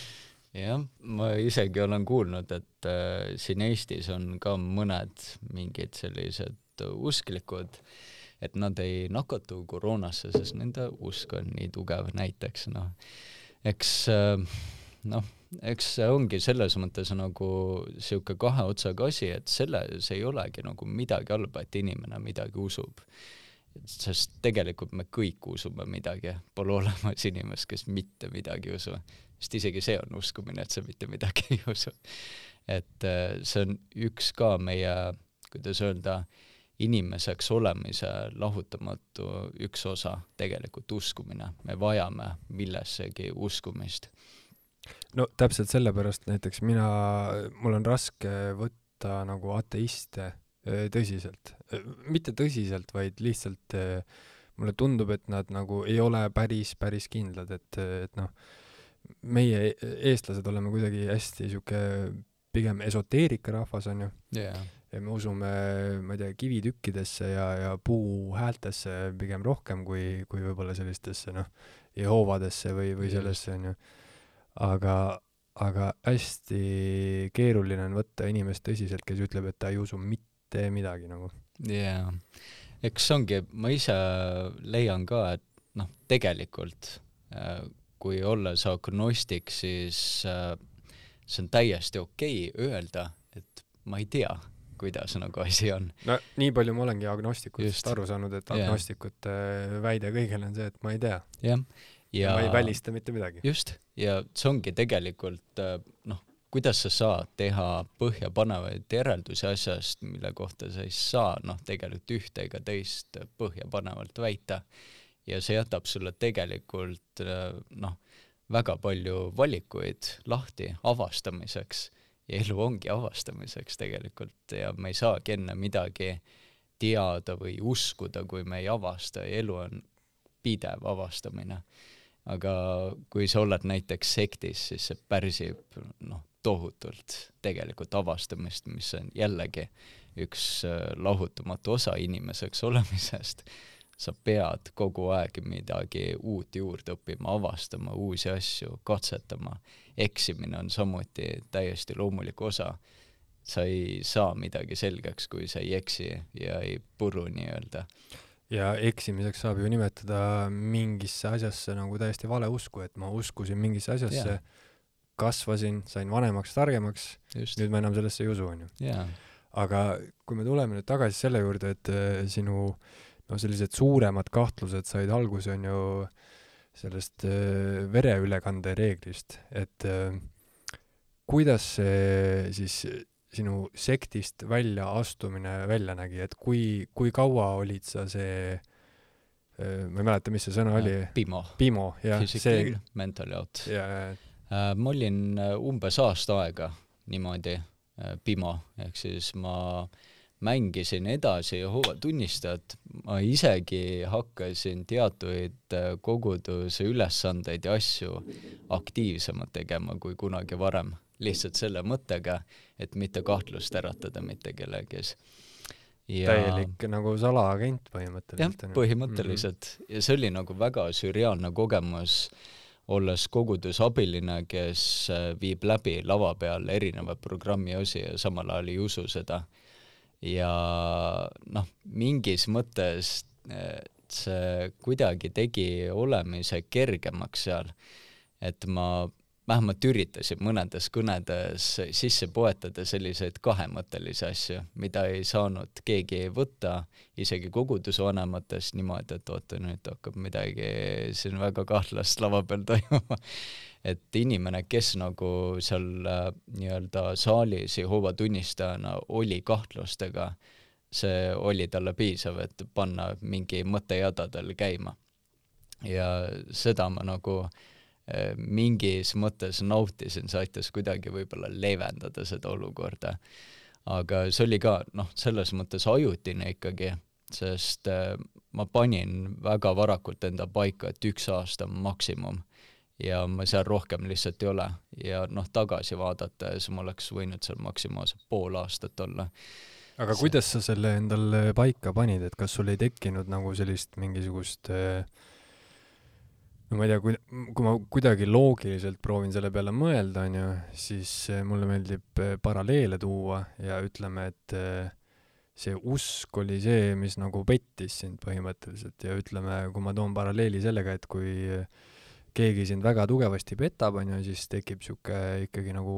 jah, ma isegi olen kuulnud, et äh, siin Eestis on ka mõned mingid sellised usklikud, et nad ei nakatu koroonasse, sest nende usk on nii tugev näiteks, noh. eks äh, noh, eks see ongi selles mõttes nagu sihuke kahe otsaga asi, et selles ei olegi nagu midagi halba, et inimene midagi usub. sest tegelikult me kõik usume midagi, pole olemas inimest, kes mitte midagi ei usu. sest isegi see on uskumine, et sa mitte midagi ei usu. et äh, see on üks ka meie, kuidas öelda, inimeseks olemise lahutamatu üks osa, tegelikult uskumine. me vajame millessegi uskumist no täpselt sellepärast näiteks mina, mul on raske võtta nagu ateiste öö, tõsiselt. mitte tõsiselt, vaid lihtsalt öö, mulle tundub, et nad nagu ei ole päris, päris kindlad, et, et noh, meie eestlased oleme kuidagi hästi sihuke pigem esoteerikarahvas onju yeah. ja me usume, ma ei tea, kivitükkidesse ja, ja puuhäältesse pigem rohkem kui, kui võib-olla sellistesse noh, Jehovadesse või, või sellesse onju aga, aga hästi keeruline on võtta inimest tõsiselt, kes ütleb, et ta ei usu mitte midagi nagu. jaa, eks ongi, ma ise leian ka, et noh, tegelikult äh, kui olles agnostik, siis äh, see on täiesti okei okay öelda, et ma ei tea, kuidas nagu asi on. no nii palju ma olengi agnostikutest aru saanud, et agnostikute väide kõigele on see, et ma ei tea. Jah, ja ma ei välista mitte midagi. just, ja see ongi tegelikult äh, noh, kuidas sa saad teha põhjapanevaid järeldusi asjast, mille kohta sa ei saa noh, tegelikult ühte ega teist põhjapanevalt väita. ja see jätab sulle tegelikult noh, väga palju valikuid lahti avastamiseks ja elu ongi avastamiseks tegelikult ja me ei saagi enne midagi teada või uskuda, kui me ei avasta ja elu on pidev avastamine. Aga kui sa oled näiteks sektis, siis see pärsib noh, tohutult tegelikult avastamist, mis on jällegi üks äh, lahutamatu osa inimeseks olemisest. sa pead kogu aeg midagi uut juurde õppima, avastama uusi asju, katsetama. eksimine on samuti täiesti loomulik osa sa ei saa midagi selgeks, kui sa ei eksi ja ei puru nii-öelda. Ja eksimiseks saab ju nimetada mingisse asjasse nagu täiesti vale usku, et ma uskusin mingisse asjasse, kasvasin, sain vanemaks, targemaks, nüüd ma enam sellesse ei usu, onju. aga kui me tuleme nüüd tagasi selle juurde, et äh, sinu no sellised suuremad kahtlused said alguse, on ju, sellest äh, vereülekande reeglist, et äh, kuidas see siis sinu sektist välja astumine välja nägi, et kui, kui kaua olid sa see ma ei mäleta, mis see sõna oli. Pimo. Pimo, jah. see. mental out. Äh, ma olin äh, umbes aasta aega niimoodi äh, Pimo, ehk siis ma mängisin edasi Jehoova tunnistajat, ma isegi hakkasin teatuid koguduse ülesandeid ja asju aktiivsemalt tegema kui kunagi varem lihtsalt selle mõttega, et mitte kahtlust äratada mitte kellegis ja täielik nagu salaagent põhimõtteliselt. jah, põhimõtteliselt mm. -hmm. ja see oli nagu väga sürreaalne kogemus, olles kogudusabiline, kes äh, viib läbi lava peal erinevaid programmi osi ja samal ajal ei usu seda. ja noh, mingis mõttes see kuidagi tegi olemise kergemaks seal, et ma vähemalt üritasin mõnedes kõnedes sisse poetada selliseid kahemõttelisi asju, mida ei saanud keegi võtta, isegi kogudusvanematest niimoodi, et oota, nüüd hakkab midagi siin väga kahtlast lava peal toimuma. et inimene, kes nagu seal äh, nii-öelda saalis Jehoova tunnistajana oli kahtlustega, see oli talle piisav, et panna mingi mõttejada tal käima. ja seda ma nagu Äh, mingis mõttes nautisin, see aitas kuidagi võib-olla leevendada seda olukorda. aga see oli ka noh, selles mõttes ajutine ikkagi, sest äh, ma panin väga varakult enda paika, et üks aasta maksimum ja ma seal rohkem lihtsalt ei ole ja noh, tagasi vaadates ma oleks võinud seal maksimaalselt pool aastat olla. aga see... kuidas sa selle endale paika panid, et kas sul ei tekkinud nagu sellist mingisugust äh, no ma ei tea, kui, kui ma kuidagi loogiliselt proovin selle peale mõelda, onju, siis eh, mulle meeldib eh, paralleele tuua ja ütleme, et eh, see usk oli see, mis nagu pettis sind põhimõtteliselt. Ja ütleme, kui ma toon paralleeli sellega, et kui keegi sind väga tugevasti petab, onju, siis tekib sihuke ikkagi nagu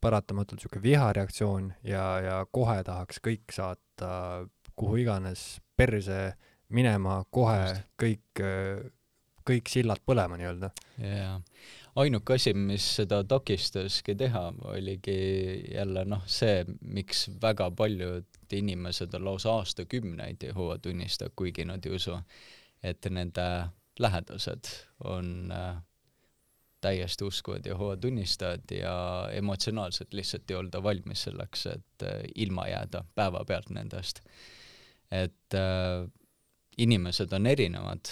paratamatult sihuke vihareaktsioon ja, ja kohe tahaks kõik saata kuhu iganes perse minema, kohe kõik kõik sillad põlema nii-öelda. jaa, ainuke asi, mis seda takistaski teha, oligi jälle noh, see, miks väga paljud inimesed on lausa aastakümneid Jehova tunnistajad, kuigi nad ei usu, et nende lähedased on äh, täiesti uskuvad Jehova tunnistajad ja emotsionaalselt lihtsalt ei olda valmis selleks, et äh, ilma jääda päevapealt nendest. et äh, inimesed on erinevad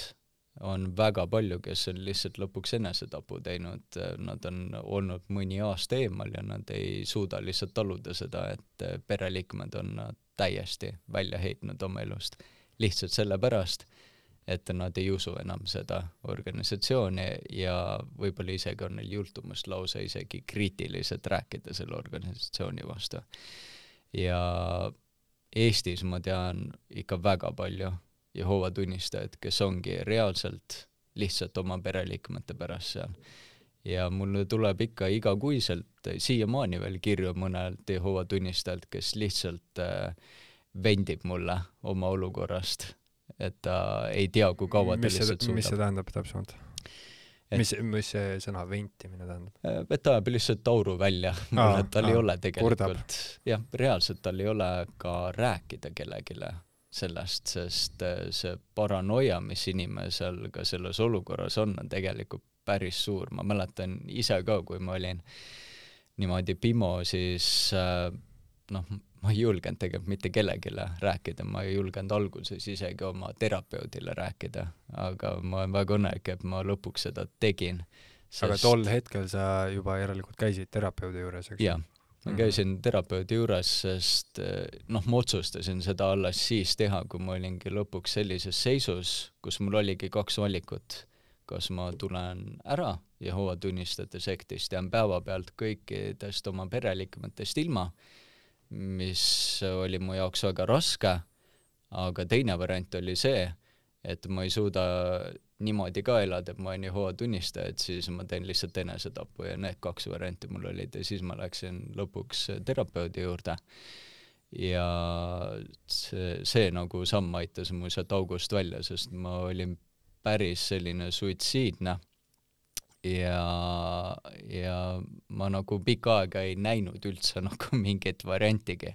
on väga palju, kes on lihtsalt lõpuks enesetapu teinud, nad on olnud mõni aasta eemal ja nad ei suuda lihtsalt taluda seda, et pereliikmed on nad täiesti välja heitnud oma elust. lihtsalt sellepärast, et nad ei usu enam seda organisatsiooni ja võib-olla isegi on neil jultumust lausa isegi kriitiliselt rääkida selle organisatsiooni vastu. ja Eestis ma tean ikka väga palju Jehova tunnistajad, kes ongi reaalselt lihtsalt oma pereliikmete pärast seal. ja mulle tuleb ikka igakuiselt siiamaani veel kirju mõnelt Jehova tunnistajalt, kes lihtsalt äh, vendib mulle oma olukorrast, et ta ei tea, kui kaua ta lihtsalt suudab. mis see tähendab täpsemalt? et mis, mis see sõna ventimine tähendab? et ta ajab lihtsalt tauru välja tal aa, ei ole tegelikult, jah, reaalselt tal ei ole ka rääkida kellelegi sellest, sest äh, see paranoia, mis inimesel ka selles olukorras on, on tegelikult päris suur, ma mäletan ise ka, kui ma olin niimoodi Pimo, siis äh, noh, ma ei julgenud tegelikult mitte kellelegi rääkida, ma ei julgenud alguses isegi oma terapeudile rääkida, aga ma olen väga õnnelik, et ma lõpuks seda tegin. Sest... aga tol hetkel sa juba järelikult käisid terapeudi juures, eks? jah, ma mhm. käisin terapeudi juures, sest noh, ma otsustasin seda alles siis teha, kui ma olingi lõpuks sellises seisus, kus mul oligi kaks valikut. kas ma tulen ära Jehova tunnistajate sektist, jään päevapealt kõikidest oma pereliikmetest ilma mis oli mu jaoks väga raske, aga teine variant oli see, et ma ei suuda niimoodi ka elada, et ma olen Jehova tunnistaja, et siis ma teen lihtsalt enesetapu ja need kaks varianti mul olid ja siis ma läksin lõpuks terapeudi juurde. ja see, see nagu samm aitas mu sealt august välja, sest ma olin päris selline suitsiidne ja, ja ma nagu pikka aega ei näinud üldse nagu mingit variantigi,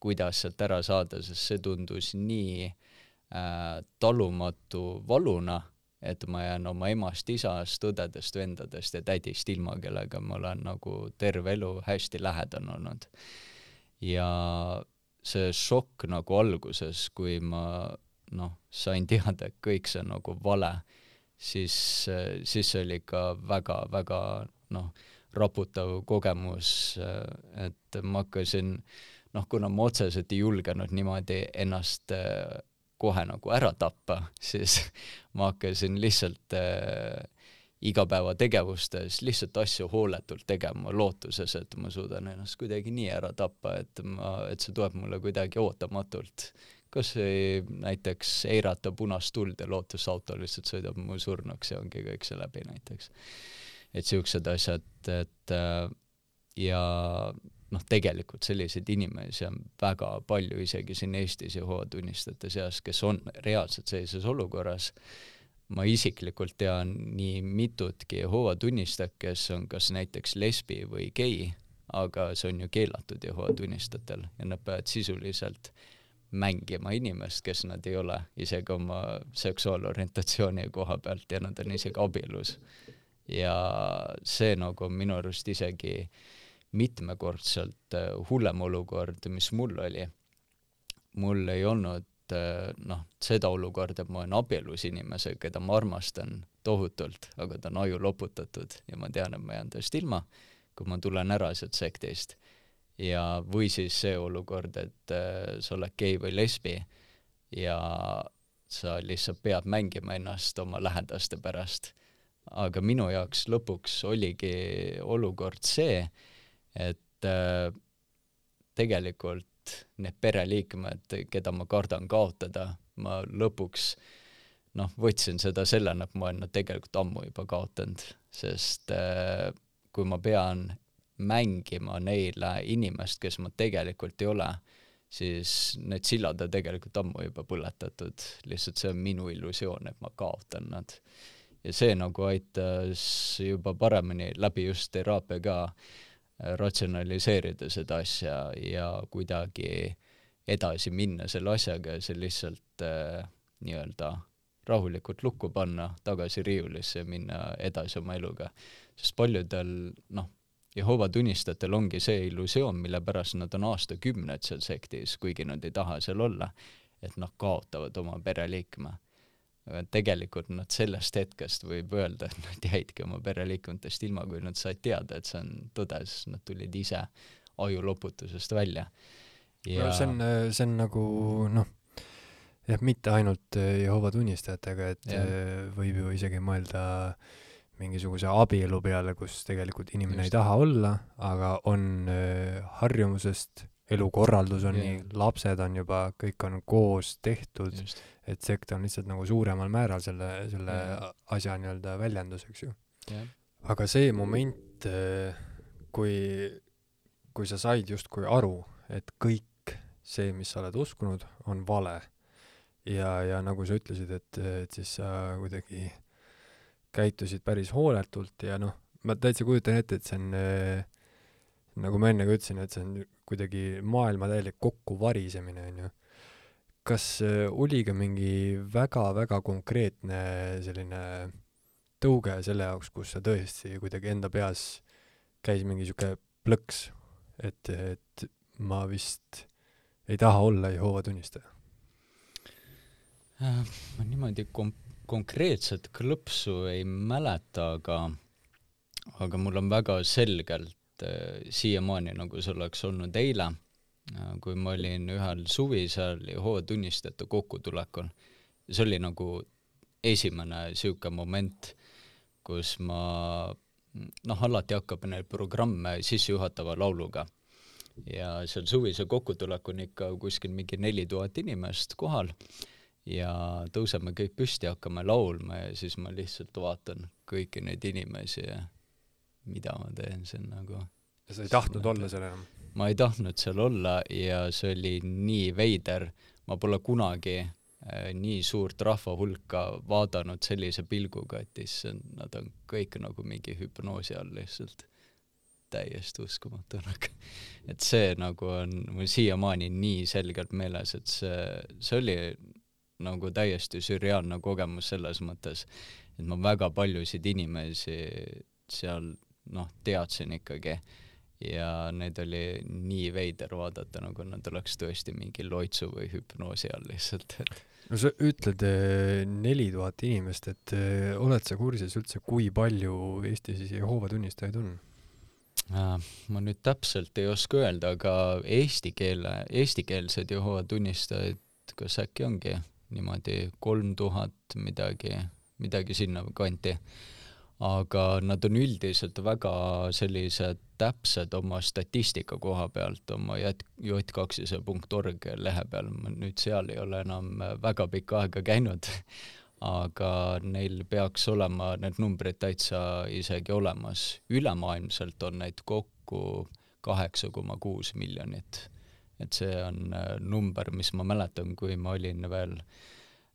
kuidas sealt ära saada, sest see tundus nii äh, talumatu valuna, et ma jään oma emast, isast, õdedest, vendadest ja tädist ilma, kellega ma olen nagu terve elu hästi lähedane olnud. ja see šokk nagu alguses, kui ma noh, sain teada, et kõik see on nagu vale siis, siis see oli ikka väga-väga noh, raputav kogemus, et ma hakkasin noh, kuna ma otseselt ei julgenud niimoodi ennast kohe nagu ära tappa, siis ma hakkasin lihtsalt äh, igapäevategevustes lihtsalt asju hooletult tegema, lootuses, et ma suudan ennast kuidagi nii ära tappa, et ma, et see tuleb mulle kuidagi ootamatult kas või näiteks eirata punast tuld ja lootes auto lihtsalt sõidab mu surnuks ja ongi kõik see läbi näiteks. et siuksed asjad, et äh, ja noh, tegelikult selliseid inimesi on väga palju isegi siin Eestis Jehova tunnistajate seas, kes on reaalselt sellises olukorras. ma isiklikult tean nii mitutki Jehova tunnistajat, kes on kas näiteks lesbi või gei, aga see on ju keelatud Jehova tunnistajatel ja nad peavad sisuliselt mängima inimest, kes nad ei ole, isegi oma seksuaalorientatsiooni koha pealt ja nad on isegi abielus. ja see nagu on minu arust isegi mitmekordselt äh, hullem olukord, mis mul oli. mul ei olnud äh, noh, seda olukorda, et ma olen abielus inimesega, keda ma armastan tohutult, aga ta on aju loputatud ja ma tean, et ma jään tast ilma, kui ma tulen ära sealt sektist ja, või siis see olukord, et äh, sa oled gei või lesbi ja sa lihtsalt pead mängima ennast oma lähedaste pärast. aga minu jaoks lõpuks oligi olukord see, et äh, tegelikult need pereliikmed, keda ma kardan kaotada, ma lõpuks noh, võtsin seda sellena, et ma olen nad tegelikult ammu juba kaotanud, sest äh, kui ma pean mängima neile inimest, kes ma tegelikult ei ole, siis need sillad on tegelikult ammu juba põletatud, lihtsalt see on minu illusioon, et ma kaotan nad. ja see nagu aitas juba paremini läbi just teraapia ka ratsionaliseerida seda asja ja kuidagi edasi minna selle asjaga ja see lihtsalt äh, nii-öelda rahulikult lukku panna, tagasi riiulisse minna edasi oma eluga. sest paljudel noh, Jehova tunnistajatel ongi see illusioon, mille pärast nad on aastakümneid seal sektis, kuigi nad ei taha seal olla, et nad kaotavad oma pereliikme. Tegelikult nad sellest hetkest võib öelda, et nad jäidki oma pereliikmetest ilma, kui nad said teada, et see on tõde, sest nad tulid ise ajuloputusest välja. ja no see on, see on nagu noh, jah, mitte ainult Jehova tunnistajatega, et ja. võib ju isegi mõelda äh, mingisuguse abielu peale, kus tegelikult inimene Just. ei taha olla, aga on äh, harjumusest, elukorraldus on yeah. nii, lapsed on juba, kõik on koos tehtud, et sekt on lihtsalt nagu suuremal määral selle, selle yeah. asja nii-öelda väljendus, eks ju. Yeah.. aga see moment äh,, kui, kui sa said justkui aru, et kõik see, mis sa oled uskunud, on vale. Ja, ja nagu sa ütlesid, et, et siis sa kuidagi käitusid päris hooletult ja noh, ma täitsa kujutan ette, et see on äh, nagu ma enne ka ütlesin, et see on kuidagi maailma täielik kokkuvarisemine, onju. kas äh, oli ka mingi väga-väga konkreetne selline tõuge selle jaoks, kus sa tõesti kuidagi enda peas käis mingi sihuke plõks, et, et ma vist ei taha olla Jehoova tunnistaja? Äh, ma niimoodi kom-, konkreetset klõpsu ei mäleta, aga aga mul on väga selgelt äh, siiamaani, nagu see oleks olnud eile äh,, kui ma olin ühel suvisel Jehoova tunnistajate kokkutulekul. see oli nagu esimene niisugune moment, kus ma noh, alati hakkab neid programme sissejuhatava lauluga ja seal suvise kokkutulek on ikka kuskil mingi neli tuhat inimest kohal ja tõuseme kõik püsti, hakkame laulma ja siis ma lihtsalt vaatan kõiki neid inimesi ja mida ma teen, see on nagu ja sa ei tahtnud nagu, olla seal enam? ma ei tahtnud seal olla ja see oli nii veider, ma pole kunagi äh, nii suurt rahva hulka vaadanud sellise pilguga, et issand, nad on kõik nagu mingi hüpnoosi all lihtsalt täiesti uskumatu nagu. et see nagu on mul siiamaani nii selgelt meeles, et see, see oli nagu täiesti sürreaalne kogemus selles mõttes, et ma väga paljusid inimesi seal noh, teadsin ikkagi ja neid oli nii veider vaadata, nagu nad oleks tõesti mingi loitsu või hüpnoosi all lihtsalt, et no sa ütled eh, neli tuhat inimest, et eh, oled sa kursis üldse, kui palju Eestis Jehoova tunnistajaid on? Äh, ma nüüd täpselt ei oska öelda, aga eesti keele, eestikeelsed Jehoova tunnistajaid, kas äkki ongi niimoodi kolm tuhat midagi, midagi sinnakanti. Aga nad on üldiselt väga sellised täpsed oma statistika koha pealt, oma jät-, j2.org lehe peal, ma nüüd seal ei ole enam väga pikka aega käinud aga neil peaks olema need numbrid täitsa isegi olemas. ülemaailmselt on neid kokku kaheksa koma kuus miljonit. et see on äh, number, mis ma mäletan, kui ma olin veel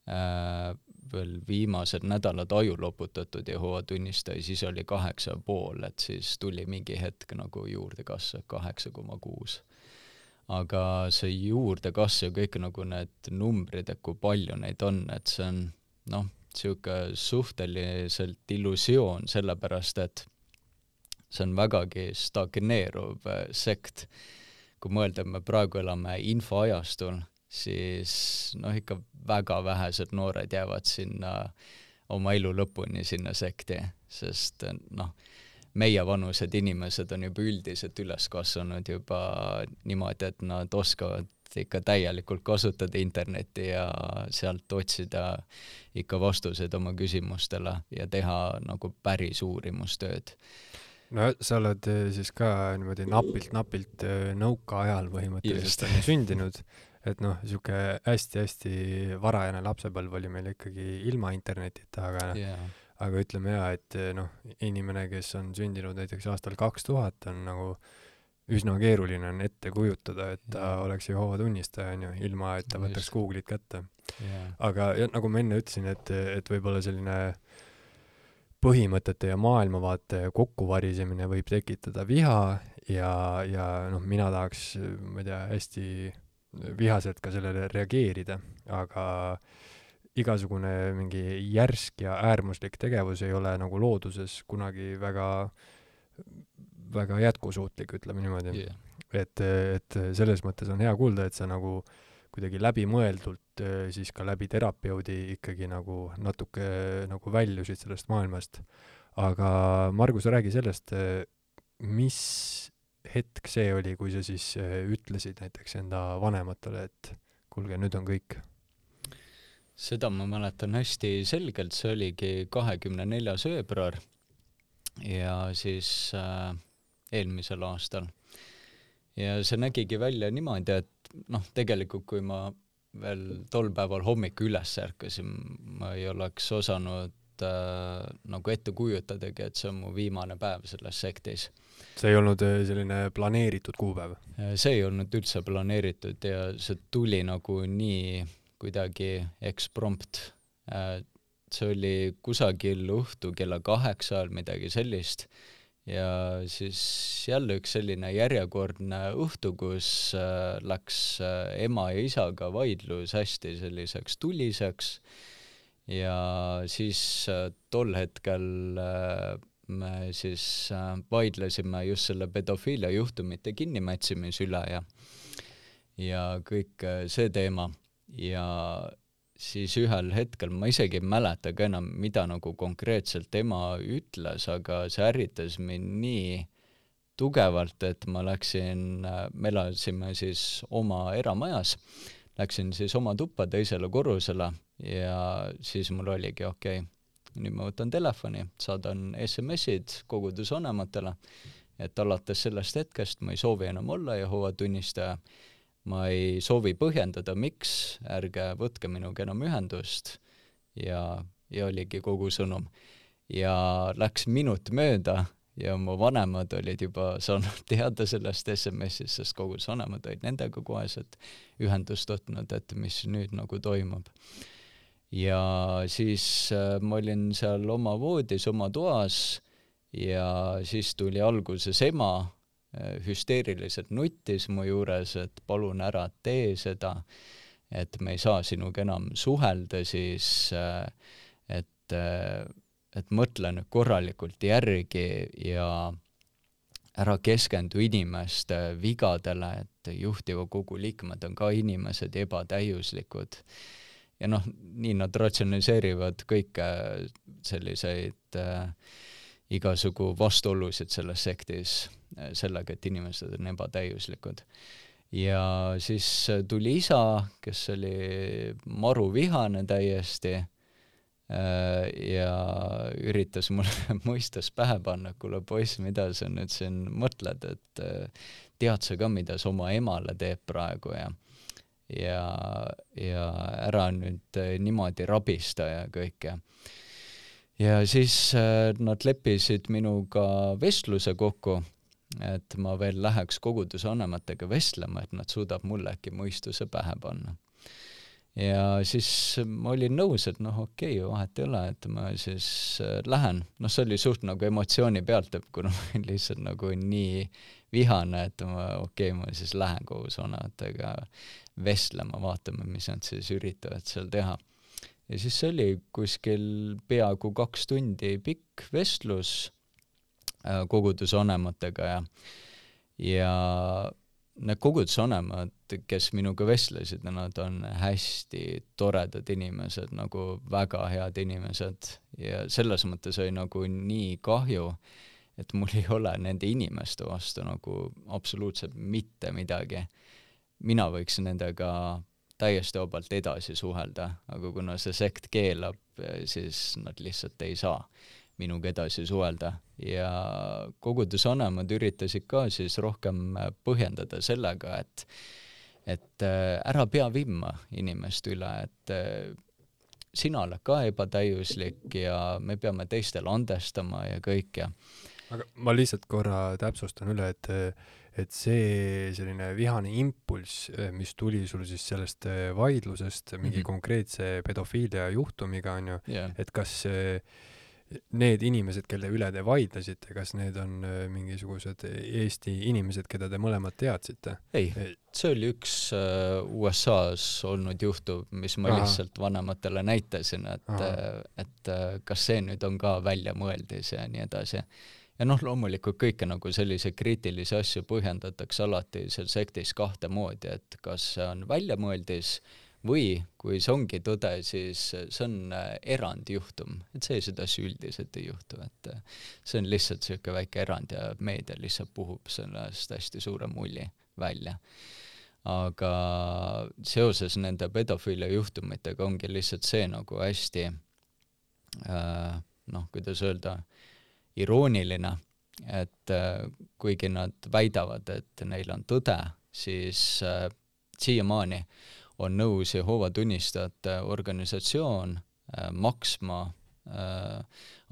äh, veel viimased nädalad aju loputatud Jehoova tunnistaja, siis oli kaheksa pool, et siis tuli mingi hetk nagu juurdekasv kaheksa koma kuus. aga see juurdekasv ja kõik nagu need numbrid, et kui palju neid on, et see on noh, niisugune suhteliselt illusioon, sellepärast et see on vägagi stagneeruv äh, sekt. kui mõelda, me praegu elame infoajastul, siis noh, ikka väga vähesed noored jäävad sinna oma elu lõpuni sinna sekti, sest noh, meievanused inimesed on juba üldiselt üles kasvanud juba niimoodi, et nad oskavad ikka täielikult kasutada internetti ja sealt otsida ikka vastuseid oma küsimustele ja teha nagu päris uurimustööd. no sa oled eh, siis ka niimoodi napilt-napilt eh, nõukaajal põhimõtteliselt on ju sündinud, et noh, sihuke hästi-hästi varajane lapsepõlv oli meil ikkagi ilma internetita, aga yeah. aga ütleme ja, et eh, noh, inimene, kes on sündinud näiteks aastal kaks tuhat, on nagu üsna keeruline on ette kujutada, et ta yeah. oleks Jehoova tunnistaja, onju, ilma et ta võtaks Google'it kätte yeah.. aga ja, nagu ma enne ütlesin, et, et võib-olla selline põhimõtete ja maailmavaate kokkuvarisemine võib tekitada viha ja, ja noh, mina tahaks, ma ei tea, hästi vihaselt ka sellele reageerida, aga igasugune mingi järsk ja äärmuslik tegevus ei ole nagu looduses kunagi väga väga jätkusuutlik, ütleme niimoodi yeah.. et, et selles mõttes on hea kuulda, et sa nagu kuidagi läbimõeldult siis ka läbi terapeudi ikkagi nagu natuke nagu väljusid sellest maailmast. aga Margus, räägi sellest, mis hetk see oli, kui sa siis ütlesid näiteks enda vanematele, et kuulge, nüüd on kõik? seda ma mäletan hästi selgelt, see oligi kahekümne neljas veebruar ja siis äh, eelmisel aastal. ja see nägigi välja niimoodi, et noh, tegelikult kui ma veel tol päeval hommikul üles ärkasin, ma ei oleks osanud äh, nagu ette kujutadagi, et see on mu viimane päev selles sektis. See ei olnud äh, selline planeeritud kuupäev? Äh, see ei olnud üldse planeeritud ja see tuli nagu nii kuidagi eksprompt äh,. see oli kusagil õhtu kella kaheksa ajal, midagi sellist, ja siis jälle üks selline järjekordne õhtu, kus läks ema ja isaga vaidlus hästi selliseks tuliseks ja siis tol hetkel me siis vaidlesime just selle pedofiilia juhtumite kinnimätsimise üle ja ja kõik see teema. Ja siis ühel hetkel, ma isegi ei mäleta ka enam, mida nagu konkreetselt tema ütles, aga see ärritas mind nii tugevalt, et ma läksin, me elasime siis oma eramajas, läksin siis oma tuppa teisele korrusele ja siis mul oligi okei okay,, nüüd ma võtan telefoni, saadan SMS-id kogudusvanematele, et alates sellest hetkest ma ei soovi enam olla Jehova tunnistaja ma ei soovi põhjendada, miks, ärge võtke minuga enam ühendust ja, ja oligi kogu sõnum. ja läks minut mööda ja mu vanemad olid juba saanud teada sellest SMS-ist, sest kogus vanemad olid nendega koheselt ühendust võtnud, et mis nüüd nagu toimub. Ja siis äh, ma olin seal oma voodis, oma toas ja siis tuli alguses ema Äh, hüsteeriliselt nuttis mu juures, et palun ära tee seda, et me ei saa sinuga enam suhelda, siis äh, et, et mõtle nüüd korralikult järgi ja ära keskendu inimeste vigadele, et juhtiva kogu liikmed on ka inimesed ja ebatäiuslikud. Ja noh, nii nad ratsionaliseerivad kõike selliseid äh, igasugu vastuolusid selles sektis äh, sellega, et inimesed on ebatäiuslikud. ja siis äh, tuli isa, kes oli maruvihane täiesti äh, ja üritas mulle mõistes pähe panna, kuule poiss, mida sa nüüd siin mõtled, et tead sa ka, mida sa oma emale teed praegu ja ja, ja ära nüüd niimoodi rabista ja kõike ja siis äh, nad leppisid minuga vestluse kokku, et ma veel läheks koguduse vanematega vestlema, et nad suudab mulle äkki mõistuse pähe panna. ja siis ma olin nõus, et noh, okei okay,, vahet ei ole, et ma siis äh, lähen, noh, see oli suht nagu emotsiooni pealt, et kuna ma olin lihtsalt nagu nii vihane, et ma okei okay,, ma siis lähen koos vanematega vestlema, vaatame, mis nad siis üritavad seal teha ja siis see oli kuskil peaaegu kaks tundi pikk vestlus äh, kogudusvanematega ja ja need kogudusvanemad, kes minuga vestlesid, nad on hästi toredad inimesed, nagu väga head inimesed ja selles mõttes oli nagu nii kahju, et mul ei ole nende inimeste vastu nagu absoluutselt mitte midagi. Mina võiks nendega täiesti vabalt edasi suhelda, aga kuna see sekt keelab, siis nad lihtsalt ei saa minuga edasi suhelda. Ja kogudusvanemad üritasid ka siis rohkem põhjendada sellega, et et äh, ära pea vimma inimeste üle, et äh, sina oled ka ebatäiuslik ja me peame teistele andestama ja kõik ja aga ma lihtsalt korra täpsustan üle, et et see selline vihane impulss, eh, mis tuli sul siis sellest eh, vaidlusest mingi mm -hmm. konkreetse pedofiilia juhtumiga, onju yeah., et kas need inimesed, kelle üle te vaidlesite, kas need on eh, mingisugused Eesti inimesed, keda te mõlemad teadsite? ei, see oli üks USA-s olnud juhtum, mis ma Aha. lihtsalt vanematele näitasin, et, et kas see nüüd on ka väljamõeldis ja nii edasi ja noh, loomulikult kõike nagu selliseid kriitilisi asju põhjendatakse alati seal sektis kahte moodi, et kas see on väljamõeldis või kui see ongi tõde, siis see on äh, erandjuhtum, et selliseid asju üldiselt ei juhtu, et äh, see on lihtsalt niisugune väike erand ja meedia lihtsalt puhub sellest hästi suure mulli välja. aga seoses nende pedofiilia juhtumitega ongi lihtsalt see nagu hästi äh, noh, kuidas öelda, irooniline, et äh, kuigi nad väidavad, et neil on tõde, siis äh, siiamaani on nõus Jehova tunnistajate organisatsioon äh, maksma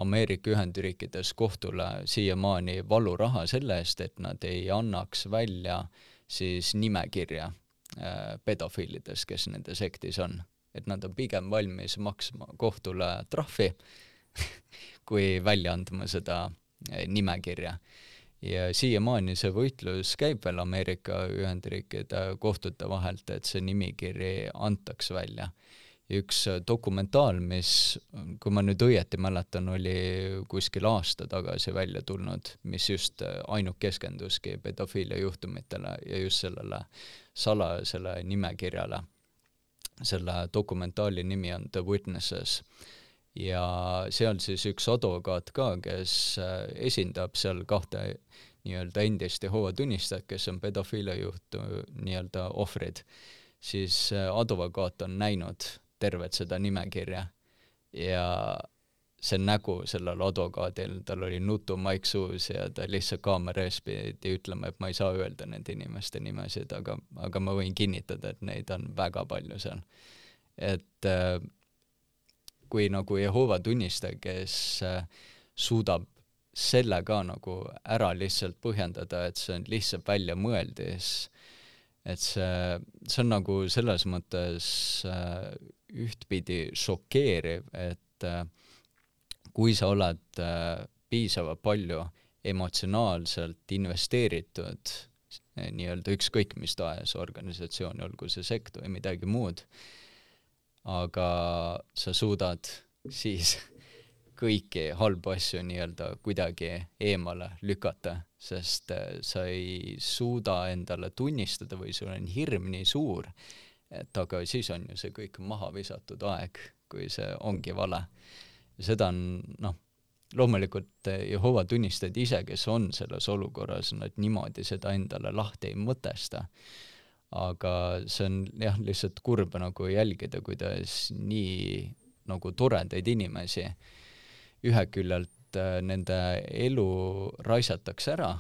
Ameerika Ühendriikides kohtule siiamaani valuraha selle eest, et nad ei annaks välja siis nimekirja pedofiilidest, kes nende sektis on. et nad on pigem valmis maksma kohtule trahvi kui välja andma seda eh, nimekirja. ja siiamaani see võitlus käib veel Ameerika Ühendriikide kohtute vahelt, et see nimikiri antaks välja üks dokumentaal, mis, kui ma nüüd õieti mäletan, oli kuskil aasta tagasi välja tulnud, mis just ainult keskenduski pedofiilia juhtumitele ja just sellele salajasele nimekirjale. selle dokumentaali nimi on The Witnesses ja seal siis üks advokaat ka, kes esindab seal kahte nii-öelda endist Jehova tunnistajat, kes on pedofiilia juhtu nii-öelda ohvrid, siis advokaat on näinud tervet seda nimekirja ja see nägu sellel advokaadil, tal oli nutumaik suus ja ta lihtsalt kaamera ees pidi ütlema, et ma ei saa öelda nende inimeste nimesid, aga, aga ma võin kinnitada, et neid on väga palju seal. et äh, kui nagu Jehova tunnistaja, kes äh, suudab selle ka nagu ära lihtsalt põhjendada, et see on lihtsalt väljamõeldis, et see, see on nagu selles mõttes äh, ühtpidi šokeeriv, et äh, kui sa oled piisavalt palju emotsionaalselt investeeritud nii-öelda ükskõik mis tahes organisatsiooni, olgu see sekt või midagi muud, aga sa suudad siis kõiki halbu asju nii-öelda kuidagi eemale lükata, sest sa ei suuda endale tunnistada või sul on hirm nii suur, et aga siis on ju see kõik maha visatud aeg, kui see ongi vale. seda on noh, loomulikult Jehova tunnistajad ise, kes on selles olukorras, nad niimoodi seda endale lahti ei mõtesta. Aga see on jah, lihtsalt kurb nagu jälgida, kuidas nii nagu toredaid inimesi ühelt küljelt äh, nende elu raisatakse ära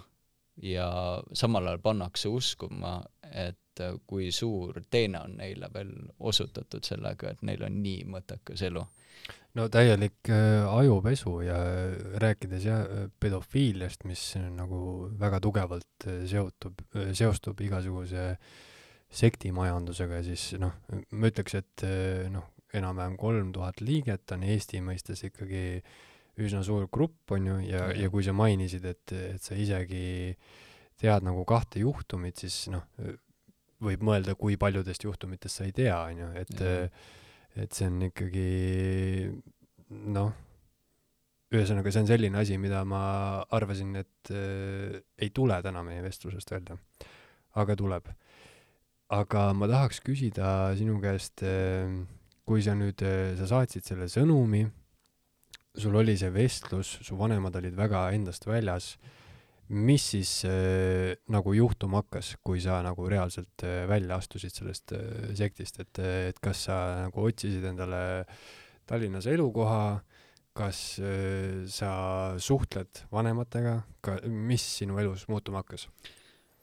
ja samal ajal pannakse uskuma, et äh, kui suur teene on neile veel osutatud sellega, et neil on nii mõttekas elu. no täielik äh, ajupesu ja rääkides jah, pedofiiliast, mis nagu väga tugevalt äh, seotub, äh, seostub igasuguse sektimajandusega, siis noh, ma ütleks, et äh, noh, enam-vähem kolm tuhat liiget on Eesti mõistes ikkagi üsna suur grupp, on ju, ja, ja kui sa mainisid, et, et sa isegi tead nagu kahte juhtumit, siis noh, võib mõelda, kui paljudest juhtumitest sa ei tea, on ju, et et see on ikkagi noh, ühesõnaga, see on selline asi, mida ma arvasin, et äh, ei tule täna meie vestlusest öelda. aga tuleb. Aga ma tahaks küsida sinu käest äh,, kui sa nüüd äh,, sa saatsid selle sõnumi, sul oli see vestlus, su vanemad olid väga endast väljas mis siis äh, nagu juhtuma hakkas, kui sa nagu reaalselt äh, välja astusid sellest sektist, et, et kas sa nagu otsisid endale Tallinnas elukoha, kas äh, sa suhtled vanematega, ka mis sinu elus muutuma hakkas?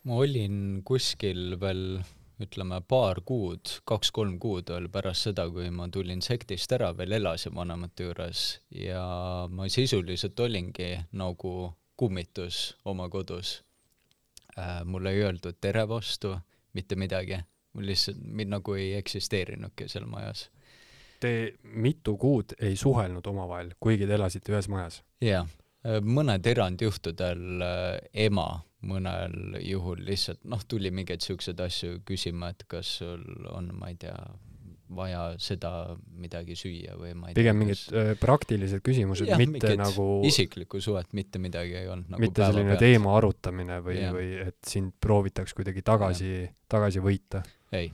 ma olin kuskil veel ütleme paar kuud, kaks-kolm kuud veel pärast seda, kui ma tulin sektist ära, veel elasin vanemate juures ja ma sisuliselt olingi nagu kummitus oma kodus äh,. mulle ei öeldud tere vastu, mitte midagi, mul lihtsalt, mind nagu ei eksisteerinudki seal majas. Te mitu kuud ei suhelnud omavahel, kuigi te elasite ühes majas? jah, äh, mõned erandjuhtudel äh, ema mõnel juhul lihtsalt noh, tuli mingeid siukseid asju küsima, et kas sul on, ma ei tea, vaja seda midagi süüa või ma ei pigem tea, mingid kas... Äh, praktilised küsimused, mitte nagu isiklikku suhet mitte midagi ei olnud nagu mitte selline pealt. teema arutamine või, või et sind proovitaks kuidagi tagasi, tagasi võita? ei,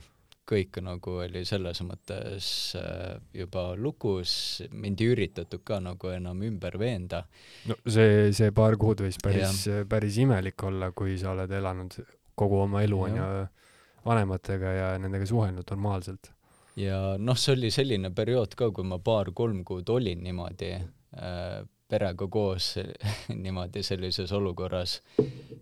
kõik nagu oli selles mõttes äh, juba lukus, mind ei üritatud ka nagu enam ümber veenda. no see, see paar kuud võis päris, päris imelik olla, kui sa oled elanud kogu oma elu, on ju, vanematega ja nendega suhelnud normaalselt ja noh, see oli selline periood ka, kui ma paar-kolm kuud olin niimoodi äh, perega koos niimoodi sellises olukorras,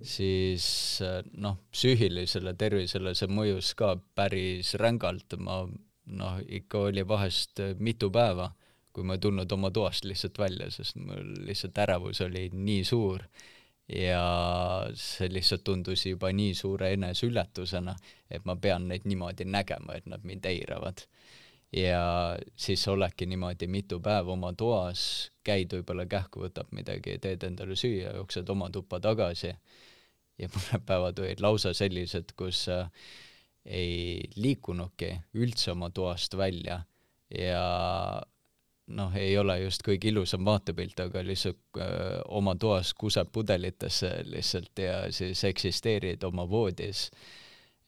siis äh, noh, psüühilisele tervisele see mõjus ka päris rängalt, ma noh, ikka oli vahest mitu päeva, kui ma ei tulnud oma toast lihtsalt välja, sest mul lihtsalt ärevus oli nii suur ja see lihtsalt tundus juba nii suure eneseületusena, et ma pean neid niimoodi nägema, et nad mind eiravad. Ja siis sa oledki niimoodi mitu päeva oma toas, käid võib-olla kähku, võtab midagi, teed endale süüa, jooksed oma tuppa tagasi ja mõned päevad olid lausa sellised, kus äh, ei liikunudki üldse oma toast välja ja noh, ei ole just kõige ilusam vaatepilt, aga lihtsalt öö, äh, oma toas kuseb pudelitesse lihtsalt ja siis eksisteerid oma voodis.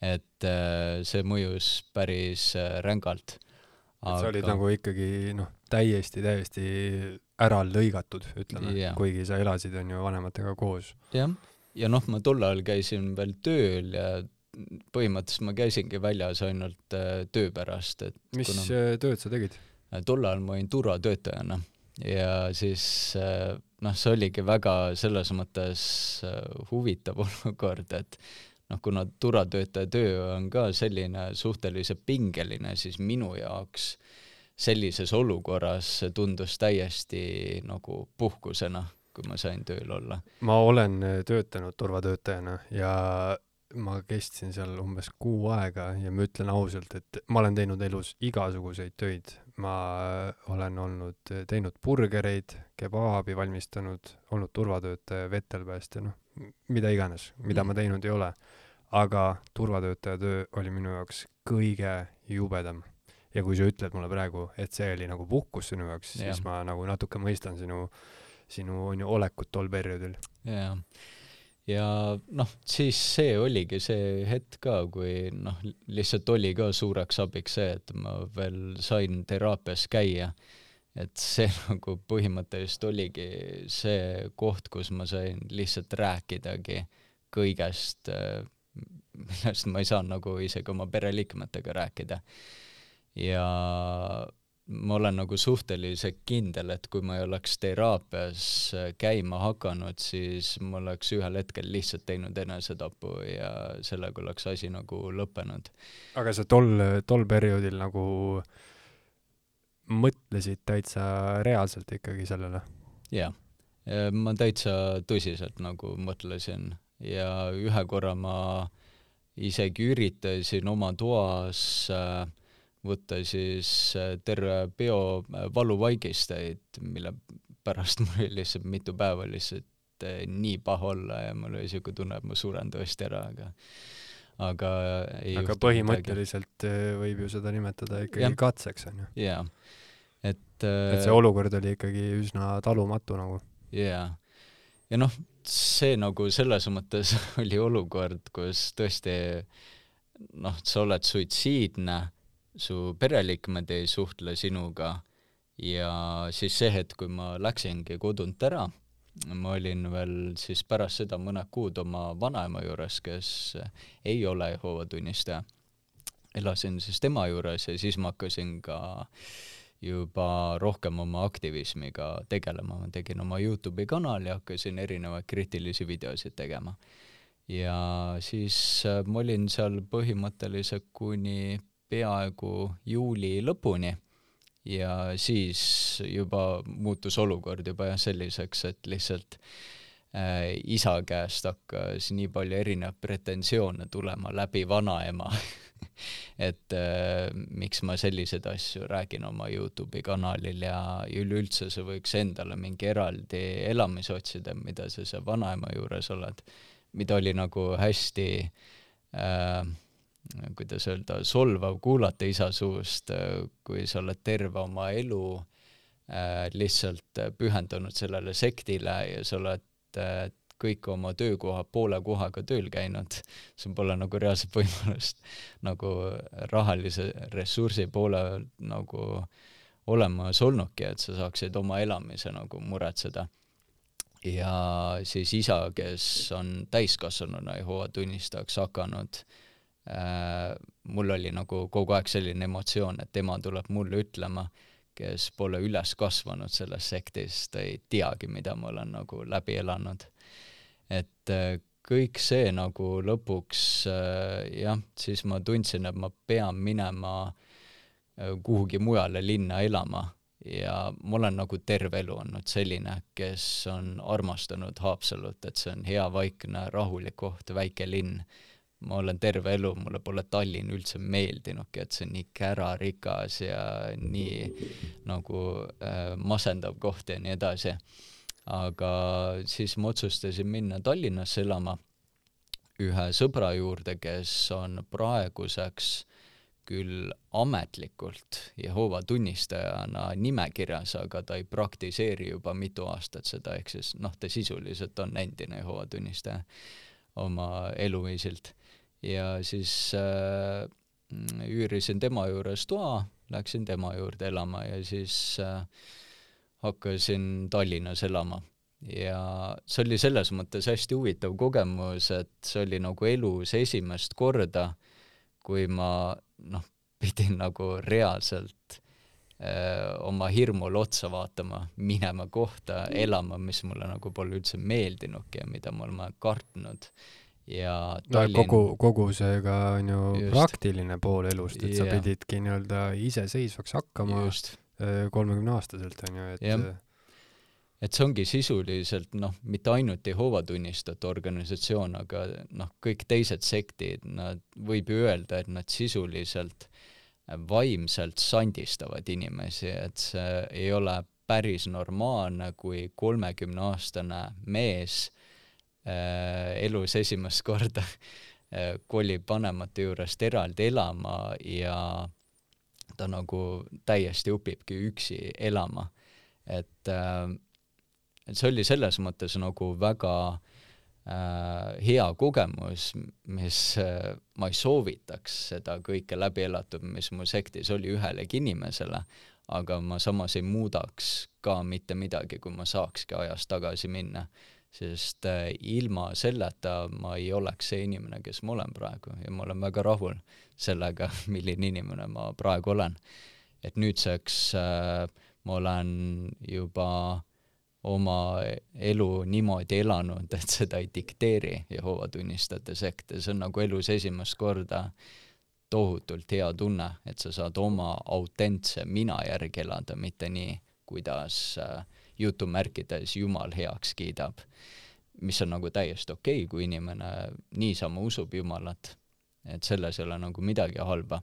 et öö, äh, see mõjus päris öö, rängalt. Aga... sa olid nagu ikkagi noh, täiesti, täiesti ära lõigatud, ütleme yeah., kuigi sa elasid, on ju, vanematega koos. jah, ja noh, ma tol ajal käisin veel tööl ja põhimõtteliselt ma käisingi väljas ainult äh, töö pärast, et mis kuna... Äh, tööd sa tegid? Äh, tol ajal ma olin turvatöötajana ja siis noh, see oligi väga selles mõttes huvitav olukord, et noh, kuna turvatöötaja töö on ka selline suhteliselt pingeline, siis minu jaoks sellises olukorras tundus täiesti nagu puhkusena kui ma sain tööl olla? ma olen äh, töötanud turvatöötajana ja ma kestsin seal umbes kuu aega ja ma ütlen ausalt, et ma olen teinud elus igasuguseid töid. ma äh, olen olnud, äh, teinud burgereid, kebaabi valmistanud, olnud turvatöötaja, vetelpäästja, noh, mida iganes, mida mm. ma teinud ei ole. aga turvatöötaja töö oli minu jaoks kõige jubedam ja kui sa ütled mulle praegu, et see oli nagu puhkus sinu jaoks, siis ma nagu natuke mõistan sinu sinu on ju olekut tol perioodil. jaa. ja noh, siis see oligi see hetk ka, kui noh, lihtsalt oli ka suureks abiks see, et ma veel sain teraapias käia. Et see nagu põhimõtteliselt oligi see koht, kus ma sain lihtsalt rääkidagi kõigest, millest ma ei saanud nagu isegi oma pereliikmetega rääkida. ja ma olen nagu suhteliselt kindel, et kui ma ei oleks teraapias äh, käima hakanud, siis ma oleks ühel hetkel lihtsalt teinud enesetapu ja sellega oleks asi nagu lõppenud. aga sa tol, tol perioodil nagu mõtlesid täitsa reaalselt ikkagi sellele? jah, ma täitsa tõsiselt nagu mõtlesin ja ühe korra ma isegi üritasin oma toas äh, võtta siis äh, terve peo äh, valuvaigisteid, mille pärast mul oli lihtsalt mitu päeva lihtsalt äh, nii paha olla ja mul oli niisugune tunne, et ma suren tõesti ära, aga aga ei aga põhimõtteliselt midagi. võib ju seda nimetada ikkagi ja. katseks, on ju? jaa. et et see olukord oli ikkagi üsna talumatu nagu. jaa. ja noh, see nagu selles mõttes oli olukord, kus tõesti noh, sa oled suitsiidne su pereliikmed ei suhtle sinuga ja siis see hetk, kui ma läksingi kodunt ära, ma olin veel siis pärast seda mõned kuud oma vanaema juures, kes ei ole Jehoova tunnistaja. elasin siis tema juures ja siis ma hakkasin ka juba rohkem oma aktivismiga tegelema, ma tegin oma Youtube'i kanali, hakkasin erinevaid kriitilisi videosid tegema. ja siis ma olin seal põhimõtteliselt kuni peaaegu juuli lõpuni ja siis juba muutus olukord juba jah selliseks, et lihtsalt äh, isa käest hakkas nii palju erinevaid pretensioone tulema läbi vanaema et äh, miks ma selliseid asju räägin oma Youtube'i kanalil ja üleüldse sa võiks endale mingi eraldi elamise otsida, mida sa seal vanaema juures oled, mida oli nagu hästi äh, kuidas öelda, solvav kuulata isa suust, kui sa oled terve oma elu äh, lihtsalt pühendunud sellele sektile ja sa oled äh, kõik oma töökohad poole kohaga tööl käinud, sul pole nagu reaalset võimalust nagu rahalise ressursi poole nagu olemas olnudki, et sa saaksid oma elamise nagu muretseda. ja siis isa, kes on täiskasvanuna Jehova tunnistajaks hakanud Äh, mul oli nagu kogu aeg selline emotsioon, et tema tuleb mulle ütlema, kes pole üles kasvanud selles sektis, ta ei teagi, mida ma olen nagu läbi elanud. et äh, kõik see nagu lõpuks äh, jah, siis ma tundsin, et ma pean minema kuhugi mujale linna elama ja ma olen nagu terve elu olnud selline, kes on armastanud Haapsalut, et see on hea, vaikne, rahulik koht, väike linn ma olen terve elu, mulle pole Tallinn üldse meeldinudki, et see on nii kärarikas ja nii nagu äh, masendav koht ja nii edasi. aga siis ma otsustasin minna Tallinnasse elama ühe sõbra juurde, kes on praeguseks küll ametlikult Jehova tunnistajana nimekirjas, aga ta ei praktiseeri juba mitu aastat seda, ehk siis noh, ta sisuliselt on endine Jehova tunnistaja oma eluviisilt ja siis äh, üürisin tema juures toa, läksin tema juurde elama ja siis äh, hakkasin Tallinnas elama. ja see oli selles mõttes hästi huvitav kogemus, et see oli nagu elus esimest korda, kui ma noh, pidin nagu reaalselt öö, äh, oma hirmule otsa vaatama, minema kohta elama, mis mulle nagu pole üldse meeldinudki ja mida ma olen kartnud ja Tallinn no, kogu, kogu see ka on ju just. praktiline pool elust, et yeah. sa pididki nii-öelda iseseisvaks hakkama äh, kolmekümneaastaselt, on ju, et yeah. et see ongi sisuliselt noh, mitte ainult Jehova tunnistajate organisatsioon, aga noh, kõik teised sektid, nad, võib ju öelda, et nad sisuliselt vaimselt sandistavad inimesi, et see ei ole päris normaalne, kui kolmekümneaastane mees Äh, elus esimest korda äh, kolib vanemate juurest eraldi elama ja ta nagu täiesti õpibki üksi elama. et, äh, et see oli selles mõttes nagu väga äh, hea kogemus, mis äh, ma ei soovitaks seda kõike läbi elatud, mis mu sektis oli ühelegi inimesele, aga ma samas ei muudaks ka mitte midagi, kui ma saakski ajas tagasi minna sest äh, ilma selleta ma ei oleks see inimene, kes ma olen praegu ja ma olen väga rahul sellega, milline inimene ma praegu olen. et nüüdseks äh, ma olen juba oma elu niimoodi elanud, et seda ei dikteeri Jehova tunnistajate sekt ja see on nagu elus esimest korda tohutult hea tunne, et sa saad oma autentse mina järgi elada, mitte nii, kuidas äh, jutumärkides Jumal heaks kiidab. mis on nagu täiesti okei okay,, kui inimene niisama usub Jumalat, et selles ei ole nagu midagi halba,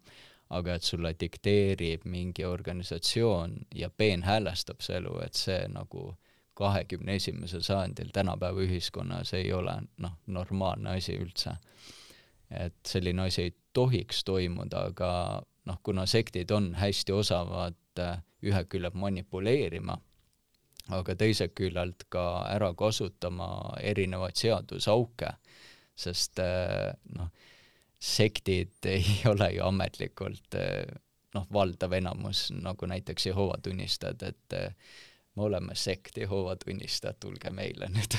aga et sulle dikteerib mingi organisatsioon ja peenhäälestab su elu, et see nagu kahekümne esimesel sajandil tänapäeva ühiskonnas ei ole noh, normaalne asi üldse. et selline asi ei tohiks toimuda, aga noh, kuna sektid on hästi osavad ühe külje manipuleerima aga teisest küljelt ka ära kasutama erinevaid seadusauke, sest eh, noh, sektid ei ole ju ametlikult eh, noh, valdav enamus, nagu näiteks Jehova tunnistajad, et eh, me oleme sekt Jehova tunnistajad, tulge meile nüüd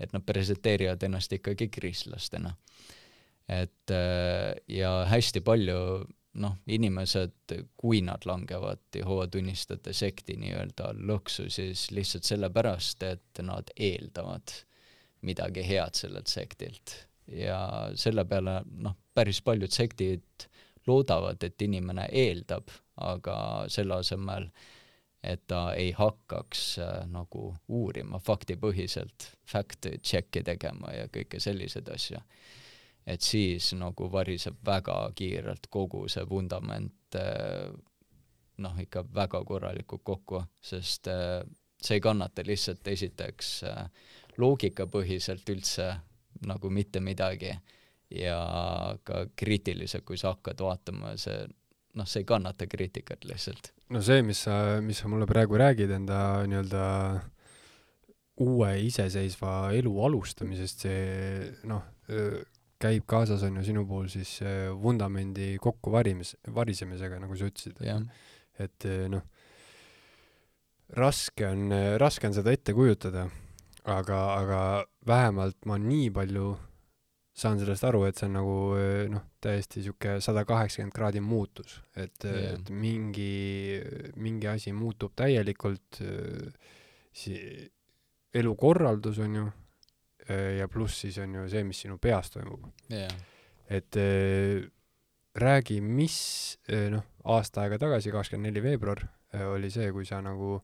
et nad presenteerivad ennast ikkagi kristlastena. et ja hästi palju noh, inimesed, kui nad langevad Jehova tunnistajate sekti nii-öelda lõksu, siis lihtsalt sellepärast, et nad eeldavad midagi head sellelt sektilt. ja selle peale noh, päris paljud sektid loodavad, et inimene eeldab, aga selle asemel, et ta ei hakkaks äh, nagu uurima faktipõhiselt, fact-check'i tegema ja kõike selliseid asju et siis nagu variseb väga kiirelt kogu see vundament eh, noh, ikka väga korralikult kokku, sest eh, see ei kannata lihtsalt esiteks eh, loogikapõhiselt üldse nagu mitte midagi ja ka kriitiliselt, kui sa hakkad vaatama, see noh, see ei kannata kriitikat lihtsalt. no see, mis sa, mis sa mulle praegu räägid enda nii-öelda uue iseseisva elu alustamisest, see noh, käib kaasas, on ju, sinu puhul siis vundamendi kokkuvarimis, varisemisega, nagu sa ütlesid. et noh, raske on, raske on seda ette kujutada, aga, aga vähemalt ma nii palju saan sellest aru, et see on nagu noh, täiesti sihuke sada kaheksakümmend kraadi muutus, et, et mingi, mingi asi muutub täielikult, si-, elukorraldus on ju, Äh, ja pluss siis on ju see, mis sinu peas toimub. Yeah.. et äh, räägi, mis äh, noh, aasta aega tagasi, kakskümmend neli veebruar äh, oli see, kui sa nagu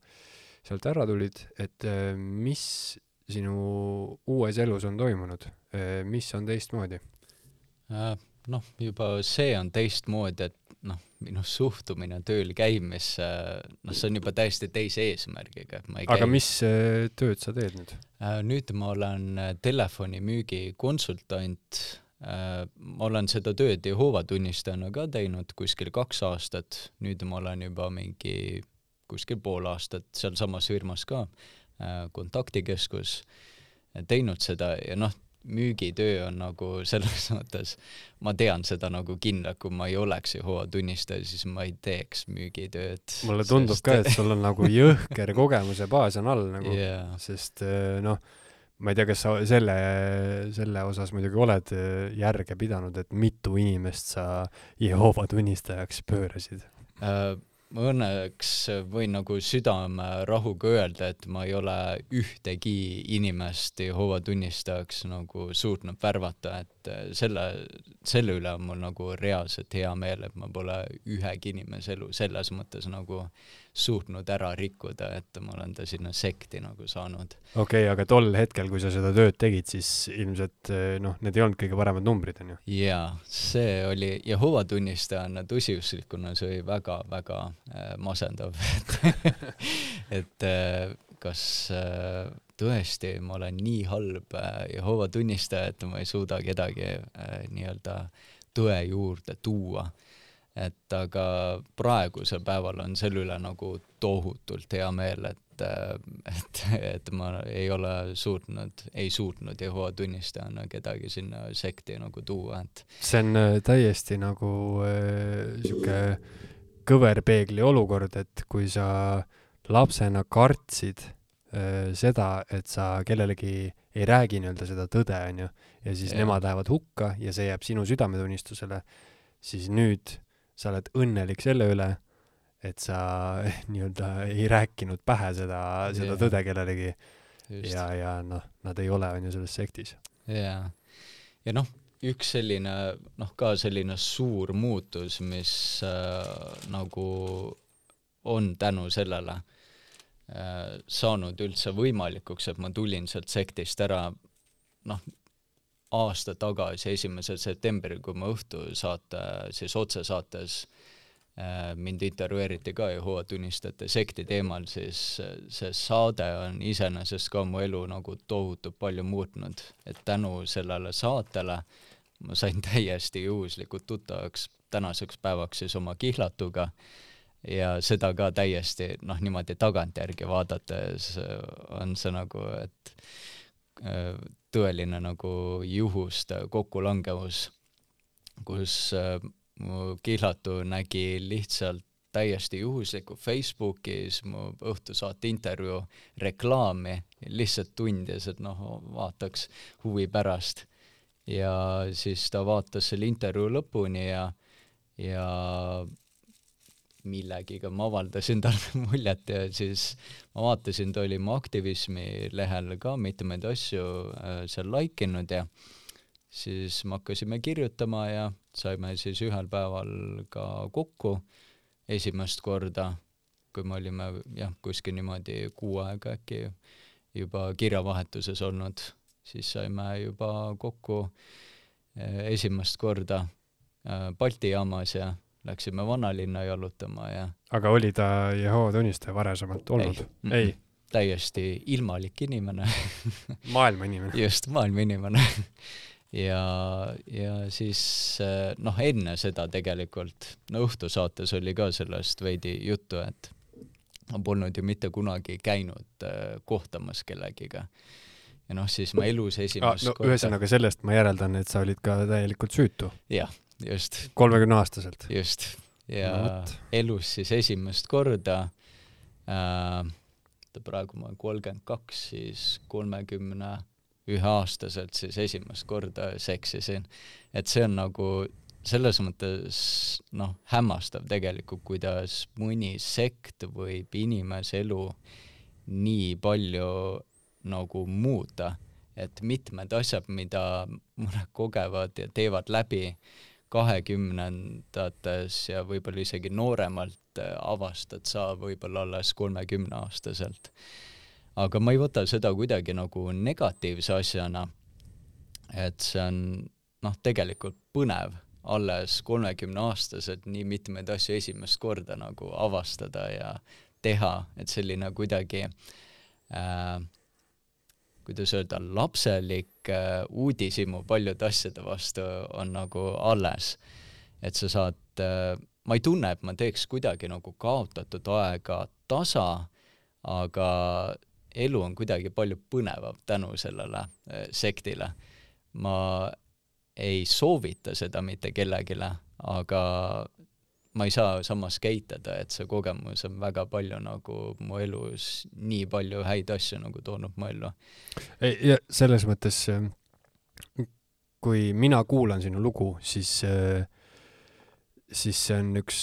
sealt ära tulid, et äh, mis sinu uues elus on toimunud? Äh,, mis on teistmoodi? Äh, noh, juba see on teistmoodi, et noh, minu suhtumine tööl käimisse, noh, see on juba täiesti teise eesmärgiga, et ma ei aga käi. mis äh, tööd sa teed nüüd? Äh, nüüd ma olen telefonimüügi konsultant, ma olen seda tööd Jehoova tunnistajana ka teinud kuskil kaks aastat, nüüd ma olen juba mingi kuskil pool aastat sealsamas firmas ka, kontaktikeskus, teinud seda ja noh, müügitöö on nagu selles mõttes, ma tean seda nagu kindlalt, kui ma ei oleks Jehoova tunnistaja, siis ma ei teeks müügitööd. mulle tundub sest... ka, et sul on nagu jõhker kogemuse baas on all nagu yeah., sest eh, noh, ma ei tea, kas sa selle, selle osas muidugi oled eh, järge pidanud, et mitu inimest sa Jehoova tunnistajaks pöörasid uh,? Ma õnneks võin nagu südamerahuga öelda, et ma ei ole ühtegi inimest Jehoova tunnistajaks nagu suutnud värvata, et selle, selle üle on mul nagu reaalselt hea meel, et ma pole ühegi inimese elu selles mõttes nagu suutnud ära rikkuda, et ma olen ta sinna sekti nagu saanud. okei okay,, aga tol hetkel, kui sa seda tööd tegid, siis ilmselt noh, need ei olnud kõige paremad numbrid, on ju? jaa, see oli, Jehova tunnistajana tõsiuslikuna see oli väga-väga äh, masendav et äh, kas äh, tõesti ma olen nii halb Jehova tunnistaja, et ma ei suuda kedagi äh, nii-öelda tõe juurde tuua et aga praegusel päeval on selle üle nagu tohutult hea meel, et, et, et ma ei ole suutnud, ei suutnud Jehova tunnistajana kedagi sinna sekti nagu tuua, et see on äh, täiesti nagu äh, kõverpeegli olukord, et kui sa lapsena kartsid äh, seda, et sa kellelegi ei räägi nii-öelda seda tõde, onju, ja siis ja. nemad lähevad hukka ja see jääb sinu südametunnistusele, siis nüüd sa oled õnnelik selle üle, et sa nii-öelda ei rääkinud pähe seda, seda yeah. tõde kellelegi. ja, ja noh, nad ei ole, on ju, selles sektis. jaa. ja noh, üks selline, noh, ka selline suur muutus, mis äh, nagu on tänu sellele äh, saanud üldse võimalikuks, et ma tulin sealt sektist ära, noh, aasta tagasi, esimesel septembril, kui ma õhtusaate, siis otsesaates äh, mind intervjueeriti ka Jehova tunnistajate sekti teemal, siis see saade on iseenesest ka mu elu nagu tohutult palju muutnud, et tänu sellele saatele ma sain täiesti juhuslikult tuttavaks tänaseks päevaks siis oma kihlatuga ja seda ka täiesti noh, niimoodi tagantjärgi vaadates on see nagu, et äh, tõeline nagu juhuste kokkulangevus, kus äh, mu kihlatu nägi lihtsalt täiesti juhuslikku Facebookis mu õhtusaate intervjuu reklaami, lihtsalt tundis, et noh, vaataks huvi pärast. ja siis ta vaatas selle intervjuu lõpuni ja, ja millegiga ma avaldasin talle muljet ja siis ma vaatasin, ta oli mu aktivismi lehel ka mitmeid asju äh, seal like inud ja siis me hakkasime kirjutama ja saime siis ühel päeval ka kokku esimest korda, kui me olime jah, kuskil niimoodi kuu aega äkki juba kirjavahetuses olnud, siis saime juba kokku äh, esimest korda äh, Balti jaamas ja läksime vanalinna jalutama ja aga oli ta Jehova tunnistaja varasemalt olnud? ei, ei.? täiesti ilmalik inimene maailma inimene just, maailma inimene ja, ja siis noh, enne seda tegelikult, no õhtusaates oli ka sellest veidi juttu, et ma polnud ju mitte kunagi käinud äh, kohtamas kellegiga. ja noh, siis ma elus esimest ah, no, korda ühesõnaga sellest ma järeldan, et sa olid ka täielikult süütu. jah just. kolmekümneaastaselt. just, ja no, elus siis esimest korda äh,, praegu ma olen kolmkümmend kaks, siis kolmekümne ühe aastaselt siis esimest korda seksisin. et see on nagu selles mõttes noh, hämmastav tegelikult, kuidas mõni sekt võib inimese elu nii palju nagu muuta, et mitmed asjad, mida mõned kogevad ja teevad läbi, kahekümnendates ja võib-olla isegi nooremalt äh, avastad sa võib-olla alles kolmekümneaastaselt. aga ma ei võta seda kuidagi nagu negatiivse asjana, et see on noh, tegelikult põnev alles kolmekümneaastaselt nii mitmeid asju esimest korda nagu avastada ja teha, et selline kuidagi äh, kuidas öelda, lapselik äh, uudishimu paljude asjade vastu on nagu alles. et sa saad äh,, ma ei tunne, et ma teeks kuidagi nagu kaotatud aega tasa, aga elu on kuidagi palju põnevam tänu sellele äh, sektile. ma ei soovita seda mitte kellelegi, aga ma ei saa samas käitada, et see kogemus on väga palju nagu mu elus nii palju häid asju nagu toonud mu ellu. ja selles mõttes, kui mina kuulan sinu lugu, siis, siis see on üks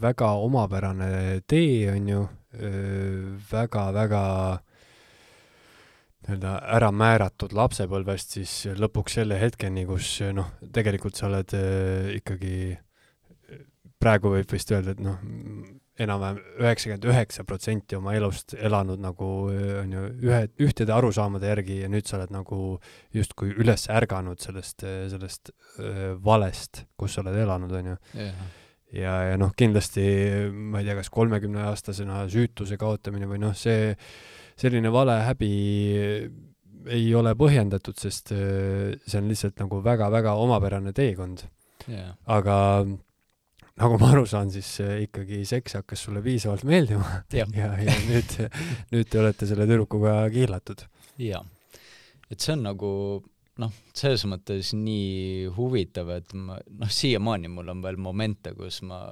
väga omapärane tee, on ju, väga-väga nii-öelda ära määratud lapsepõlvest siis lõpuks selle hetkeni, kus noh, tegelikult sa oled äh, ikkagi, praegu võib vist öelda, et noh, enam-vähem üheksakümmend üheksa protsenti oma elust elanud nagu on ju ühe, ühtede arusaamade järgi ja nüüd sa oled nagu justkui üles ärganud sellest, sellest öö, valest, kus sa oled elanud, on ju. Yeah. ja, ja noh, kindlasti ma ei tea, kas kolmekümneaastasena süütuse kaotamine või noh, see selline valehäbi ei ole põhjendatud, sest äh, see on lihtsalt nagu väga-väga omapärane teekond. Yeah.. aga nagu ma aru saan, siis äh, ikkagi seks hakkas sulle piisavalt meeldima ja, ja, ja nüüd, nüüd te olete selle tüdrukuga kihlatud. jaa. et see on nagu noh, selles mõttes nii huvitav, et ma, noh, siiamaani mul on veel momente, kus ma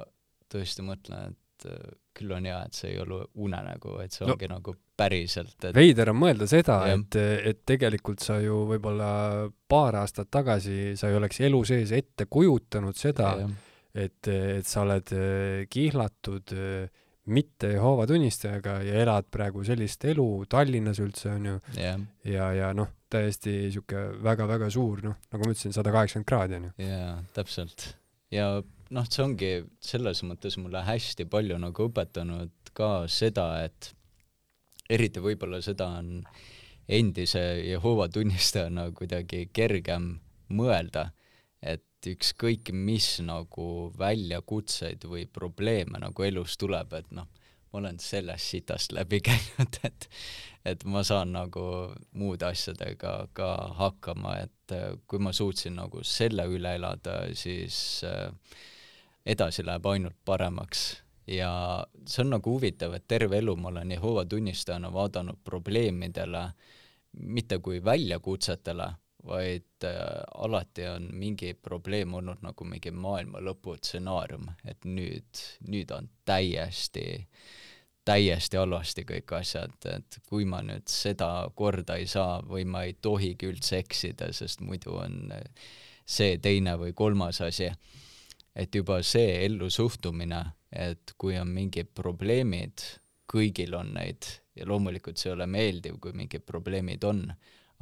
tõesti mõtlen, et äh, küll on hea, et see ei ole unenägu, et see ongi no, nagu päriselt et.... veider on mõelda seda, et, et tegelikult sa ju võib-olla paar aastat tagasi sa ei oleks elu sees ette kujutanud seda, et, et sa oled äh, kihlatud äh, mitte Jehoova tunnistajaga ja elad praegu sellist elu Tallinnas üldse onju yeah. ja, ja noh, täiesti sihuke väga-väga suur noh, nagu ma ütlesin, sada kaheksakümmend kraadi onju. jaa, täpselt. ja noh, see ongi selles mõttes mulle hästi palju nagu õpetanud ka seda, et eriti võib-olla seda on endise Jehova tunnistajana kuidagi kergem mõelda, et ükskõik mis nagu väljakutseid või probleeme nagu elus tuleb, et noh, ma olen sellest sitast läbi käinud, et et ma saan nagu muude asjadega ka hakkama, et kui ma suutsin nagu selle üle elada, siis äh, edasi läheb ainult paremaks. Ja see on nagu huvitav, et terve elu ma olen Jehova tunnistajana vaadanud probleemidele mitte kui väljakutsetele, vaid äh, alati on mingi probleem olnud nagu mingi maailma lõpu stsenaarium, et nüüd, nüüd on täiesti, täiesti halvasti kõik asjad, et kui ma nüüd seda korda ei saa või ma ei tohigi üldse eksida, sest muidu on see teine või kolmas asi et juba see ellusuhtumine, et kui on mingid probleemid, kõigil on neid ja loomulikult see ei ole meeldiv, kui mingid probleemid on,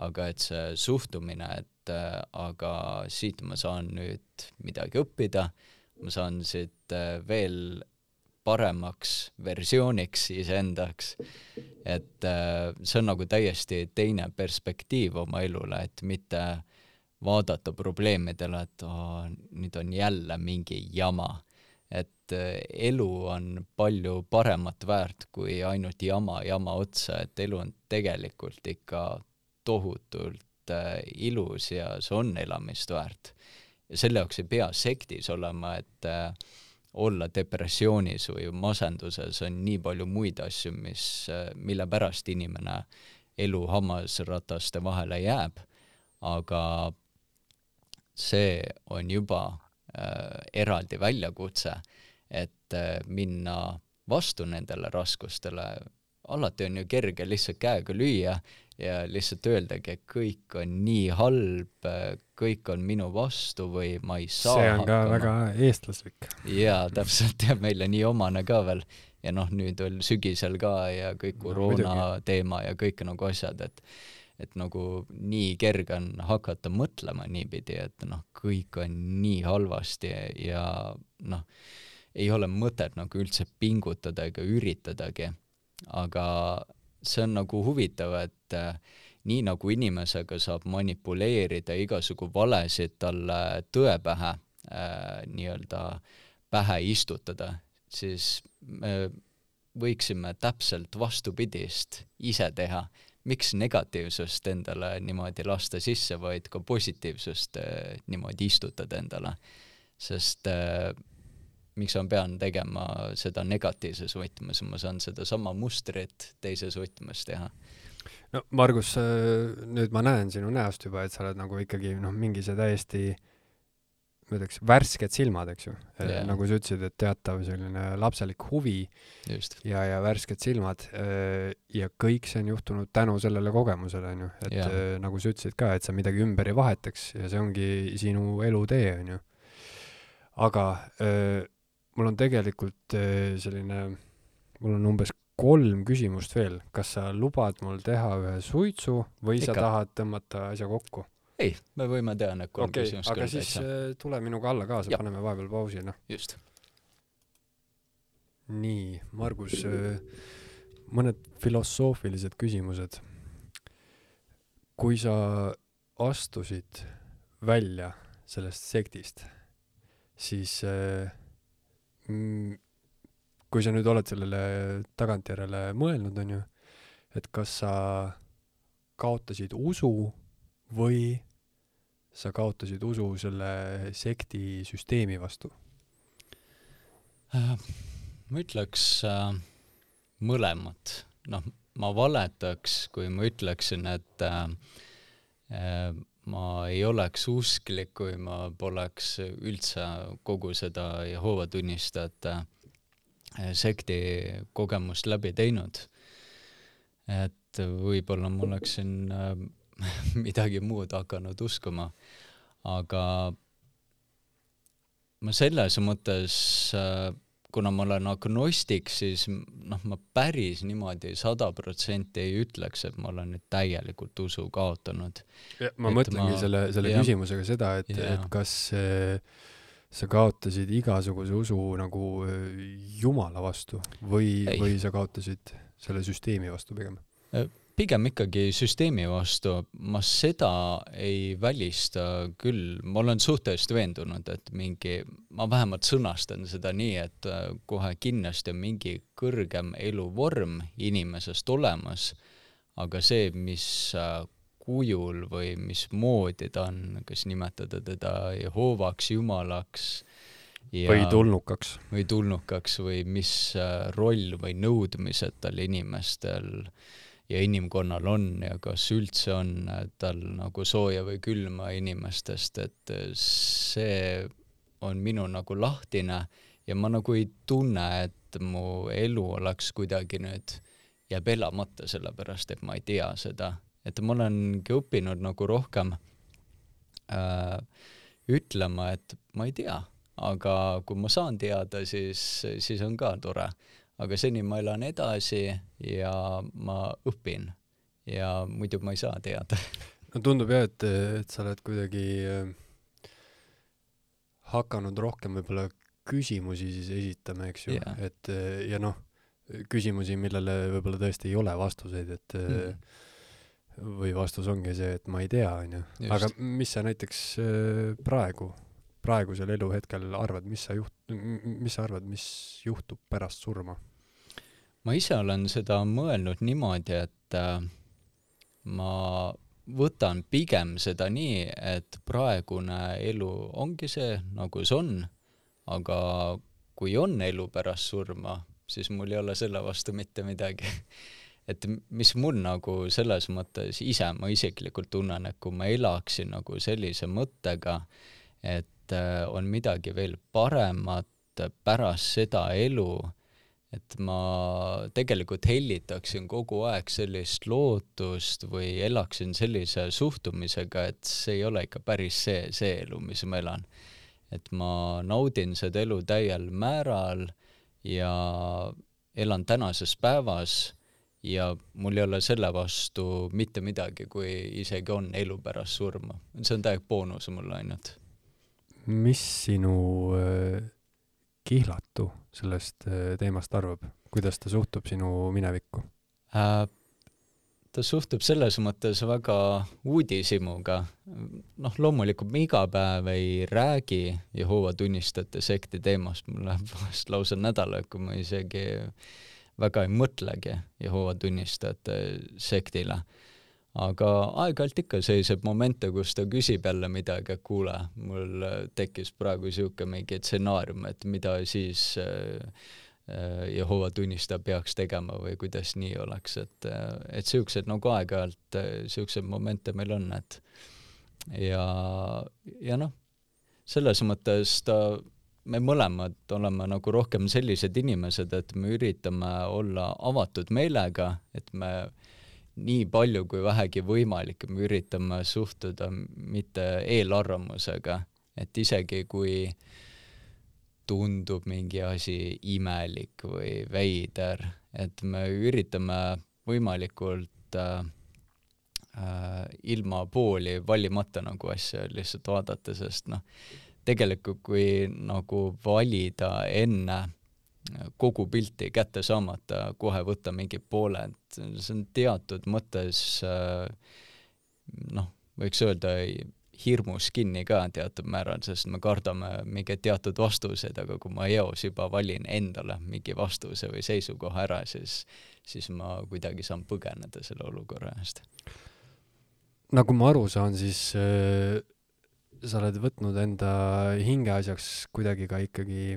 aga et see suhtumine, et äh, aga siit ma saan nüüd midagi õppida, ma saan siit äh, veel paremaks versiooniks iseendaks, et äh, see on nagu täiesti teine perspektiiv oma elule, et mitte vaadata probleemidele, et aa, nüüd on jälle mingi jama. et äh, elu on palju paremat väärt kui ainult jama jama otsa, et elu on tegelikult ikka tohutult äh, ilus ja see on elamist väärt. ja selle jaoks ei pea sektis olema, et äh, olla depressioonis või masenduses, on nii palju muid asju, mis, mille pärast inimene elu hammasrataste vahele jääb, aga see on juba äh, eraldi väljakutse, et äh, minna vastu nendele raskustele, alati on ju kerge lihtsalt käega lüüa ja lihtsalt öeldagi, et kõik on nii halb, kõik on minu vastu või ma ei saa see on hakkama. ka väga eestlaslik. jaa, täpselt, ja meile nii omane ka veel. ja noh, nüüd veel sügisel ka ja kõik koroona no, teema ja kõik nagu asjad, et et nagu nii kerge on hakata mõtlema niipidi, et noh, kõik on nii halvasti ja noh, ei ole mõtet nagu üldse pingutada ega üritadagi. aga see on nagu huvitav, et äh, nii nagu inimesega saab manipuleerida igasugu valesid talle tõe pähe äh, nii-öelda pähe istutada, siis me võiksime täpselt vastupidist ise teha. miks negatiivsust endale niimoodi lasta sisse, vaid ka positiivsust äh, niimoodi istutada endale? sest äh, miks ma pean tegema seda negatiivses võtmes, ma saan sedasama mustrit teises võtmes teha no Margus, nüüd ma näen sinu näost juba, et sa oled nagu ikkagi noh, mingi see täiesti ma ütleks, värsked silmad, eks ju yeah.. nagu sa ütlesid, et teatav selline lapselik huvi Just. ja, ja värsked silmad ja kõik see on juhtunud tänu sellele kogemusele, on ju, et yeah. nagu sa ütlesid ka, et sa midagi ümber ei vahetaks ja see ongi sinu elutee, on ju. aga mul on tegelikult selline, mul on umbes kolm küsimust veel, kas sa lubad mul teha ühe suitsu või Ikka. sa tahad tõmmata asja kokku? ei, me võime teha need kolm okay, küsimust aga siis täitsa. Äh, tule minuga alla kaasa, paneme vahepeal pausi, noh. just. nii, Margus, äh, mõned filosoofilised küsimused. kui sa astusid välja sellest sektist, siis äh, kui sa nüüd oled sellele tagantjärele mõelnud, on ju, et kas sa kaotasid usu või sa kaotasid usu selle sekti süsteemi vastu äh,? ma ütleks äh, mõlemat. noh, ma valetaks, kui ma ütleksin, et äh, äh, ma ei oleks usklik, kui ma poleks üldse kogu seda Jehoova tunnistajate äh, sekti kogemust läbi teinud. et võib-olla ma oleksin äh, midagi muud hakanud uskuma, aga ma selles mõttes äh, kuna ma olen agnostik, siis noh, ma päris niimoodi sada protsenti ei ütleks, et ma olen nüüd täielikult usu kaotanud. ma et mõtlengi ma, selle, selle ja, küsimusega seda, et, et kas äh, sa kaotasid igasuguse usu nagu äh, Jumala vastu või, või sa kaotasid selle süsteemi vastu pigem? Äh, pigem ikkagi süsteemi vastu, ma seda ei välista küll, ma olen suhteliselt veendunud, et mingi, ma vähemalt sõnastan seda nii, et äh, kohe kindlasti on mingi kõrgem eluvorm inimesest olemas, aga see, mis kujul või mismoodi ta on, kas nimetada teda Jehovaks, Jumalaks ja, või tulnukaks. või tulnukaks või mis äh, roll või nõudmised tal inimestel ja inimkonnal on ja kas üldse on tal nagu sooja või külma inimestest, et see on minu nagu lahtine ja ma nagu ei tunne, et mu elu oleks kuidagi nüüd, jääb elamata, sellepärast et ma ei tea seda et ma olengi õppinud nagu rohkem äh, ütlema, et ma ei tea, aga kui ma saan teada, siis, siis on ka tore. aga seni ma elan edasi ja ma õpin ja muidu ma ei saa teada. no tundub jah, et, et sa oled kuidagi äh, hakanud rohkem võib-olla küsimusi siis esitama, eks ju yeah., et ja noh, küsimusi, millele võib-olla tõesti ei ole vastuseid, et mm või vastus ongi see, et ma ei tea, onju. aga mis sa näiteks äh, praegu, praegusel eluhetkel arvad, mis sa juht-, mis sa arvad, mis juhtub pärast surma? ma ise olen seda mõelnud niimoodi, et äh, ma võtan pigem seda nii, et praegune elu ongi see, nagu see on, aga kui on elu pärast surma, siis mul ei ole selle vastu mitte midagi et mis mul nagu selles mõttes ise, ma isiklikult tunnen, et kui ma elaksin nagu sellise mõttega, et äh, on midagi veel paremat pärast seda elu, et ma tegelikult hellitaksin kogu aeg sellist lootust või elaksin sellise suhtumisega, et see ei ole ikka päris see, see elu, mis ma elan. et ma naudin seda elu täiel määral ja elan tänases päevas ja mul ei ole selle vastu mitte midagi, kui isegi on elu pärast surma. see on täielik boonus mulle ainult. mis sinu äh, kihlatu sellest äh, teemast arvab, kuidas ta suhtub sinu minevikku äh,? ta suhtub selles mõttes väga uudishimuga. noh, loomulikult me iga päev ei räägi Jehoova tunnistajate sekti teemast, mul läheb vahest lausa nädalaid, kui ma isegi väga ei mõtlegi Jehoova tunnistajate sektile. aga aeg-ajalt ikka selliseid momente, kus ta küsib jälle midagi, et kuule, mul tekkis praegu niisugune mingi stsenaarium, et mida siis äh, Jehova tunnistaja peaks tegema või kuidas nii oleks, et, et niisugused nagu aeg-ajalt äh, momente meil on, et ja, ja noh, selles mõttes ta, me mõlemad oleme nagu rohkem sellised inimesed, et me üritame olla avatud meelega, et me nii palju kui vähegi võimalik, me üritame suhtuda mitte eelarvamusega, et isegi kui tundub mingi asi imelik või veider, et me üritame võimalikult äh, äh, ilma pooli valimata nagu asja lihtsalt vaadata, sest noh, tegelikult kui nagu valida enne kogu pilti kätte saamata, kohe võtta mingi poole, et see on teatud mõttes äh, noh, võiks öelda hirmus kinni ka teatud määral, sest me kardame mingeid teatud vastuseid, aga kui ma eos juba valin endale mingi vastuse või seisukoha ära, siis, siis ma kuidagi saan põgeneda selle olukorra eest. nagu ma aru saan, siis äh, sa oled võtnud enda hingeasjaks kuidagi ka ikkagi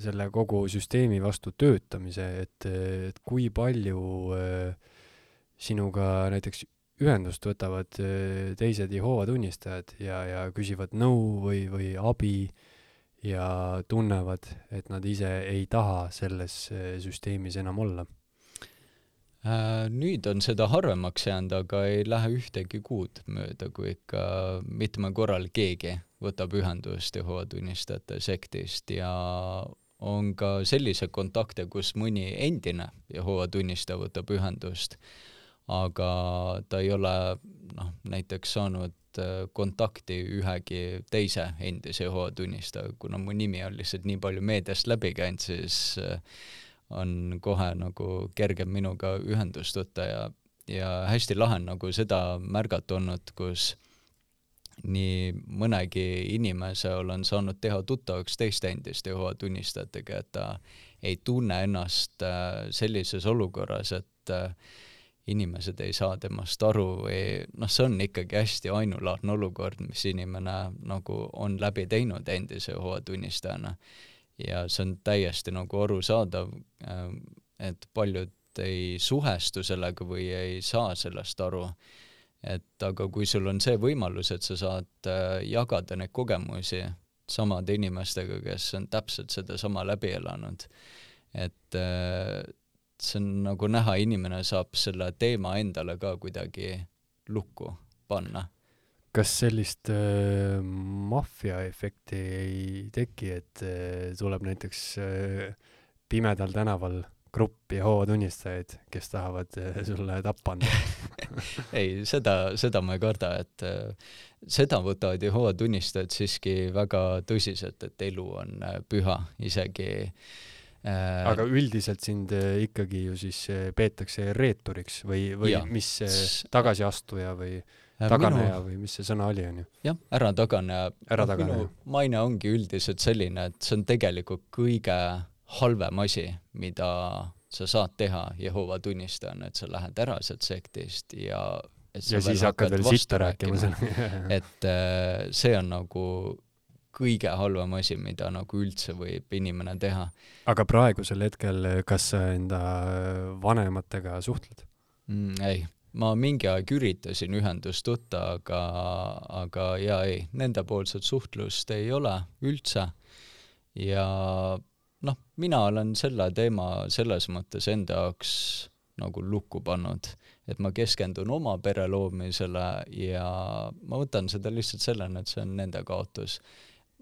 selle kogu süsteemi vastu töötamise, et, et kui palju äh, sinuga näiteks ühendust võtavad äh, teised Jehoova tunnistajad ja, ja küsivad nõu või, või abi ja tunnevad, et nad ise ei taha selles äh, süsteemis enam olla? Äh, nüüd on seda harvemaks jäänud, aga ei lähe ühtegi kuud mööda, kui ikka mitmel korral keegi võtab ühendust Jehoova tunnistajate sektist ja on ka selliseid kontakte, kus mõni endine Jehoova tunnistaja võtab ühendust aga ta ei ole noh, näiteks saanud äh, kontakti ühegi teise endise Jehova tunnistajaga, kuna mu nimi on lihtsalt nii palju meediast läbi käinud, siis äh, on kohe nagu kergem minuga ühendust võtta ja, ja hästi lahe on nagu seda märgata olnud, kus nii mõnegi inimese olen saanud teha tuttavaks teiste endiste Jehova tunnistajatega, et ta ei tunne ennast äh, sellises olukorras, et äh, inimesed ei saa temast aru või noh, see on ikkagi hästi ainulaadne olukord, mis inimene nagu on läbi teinud endise hooajatunnistajana. Ja see on täiesti nagu arusaadav, äh, et paljud ei suhestu sellega või ei saa sellest aru. et aga kui sul on see võimalus, et sa saad äh, jagada neid kogemusi samade inimestega, kes on täpselt sedasama läbi elanud, et äh, see on nagu näha, inimene saab selle teema endale ka kuidagi lukku panna. Kas sellist äh, maffiaefekti ei teki, et äh, tuleb näiteks äh, pimedal tänaval grupp Jehova tunnistajaid, kes tahavad äh, sulle tappa anda ei, seda, seda ma ei karda, et äh, seda võtavad Jehova tunnistajad siiski väga tõsiselt, et elu on äh, püha, isegi äh, Äh, aga üldiselt sind äh, ikkagi ju siis äh, peetakse reeturiks või, või ja. mis see tagasiastuja või taganeja minu... või mis see sõna oli, onju? jah, ärataganeja. ärataganeja. minu maine ongi üldiselt selline, et see on tegelikult kõige halvem asi, mida sa saad teha Jehova tunnistajana, et sa lähed ära sealt sektist ja ja siis hakkad veel sitta rääkima, rääkima. et see on nagu kõige halvem asi, mida nagu üldse võib inimene teha. aga praegusel hetkel, kas sa enda vanematega suhtled mm,? ei, ma mingi aeg üritasin ühendust võtta, aga, aga jaa, ei, nendepoolset suhtlust ei ole üldse. ja noh, mina olen selle teema selles mõttes enda jaoks nagu lukku pannud, et ma keskendun oma pere loomisele ja ma võtan seda lihtsalt sellena, et see on nende kaotus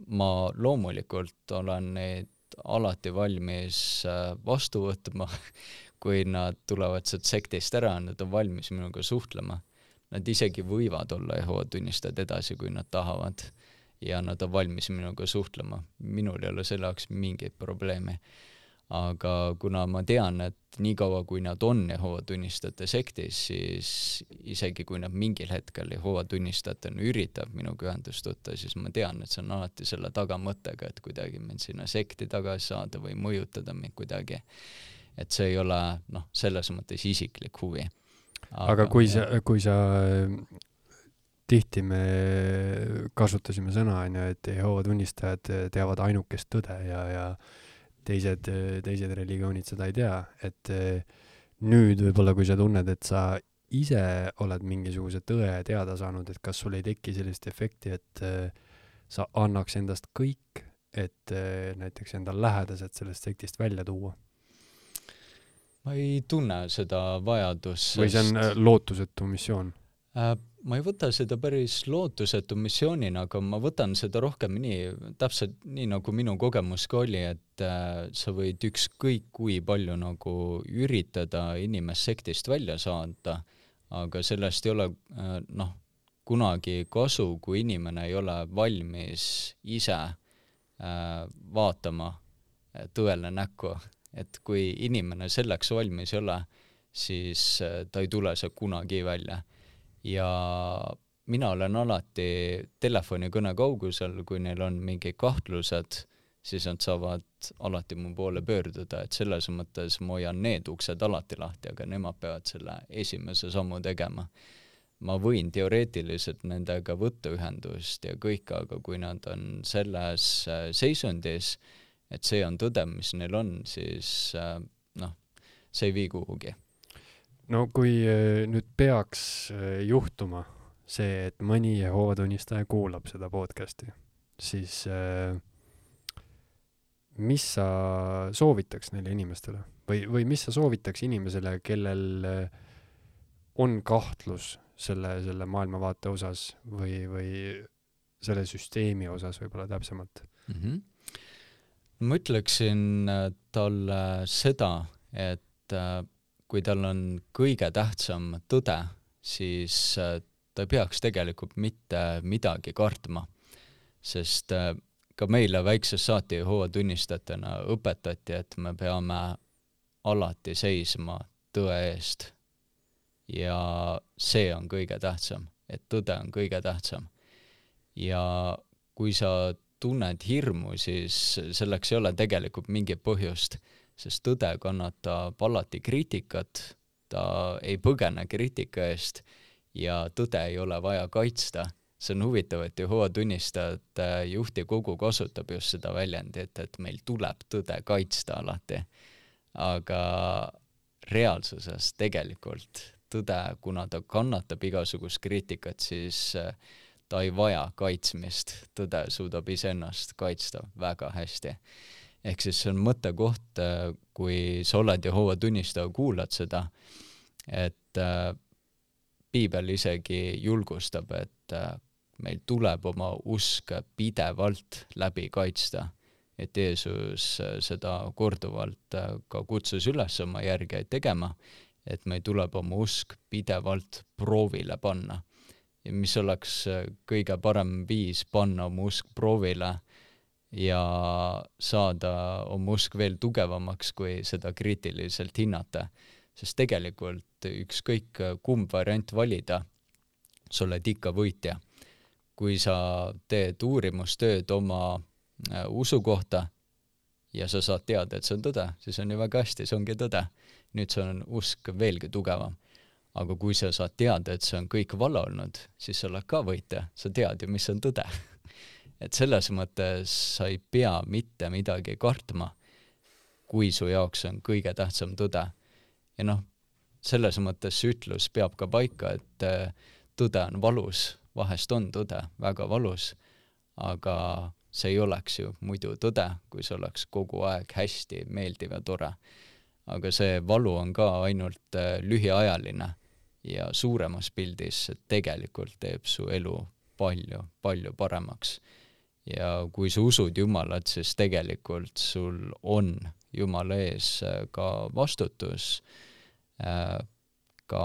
ma loomulikult olen neid alati valmis äh, vastu võtma, kui nad tulevad sealt sektist ära, nad on valmis minuga suhtlema. Nad isegi võivad olla Jehova tunnistajad edasi, kui nad tahavad. ja nad on valmis minuga suhtlema. minul ei ole selle jaoks mingit probleemi. aga kuna ma tean, et niikaua, kui nad on Jehova tunnistajate sektis, siis isegi kui nad mingil hetkel Jehova tunnistajatena üritab minuga ühendust võtta, siis ma tean, et see on alati selle tagamõttega, et kuidagi mind sinna sekti tagasi saada või mõjutada mind kuidagi. Et see ei ole noh, selles mõttes isiklik huvi. aga kui sa, kui sa tihti me kasutasime sõna, on ju, et Jehova tunnistajad teavad ainukest tõde ja, ja teised, teised religioonid seda ei tea, et eh, nüüd võib-olla, kui sa tunned, et sa ise oled mingisuguse tõe teada saanud, et kas sul ei teki sellist efekti, et eh, sa annaks endast kõik, et eh, näiteks enda lähedased sellest sektist välja tuua? Ma ei tunne seda vajadust, sest või see on lootusetu missioon äh,? ma ei võta seda päris lootusetu missioonina, aga ma võtan seda rohkem nii, täpselt nii, nagu minu kogemus ka oli, et äh, sa võid ükskõik kui palju nagu üritada inimest sektist välja saada, aga sellest ei ole äh, noh, kunagi kasu, kui inimene ei ole valmis ise äh, vaatama äh, tõele näkku. Et kui inimene selleks valmis ei ole, siis äh, ta ei tule sealt kunagi välja ja mina olen alati telefonikõne kaugusel, kui neil on mingid kahtlused, siis nad saavad alati mu poole pöörduda, et selles mõttes ma hoian need uksed alati lahti, aga nemad peavad selle esimese sammu tegema. ma võin teoreetiliselt nendega võtta ühendust ja kõike, aga kui nad on selles äh, seisundis, et see on tõde, mis neil on, siis äh, noh, see ei vii kuhugi no kui äh, nüüd peaks äh, juhtuma see, et mõni Jehova tunnistaja kuulab seda podcast'i, siis mis sa soovitaks neile inimestele või, või mis sa soovitaks inimesele, kellel on kahtlus selle, selle maailmavaate osas või, või selle süsteemi osas võib-olla täpsemalt mm? -hmm. Ma ütleksin talle seda, et kui tal on kõige tähtsam tõde, siis äh, ta ei peaks tegelikult mitte midagi kartma, sest äh, ka meile väikses saate Jehova tunnistajatena õpetati, et me peame alati seisma tõe eest. ja see on kõige tähtsam, et tõde on kõige tähtsam. ja kui sa tunned hirmu, siis selleks ei ole tegelikult mingit põhjust sest tõde kannatab alati kriitikat, ta ei põgene kriitika eest ja tõde ei ole vaja kaitsta. see on huvitav, et Jehova tunnistajate juhtivkogu kasutab just seda väljendit, et meil tuleb tõde kaitsta alati. aga reaalsuses tegelikult tõde, kuna ta kannatab igasugust kriitikat, siis äh, ta ei vaja kaitsmist, tõde suudab iseennast kaitsta väga hästi ehk siis see on mõttekoht, äh, kui sa oled Jehova tunnistaja, kuulad seda, et äh, piibel isegi julgustab, et äh, meil tuleb oma usk pidevalt läbi kaitsta. et Jeesus äh, seda korduvalt äh, ka kutsus üles oma järgijaid tegema, et meil tuleb oma usk pidevalt proovile panna. Ja mis oleks äh, kõige parem viis panna oma usk proovile ja saada oma usk veel tugevamaks, kui seda kriitiliselt hinnata. sest tegelikult ükskõik kumb variant valida, sa oled ikka võitja. kui sa teed uurimustööd oma äh, usu kohta ja sa saad teada, et see on tõde, siis on ju väga hästi, see ongi tõde. nüüd see on usk veelgi tugevam. Aga kui sa saad teada, et see on kõik vale olnud, siis sa oled ka võitja, sa tead ju, mis on tõde et selles mõttes sa ei pea mitte midagi kartma, kui su jaoks on kõige tähtsam tõde. ja noh, selles mõttes see ütlus peab ka paika, et äh, tõde on valus, vahest on tõde väga valus, aga see ei oleks ju muidu tõde, kui see oleks kogu aeg hästi meeldiv ja tore. aga see valu on ka ainult äh, lühiajaline ja suuremas pildis tegelikult teeb su elu palju, palju paremaks ja kui sa usud Jumalat, siis tegelikult sul on Jumala ees äh, ka vastutus äh, ka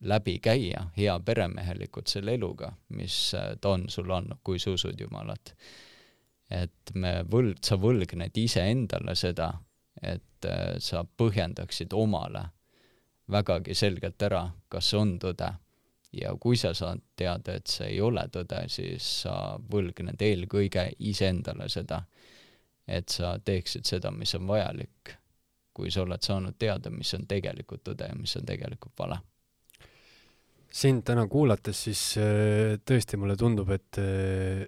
läbi käia hea peremehelikult selle eluga, mis äh, ta on sulle andnud, kui sa usud Jumalat. et me võlg-, sa võlgned iseendale seda, et sa põhjendaksid omale vägagi selgelt ära, kas see on tõde. ja kui sa saad teada, et see ei ole tõde, siis sa võlgned eelkõige iseendale seda, et sa teeksid seda, mis on vajalik, kui sa oled saanud teada, mis on tegelikult tõde ja mis on tegelikult vale sind täna kuulates, siis äh, tõesti mulle tundub, et, äh,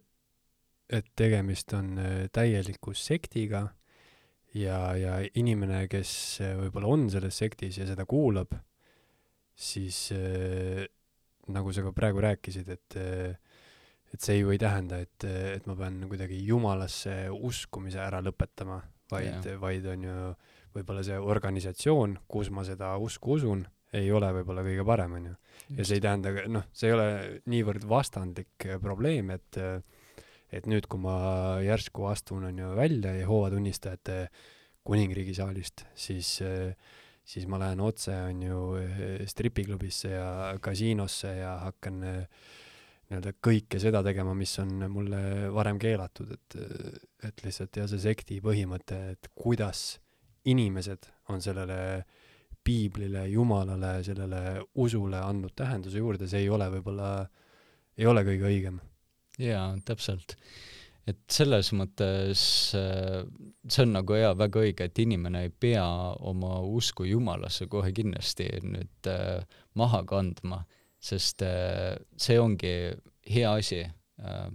et tegemist on äh, täieliku sektiga ja, ja inimene, kes võib-olla on selles sektis ja seda kuulab, siis nagu sa ka praegu rääkisid, et et see ju ei tähenda, et, et ma pean kuidagi jumalasse uskumise ära lõpetama, vaid, vaid on ju võib-olla see organisatsioon, kus ma seda usku usun ei ole võib-olla kõige parem, onju. ja see ei tähenda, noh, see ei ole niivõrd vastandlik äh, probleem, et äh, et nüüd, kui ma järsku astun, onju, välja Jehoova tunnistajate kuningriigi saalist, siis siis ma lähen otse, onju, stripiklubisse ja kasiinosse ja hakkan nii-öelda kõike seda tegema, mis on mulle varem keelatud, et, et lihtsalt jah, see sekti põhimõte, et kuidas inimesed on sellele äh, piiblile, Jumalale, sellele usule andnud tähenduse juurde, see ei ole võib-olla, ei ole kõige õigem. Jaa, täpselt. et selles mõttes äh, see on nagu jaa, väga õige, et inimene ei pea oma usku Jumalasse kohe kindlasti nüüd äh, maha kandma, sest äh, see ongi hea asi äh,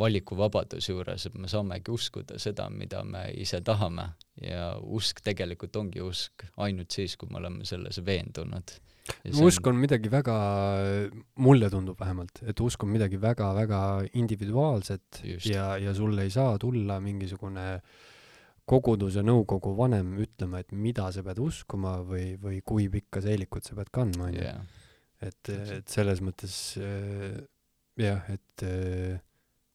valikuvabaduse juures, et me saamegi uskuda seda, mida me ise tahame ja usk tegelikult ongi usk ainult siis, kui me oleme selles veendunud. Usk on midagi väga, mulle tundub vähemalt, et usk on midagi väga-väga individuaalset Just. ja, ja sul ei saa tulla mingisugune koguduse nõukogu vanem ütlema, et mida sa pead uskuma või, või kui pikka seelikut sa pead kandma, onju. et, et selles mõttes äh, jah, et äh,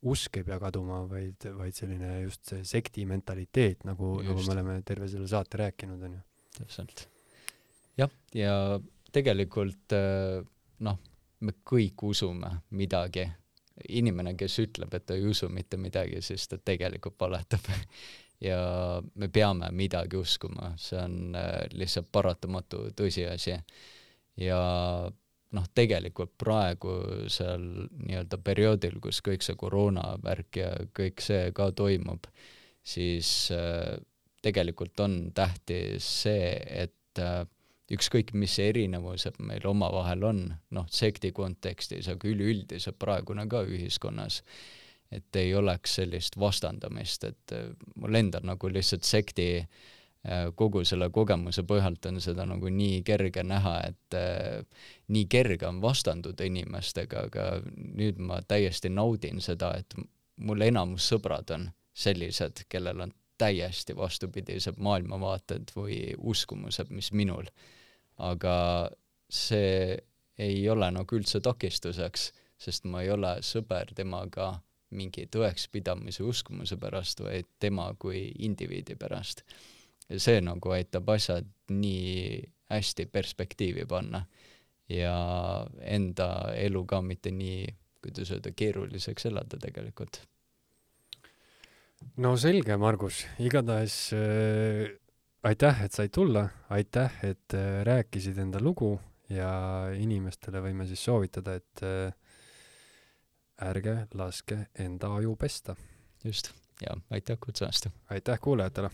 usk ei pea kaduma, vaid, vaid selline just see sekti mentaliteet, nagu, nagu me oleme terve selle saate rääkinud, on ju. täpselt. jah, ja tegelikult äh, noh, me kõik usume midagi. inimene, kes ütleb, et ta ei usu mitte midagi, siis ta tegelikult valetab ja me peame midagi uskuma, see on äh, lihtsalt paratamatu tõsiasi. ja noh, tegelikult praegusel nii-öelda perioodil, kus kõik see koroonavärk ja kõik see ka toimub, siis äh, tegelikult on tähtis see, et ükskõik, mis erinevused meil omavahel on, noh, sekti kontekstis, aga üleüldiselt praegune ka ühiskonnas, et ei oleks sellist vastandamist, et äh, mul endal nagu lihtsalt sekti Äh, kogu selle kogemuse põhjalt on seda nagu nii kerge näha, et äh, nii kerge on vastanduda inimestega, aga nüüd ma täiesti naudin seda, et mul enamus sõbrad on sellised, kellel on täiesti vastupidised maailmavaated või uskumused, mis minul. Aga see ei ole nagu üldse takistuseks, sest ma ei ole sõber temaga mingi tõekspidamise uskumuse pärast, vaid tema kui indiviidi pärast ja see nagu aitab asjad nii hästi perspektiivi panna ja enda elu ka mitte nii, kuidas öelda, keeruliseks elada tegelikult. no selge, Margus, igatahes äh, aitäh, et said tulla, aitäh, et äh, rääkisid enda lugu ja inimestele võime siis soovitada, et äh, ärge laske enda aju pesta. just, ja aitäh kutsumast! aitäh kuulajatele!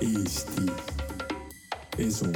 Eesti Esu